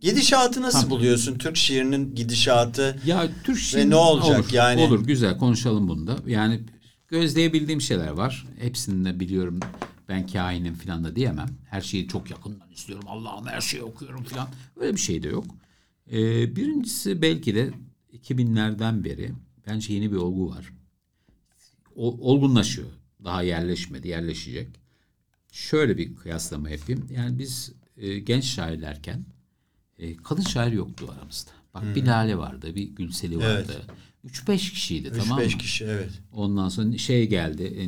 Gidişatı nasıl Tabii. buluyorsun? Türk şiirinin gidişatı. ya Türk şiiri ne olacak olur, yani? Olur güzel konuşalım bunda. Yani gözleyebildiğim şeyler var. Hepsini de biliyorum. Ben kainim falan da diyemem. Her şeyi çok yakından istiyorum. Allah'ım her şeyi okuyorum falan. Öyle bir şey de yok. Ee, birincisi belki de 2000'lerden beri bence yeni bir olgu var. O, olgunlaşıyor. Daha yerleşmedi, yerleşecek. Şöyle bir kıyaslama yapayım. Yani biz e, genç şairlerken e, kadın şair yoktu aramızda. Bak bir Lale vardı, bir Gülseli vardı. 3-5 kişiydi tamam mı? 3-5 kişi evet. Ondan sonra şey geldi, e,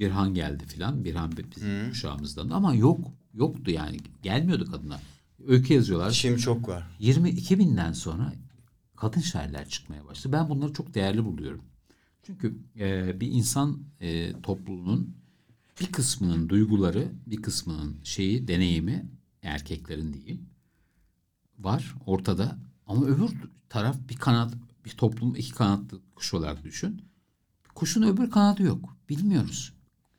Birhan geldi filan. Birhan bizim kuşağımızdan ama yok, yoktu yani. Gelmiyordu kadına. Öykü yazıyorlar. Şimdi çok var. 22 binden sonra kadın şairler çıkmaya başladı. Ben bunları çok değerli buluyorum. Çünkü e, bir insan e, topluluğunun bir kısmının duyguları, bir kısmının şeyi, deneyimi, erkeklerin diyeyim, var ortada. Ama öbür taraf bir kanat, bir toplum iki kanatlı kuş olarak düşün. Kuşun öbür kanadı yok. Bilmiyoruz.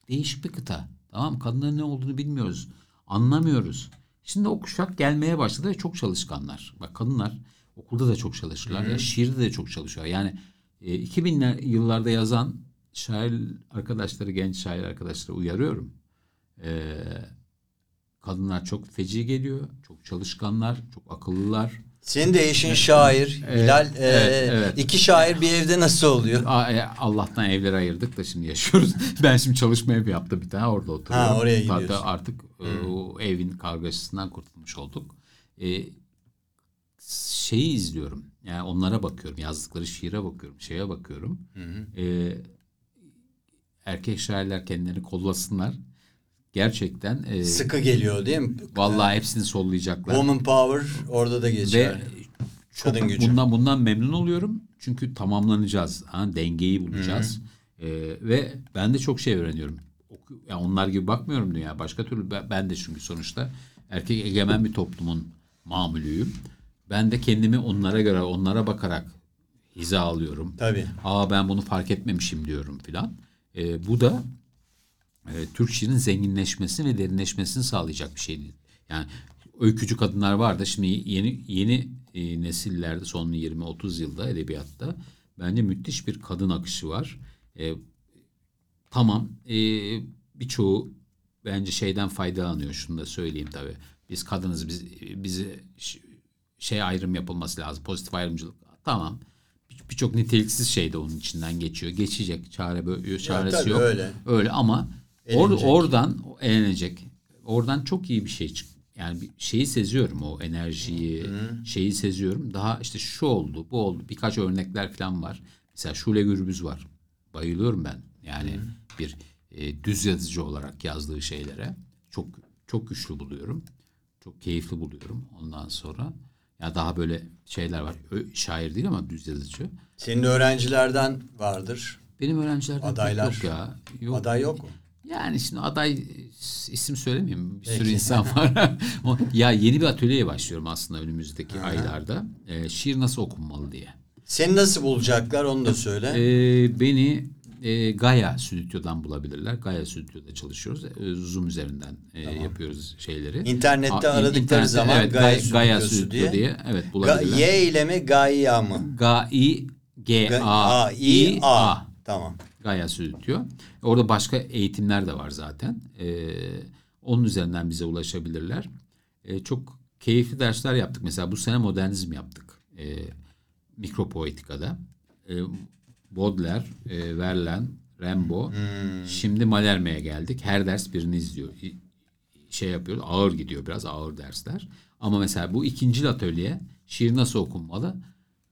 Değişik bir kıta. Tamam? Kadınların ne olduğunu bilmiyoruz. Anlamıyoruz. Şimdi o kuşak gelmeye başladı ve çok çalışkanlar. Bak kadınlar okulda da çok çalışırlar. Ya şiirde de çok çalışıyorlar. Yani e, 2000'ler yıllarda yazan şair arkadaşları, genç şair arkadaşları uyarıyorum. E, kadınlar çok feci geliyor. Çok çalışkanlar, çok akıllılar. Senin de eşin şair. Hilal. e, evet, evet. iki şair bir evde nasıl oluyor? E, Allah'tan evleri ayırdık da şimdi yaşıyoruz. ben şimdi çalışma evi yaptım bir tane orada oturuyorum. Ha, oraya Hatta gidiyorsun. artık e, o evin kargaşasından kurtulmuş olduk. E, şeyi izliyorum. Yani onlara bakıyorum. Yazdıkları şiire bakıyorum. Şeye bakıyorum. E, erkek şairler kendilerini kollasınlar. Gerçekten e, Sıkı geliyor değil mi? vallahi hepsini sollayacaklar. Woman power orada da geçer. Ve Kadın çok gücü. bundan bundan memnun oluyorum. Çünkü tamamlanacağız. Ha, dengeyi bulacağız. Ee, ve ben de çok şey öğreniyorum. Oku- Ya onlar gibi bakmıyorum dünya. Başka türlü ben, de çünkü sonuçta erkek egemen bir toplumun mamulüyüm. Ben de kendimi onlara göre, onlara bakarak hiza alıyorum. Tabii. Aa ben bunu fark etmemişim diyorum filan. Ee, bu da e, Türk şiirinin zenginleşmesini ve derinleşmesini sağlayacak bir şey değil. Yani öykücü kadınlar var da şimdi yeni yeni e, nesillerde son 20-30 yılda edebiyatta bence müthiş bir kadın akışı var. E, tamam e, birçoğu bence şeyden faydalanıyor şunu da söyleyeyim tabii. Biz kadınız biz bizi şey ayrım yapılması lazım. Pozitif ayrımcılık. Tamam. Bir- Birçok niteliksiz şey de onun içinden geçiyor. Geçecek. Çare böyle çaresi tabii yok. öyle. Öyle ama or, oradan elenecek. Oradan çok iyi bir şey çık. Yani bir şeyi seziyorum o enerjiyi, şeyi seziyorum. Daha işte şu oldu, bu oldu. Birkaç örnekler falan var. Mesela Şule Gürbüz var. Bayılıyorum ben. Yani bir e, düz yazıcı olarak yazdığı şeylere çok çok güçlü buluyorum. Çok keyifli buluyorum. Ondan sonra ya daha böyle şeyler var. Şair değil ama düz yazıcı. Senin öğrencilerden vardır. Benim öğrencilerden Adaylar. yok ya. Yok. Aday yok mu? Yani şimdi aday e, isim söylemeyeyim. Bir sürü insan var. Ya yeni bir atölyeye başlıyorum aslında önümüzdeki aylarda. Ee, şiir nasıl okunmalı diye. Seni nasıl bulacaklar onu da söyle. Ee, beni e, Gaia Stüdyo'dan bulabilirler. Gaia Stüdyo'da çalışıyoruz. Ee, Zoom üzerinden e, yapıyoruz şeyleri. İnternette Aa, aradıkları internette, zaman evet, Gaia Stüdyosu Stüdyo diye. diye. evet Ga- bulabilirler. y ile mi Gaia mı? G-I G A A, I A. A. Tamam. Gaia Stüdyo. Orada başka eğitimler de var zaten. Ee, onun üzerinden bize ulaşabilirler. Ee, çok keyifli dersler yaptık. Mesela bu sene modernizm yaptık. Ee, mikropoetikada. Ee, Baudelaire, e, Verlaine, Rimbaud. Şimdi Malherme'ye geldik. Her ders birini izliyor. Şey yapıyoruz. Ağır gidiyor biraz. Ağır dersler. Ama mesela bu ikinci atölye şiir nasıl okunmalı?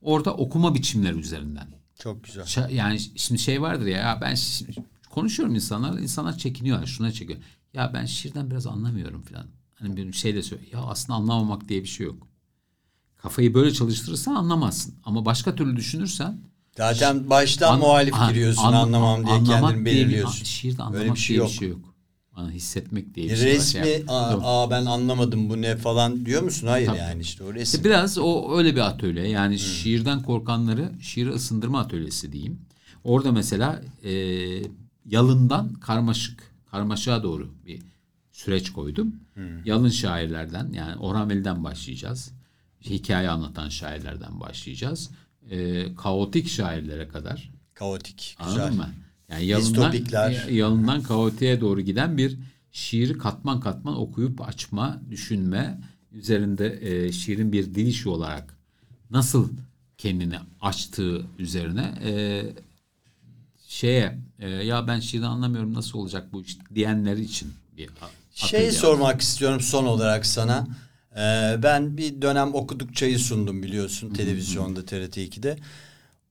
Orada okuma biçimleri üzerinden. Çok güzel. Şa- yani şimdi şey vardır ya, ya ben şi- konuşuyorum insanlarla insanlar çekiniyorlar şuna çekiyor. Ya ben şiirden biraz anlamıyorum falan. Hani bir şey de söylüyor. Ya aslında anlamamak diye bir şey yok. Kafayı böyle çalıştırırsan anlamazsın. Ama başka türlü düşünürsen Zaten baştan an- muhalif an- giriyorsun an- anlamam diye anlamak kendini diye bir- belirliyorsun. şiirde anlamak Öyle bir şey diye yok. bir şey yok. Hani hissetmek diye bir şey var. Resmi Şey- aa, aa, ben anlamadım bu ne falan diyor musun? Hayır Tabii. yani işte o resim. Biraz o öyle bir atölye. Yani şiirden korkanları şiiri ısındırma atölyesi diyeyim. Orada mesela e, yalından karmaşık, karmaşığa doğru bir süreç koydum. Yalın şairlerden yani Orhan Veli'den başlayacağız. Hikaye anlatan şairlerden başlayacağız. E, kaotik şairlere kadar. Kaotik. Anladın Güzel. mı? Yani yalından, e, yalından kaotiğe doğru giden bir şiiri katman katman okuyup açma, düşünme üzerinde e, şiirin bir dil işi olarak nasıl kendini açtığı üzerine e, şeye e, ya ben şiirden anlamıyorum nasıl olacak bu iş diyenler için bir Şey sormak istiyorum son olarak sana. Ee, ben bir dönem okudukçayı sundum biliyorsun televizyonda TRT 2'de.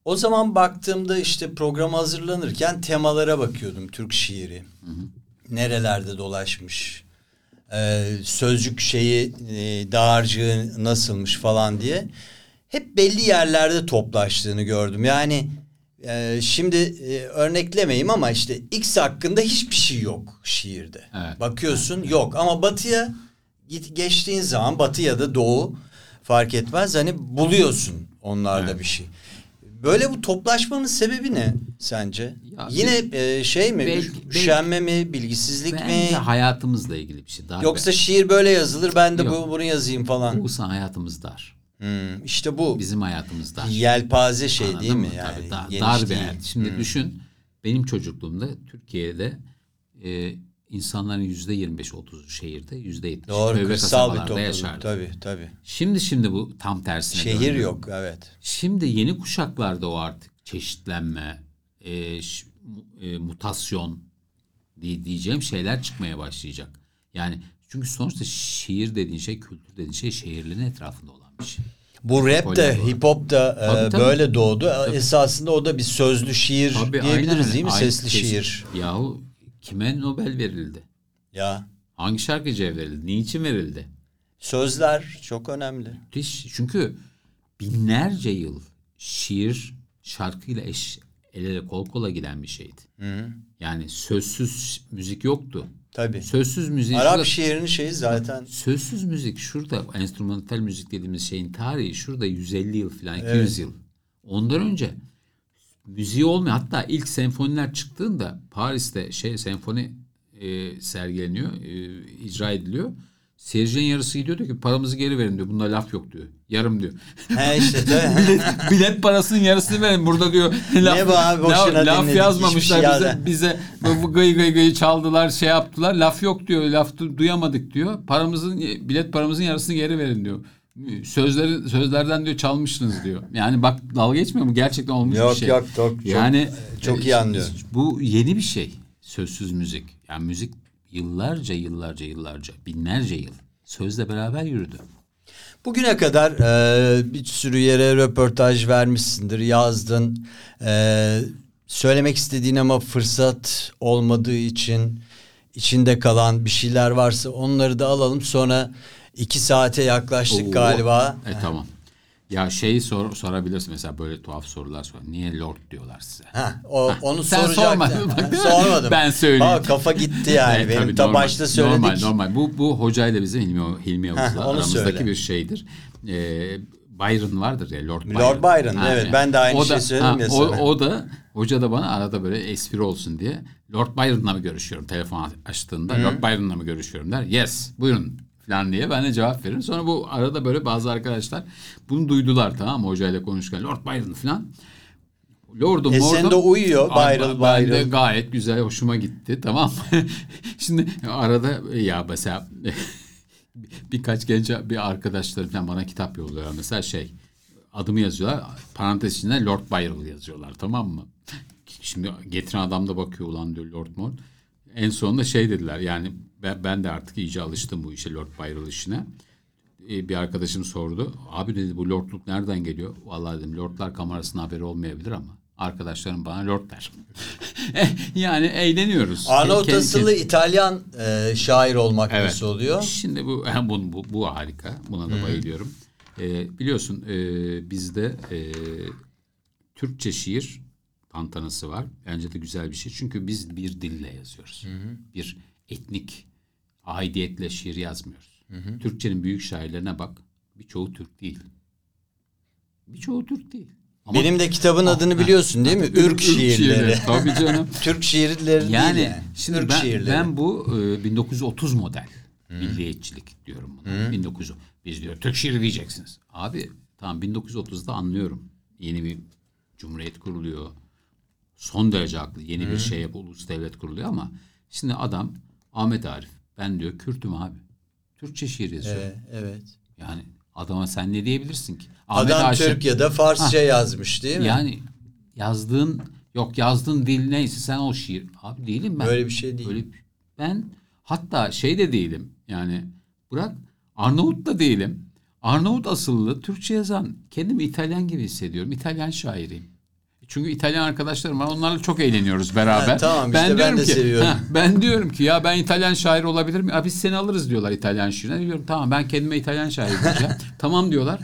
O zaman baktığımda işte programa hazırlanırken temalara bakıyordum Türk şiiri. Nerelerde dolaşmış. Ee, sözcük şeyi e, dağarcığı nasılmış falan diye. Hep belli yerlerde toplaştığını gördüm. Yani e, şimdi e, örneklemeyeyim ama işte X hakkında hiçbir şey yok şiirde. Evet. Bakıyorsun yok ama batıya git geçtiğin zaman batı ya da doğu fark etmez hani buluyorsun onlarda Evet. bir şey. Böyle bu toplaşmanın sebebi ne sence? Ya Yine e, şey mi? belki- üş- üşenme mi? Bilgisizlik Bence mi? hayatımızla ilgili bir şey. Dar Yoksa şiir böyle yazılır ben de bu, Yok. bunu yazayım falan. Oğuzhan hayatımız dar. Hmm, işte bu Bizim hayatımız dar. yelpaze şey Anladın değil mi yani? Tabii, dar, dar bir hayat. Şimdi düşün benim çocukluğumda Türkiye'de e, insanların yüzde 25-30'u şehirde yüzde 70 Doğru köy ve kasabalarda yaşardı. tabii tabii. Şimdi şimdi bu tam tersine Şehir döndü. yok evet. Şimdi yeni kuşaklarda o artık çeşitlenme, e, e, mutasyon diye diyeceğim şeyler çıkmaya başlayacak. Yani çünkü sonuçta şiir dediğin şey, kültür dediğin şey şehirlerin etrafında olan bir şey. Bu rap de hip hop da e, Tabii, tabii. böyle doğdu. Esasında o da bir sözlü şiir Tabii, diyebiliriz aynen değil mi? Aynen, Sesli kesin. şiir. Yahu kime Nobel verildi? Ya Hangi şarkıcıya verildi? Niçin verildi? sözler çok önemli. Müthiş. Çünkü binlerce yıl şiir şarkıyla eş, el ele kol kola giden bir şeydi. Yani sözsüz müzik yoktu. Tabii. Sözsüz müzik Arap şurada- şiirinin şeyi zaten Sözsüz müzik şurada enstrümantal müzik dediğimiz şeyin tarihi şurada 150 yıl falan 200 Evet. yıl. Ondan önce müziği olmuyor. Hatta ilk senfoniler çıktığında Paris'te şey senfoni e, sergileniyor, e, icra ediliyor. Seyircinin yarısı gidiyor diyor ki paramızı geri verin diyor. Bunda laf yok diyor. Yarım diyor. he işte bilet, bilet parasının yarısını verin. Burada diyor laf, bu abi, laf, laf yazmamışlar şey bize. yani. Bize bu, gıy gıy gıy çaldılar şey yaptılar. Laf yok diyor. Laf du- duyamadık diyor. Paramızın bilet paramızın yarısını geri verin diyor. Sözleri sözlerden diyor çalmışsınız diyor. Yani bak dalga geçmiyor mu? Gerçekten olmuş Yok, bir şey. yok, çok- çok- yani çok iyi e, anlıyorum. Bu yeni bir şey. Sözsüz müzik. Yani müzik yıllarca yıllarca yıllarca binlerce yıl sözle beraber yürüdü. Bugüne kadar e, bir sürü yere röportaj vermişsindir, yazdın. E, söylemek istediğin ama fırsat olmadığı için içinde kalan bir şeyler varsa onları da alalım. Sonra iki saate yaklaştık Oo. galiba. E tamam. Ya şeyi sor, sorabilirsin mesela böyle tuhaf sorular sor. Niye lord diyorlar size? Ha, o, onu sen soracaktım. sormadın bak, Ha? Sormadım. Ben söyleyeyim. Aa, kafa gitti yani. Evet, Benim tabii, ta normal, başta söyledik. Normal normal. Bu, bu hocayla bizim Hilmi, Hilmi Yavuz'la aramızdaki söyle. bir şeydir. Ee, Byron vardır ya Lord Byron. Lord Byron, evet, ben de aynı O şeyi söyledim ya o, sana. O da hoca da bana arada böyle espri olsun diye Lord Byron'la mı görüşüyorum telefon açtığında Lord Byron'la mı görüşüyorum der. Yes buyurun falan diye ben de cevap veririm. Sonra bu arada böyle bazı arkadaşlar bunu duydular tamam mı hocayla konuşurken Lord Byron falan. Lord'um E, sen Lord'um- de uyuyor, Byron, Ben de Byron. gayet güzel hoşuma gitti tamam mı? Şimdi arada ya mesela birkaç genç bir arkadaşlarım falan bana kitap yolluyorlar. Mesela şey adımı yazıyorlar. Parantez içinde Lord Byron yazıyorlar tamam mı? Şimdi getiren adam da bakıyor ulan diyor Lord Mort. En sonunda şey dediler yani ben, ben de artık iyice alıştım bu işe Lord Byron işine. Ee, bir arkadaşım sordu. Abi dedi bu lordluk nereden geliyor? Vallahi dedim lordlar kamerasının haberi olmayabilir ama arkadaşlarım bana lord der. yani eğleniyoruz. Arnavut asıllı İtalyan e, şair olmak Evet. nasıl oluyor? Şimdi bu bu, bu, bu harika. Buna da bayılıyorum. Ee, biliyorsun e, bizde e, Türkçe şiir tantanası var. Bence de güzel bir şey. Çünkü biz bir dille yazıyoruz. Bir etnik aidiyetle şiir yazmıyoruz. Türkçenin büyük şairlerine bak. Birçoğu Türk değil. Birçoğu Türk değil. Ama Benim de kitabın adını biliyorsun değil mi? Ürk şiirleri. Tabii canım. Türk şiirleri Yani, değil yani. şimdi Ürk ben, şiirleri. ben bu e, 1930 model milliyetçilik diyorum buna. 1900 biz diyor Türk şiiri diyeceksiniz. Abi tamam 1930'da anlıyorum. Yeni bir cumhuriyet kuruluyor. Son derece haklı. Yeni bir şey yapıp ulus devlet kuruluyor ama şimdi adam Ahmet Arif ben diyor Kürt'üm abi. Türkçe şiir yazıyor. Evet, evet. Yani adama sen ne diyebilirsin ki? Ahmet Adam Haşim- Türk ya da Farsça yazmış değil mi? yani yazdığın yok yazdığın dil neyse sen o şiir. Abi değilim ben. Böyle bir şey değil. Böyle ben hatta şey de değilim. Yani bırak Arnavut da değilim. Arnavut asıllı Türkçe yazan kendimi İtalyan gibi hissediyorum. İtalyan şairiyim. Çünkü İtalyan arkadaşlarım var. Onlarla çok eğleniyoruz beraber. Ha, tamam, işte ben diyorum de ki, seviyorum. ha, ben diyorum ki ya ben İtalyan şair olabilir miyim? Ya biz seni alırız diyorlar İtalyan şiirine. Diyorum tamam ben kendime İtalyan şair diyeceğim. tamam diyorlar.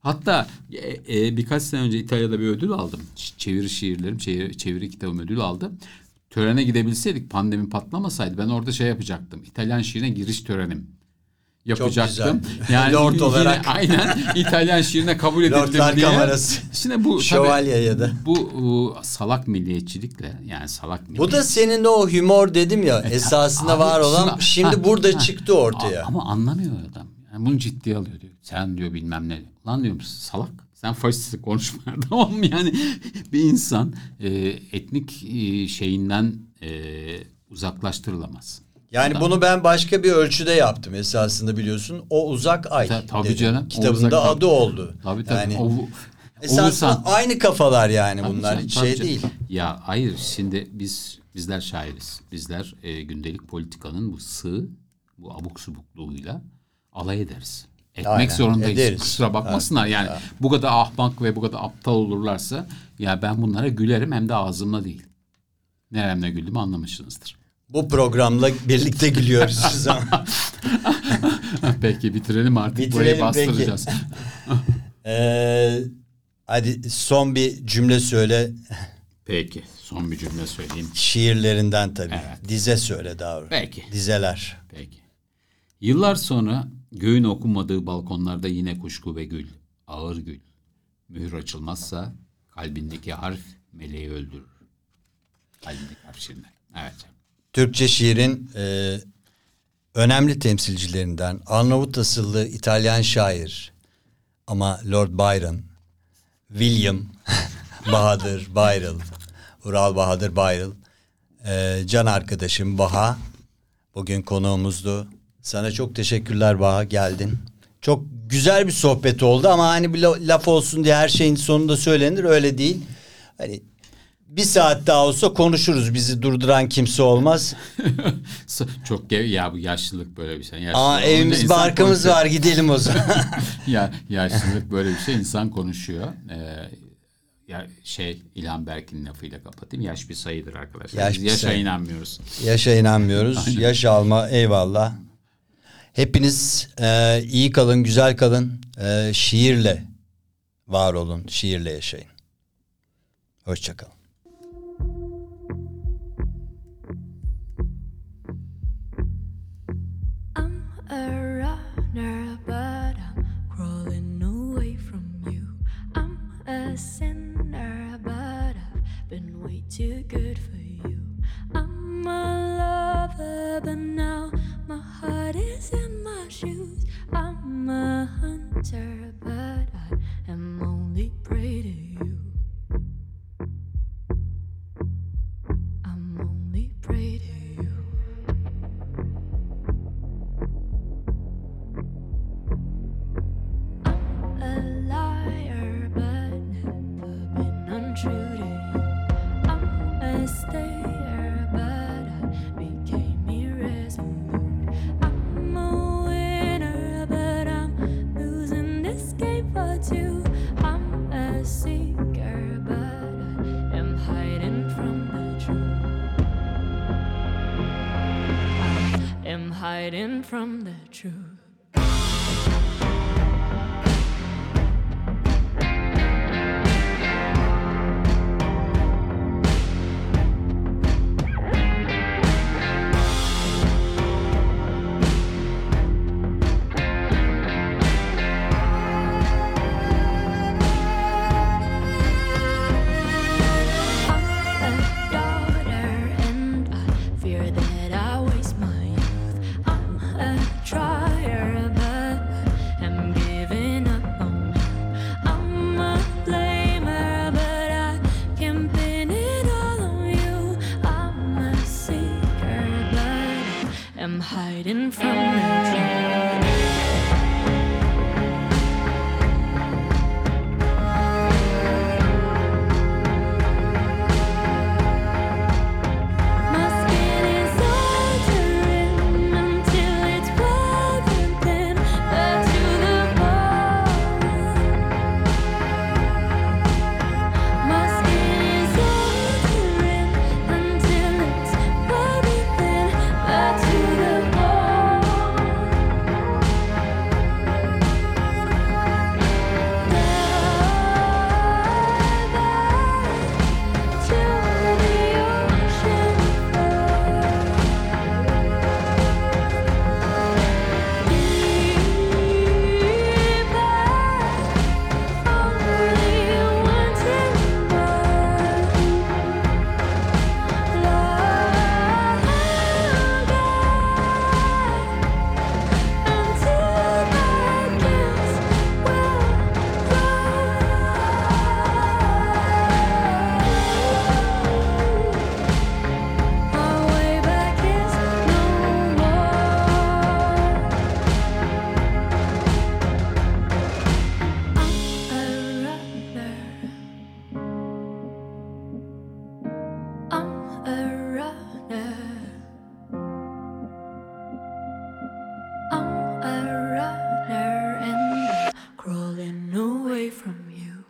Hatta e, e, birkaç sene önce İtalya'da bir ödül aldım. Çeviri şiirlerim, çeviri, çeviri kitabım ödül aldım. Törene gidebilseydik pandemi patlamasaydı ben orada şey yapacaktım. İtalyan şiirine giriş törenim yapacaktım. güzel. Lord yine olarak. aynen İtalyan şiirine kabul edildim Lordlar diye. kamerası. Şimdi bu Şövalye ya da. bu uh, salak milliyetçilikle yani salak milliyetçilik. Bu da senin o humor dedim ya esasında E, Abi var olan şuna- şimdi ha, burada ha. çıktı ortaya. A- Ama anlamıyor adam. Yani bunu ciddiye alıyor diyor. Sen diyor bilmem ne. Lan diyorum salak. Sen faşist konuşma tamam mı? Yani bir insan e, etnik e, şeyinden e, uzaklaştırılamaz. Yani bunu ben başka bir ölçüde yaptım esasında biliyorsun. O uzak ay. Ta- tabii dedim. canım, Kitabında uzak adı oldu. Tabii tabii. Yani o, esasında Oğuzhan- aynı kafalar yani Tabii bunlar. canım, şey canım. değil. Ya hayır şimdi biz bizler şairiz. Bizler e, gündelik politikanın bu sığ, bu abuk subukluğuyla alay ederiz. Etmek Aynen, zorundayız. ederiz. Kusura bakmasınlar yani bu kadar ahmak ve bu kadar aptal olurlarsa ya ben bunlara gülerim hem de ağzımla değil. Neremle güldüğümü anlamışsınızdır. Bu programla birlikte gülüyoruz şu zaman. peki bitirelim artık Bitirelim burayı bastıracağız. Ee, hadi son bir cümle söyle. Peki son bir cümle söyleyeyim. Şiirlerinden tabii. Evet. Dize söyle daha. Peki. Dizeler. Peki. Yıllar sonra göğün okunmadığı balkonlarda yine kuşku ve gül. Ağır gül. Mühür açılmazsa kalbindeki harf meleği öldürür. Kalbindeki harf şimdi. Evet. Türkçe şiirin e, önemli temsilcilerinden Arnavut asıllı İtalyan şair ama Lord Byron, William Bahadır Bayrıl, Ural Bahadır Bayrıl, e, can arkadaşım Baha bugün konuğumuzdu. Sana çok teşekkürler Baha geldin. Çok güzel bir sohbet oldu ama hani bir la- laf olsun diye her şeyin sonunda söylenir öyle değil. Hani bir saat daha olsa konuşuruz. Bizi durduran kimse olmaz. Çok gev ya bu yaşlılık böyle bir şey. Yaşlılık Aa evimiz barkımız konuşuyor. var gidelim o zaman. ya yaşlılık böyle bir şey insan konuşuyor. Ee, ya şey İlhan Berk'in lafıyla kapatayım. Yaş bir sayıdır arkadaşlar. Yaş Biz yaşa sayı. inanmıyoruz. Yaşa inanmıyoruz. Yaş alma eyvallah. Hepiniz e, iyi kalın, güzel kalın. E, şiirle var olun, şiirle yaşayın. Hoşçakalın.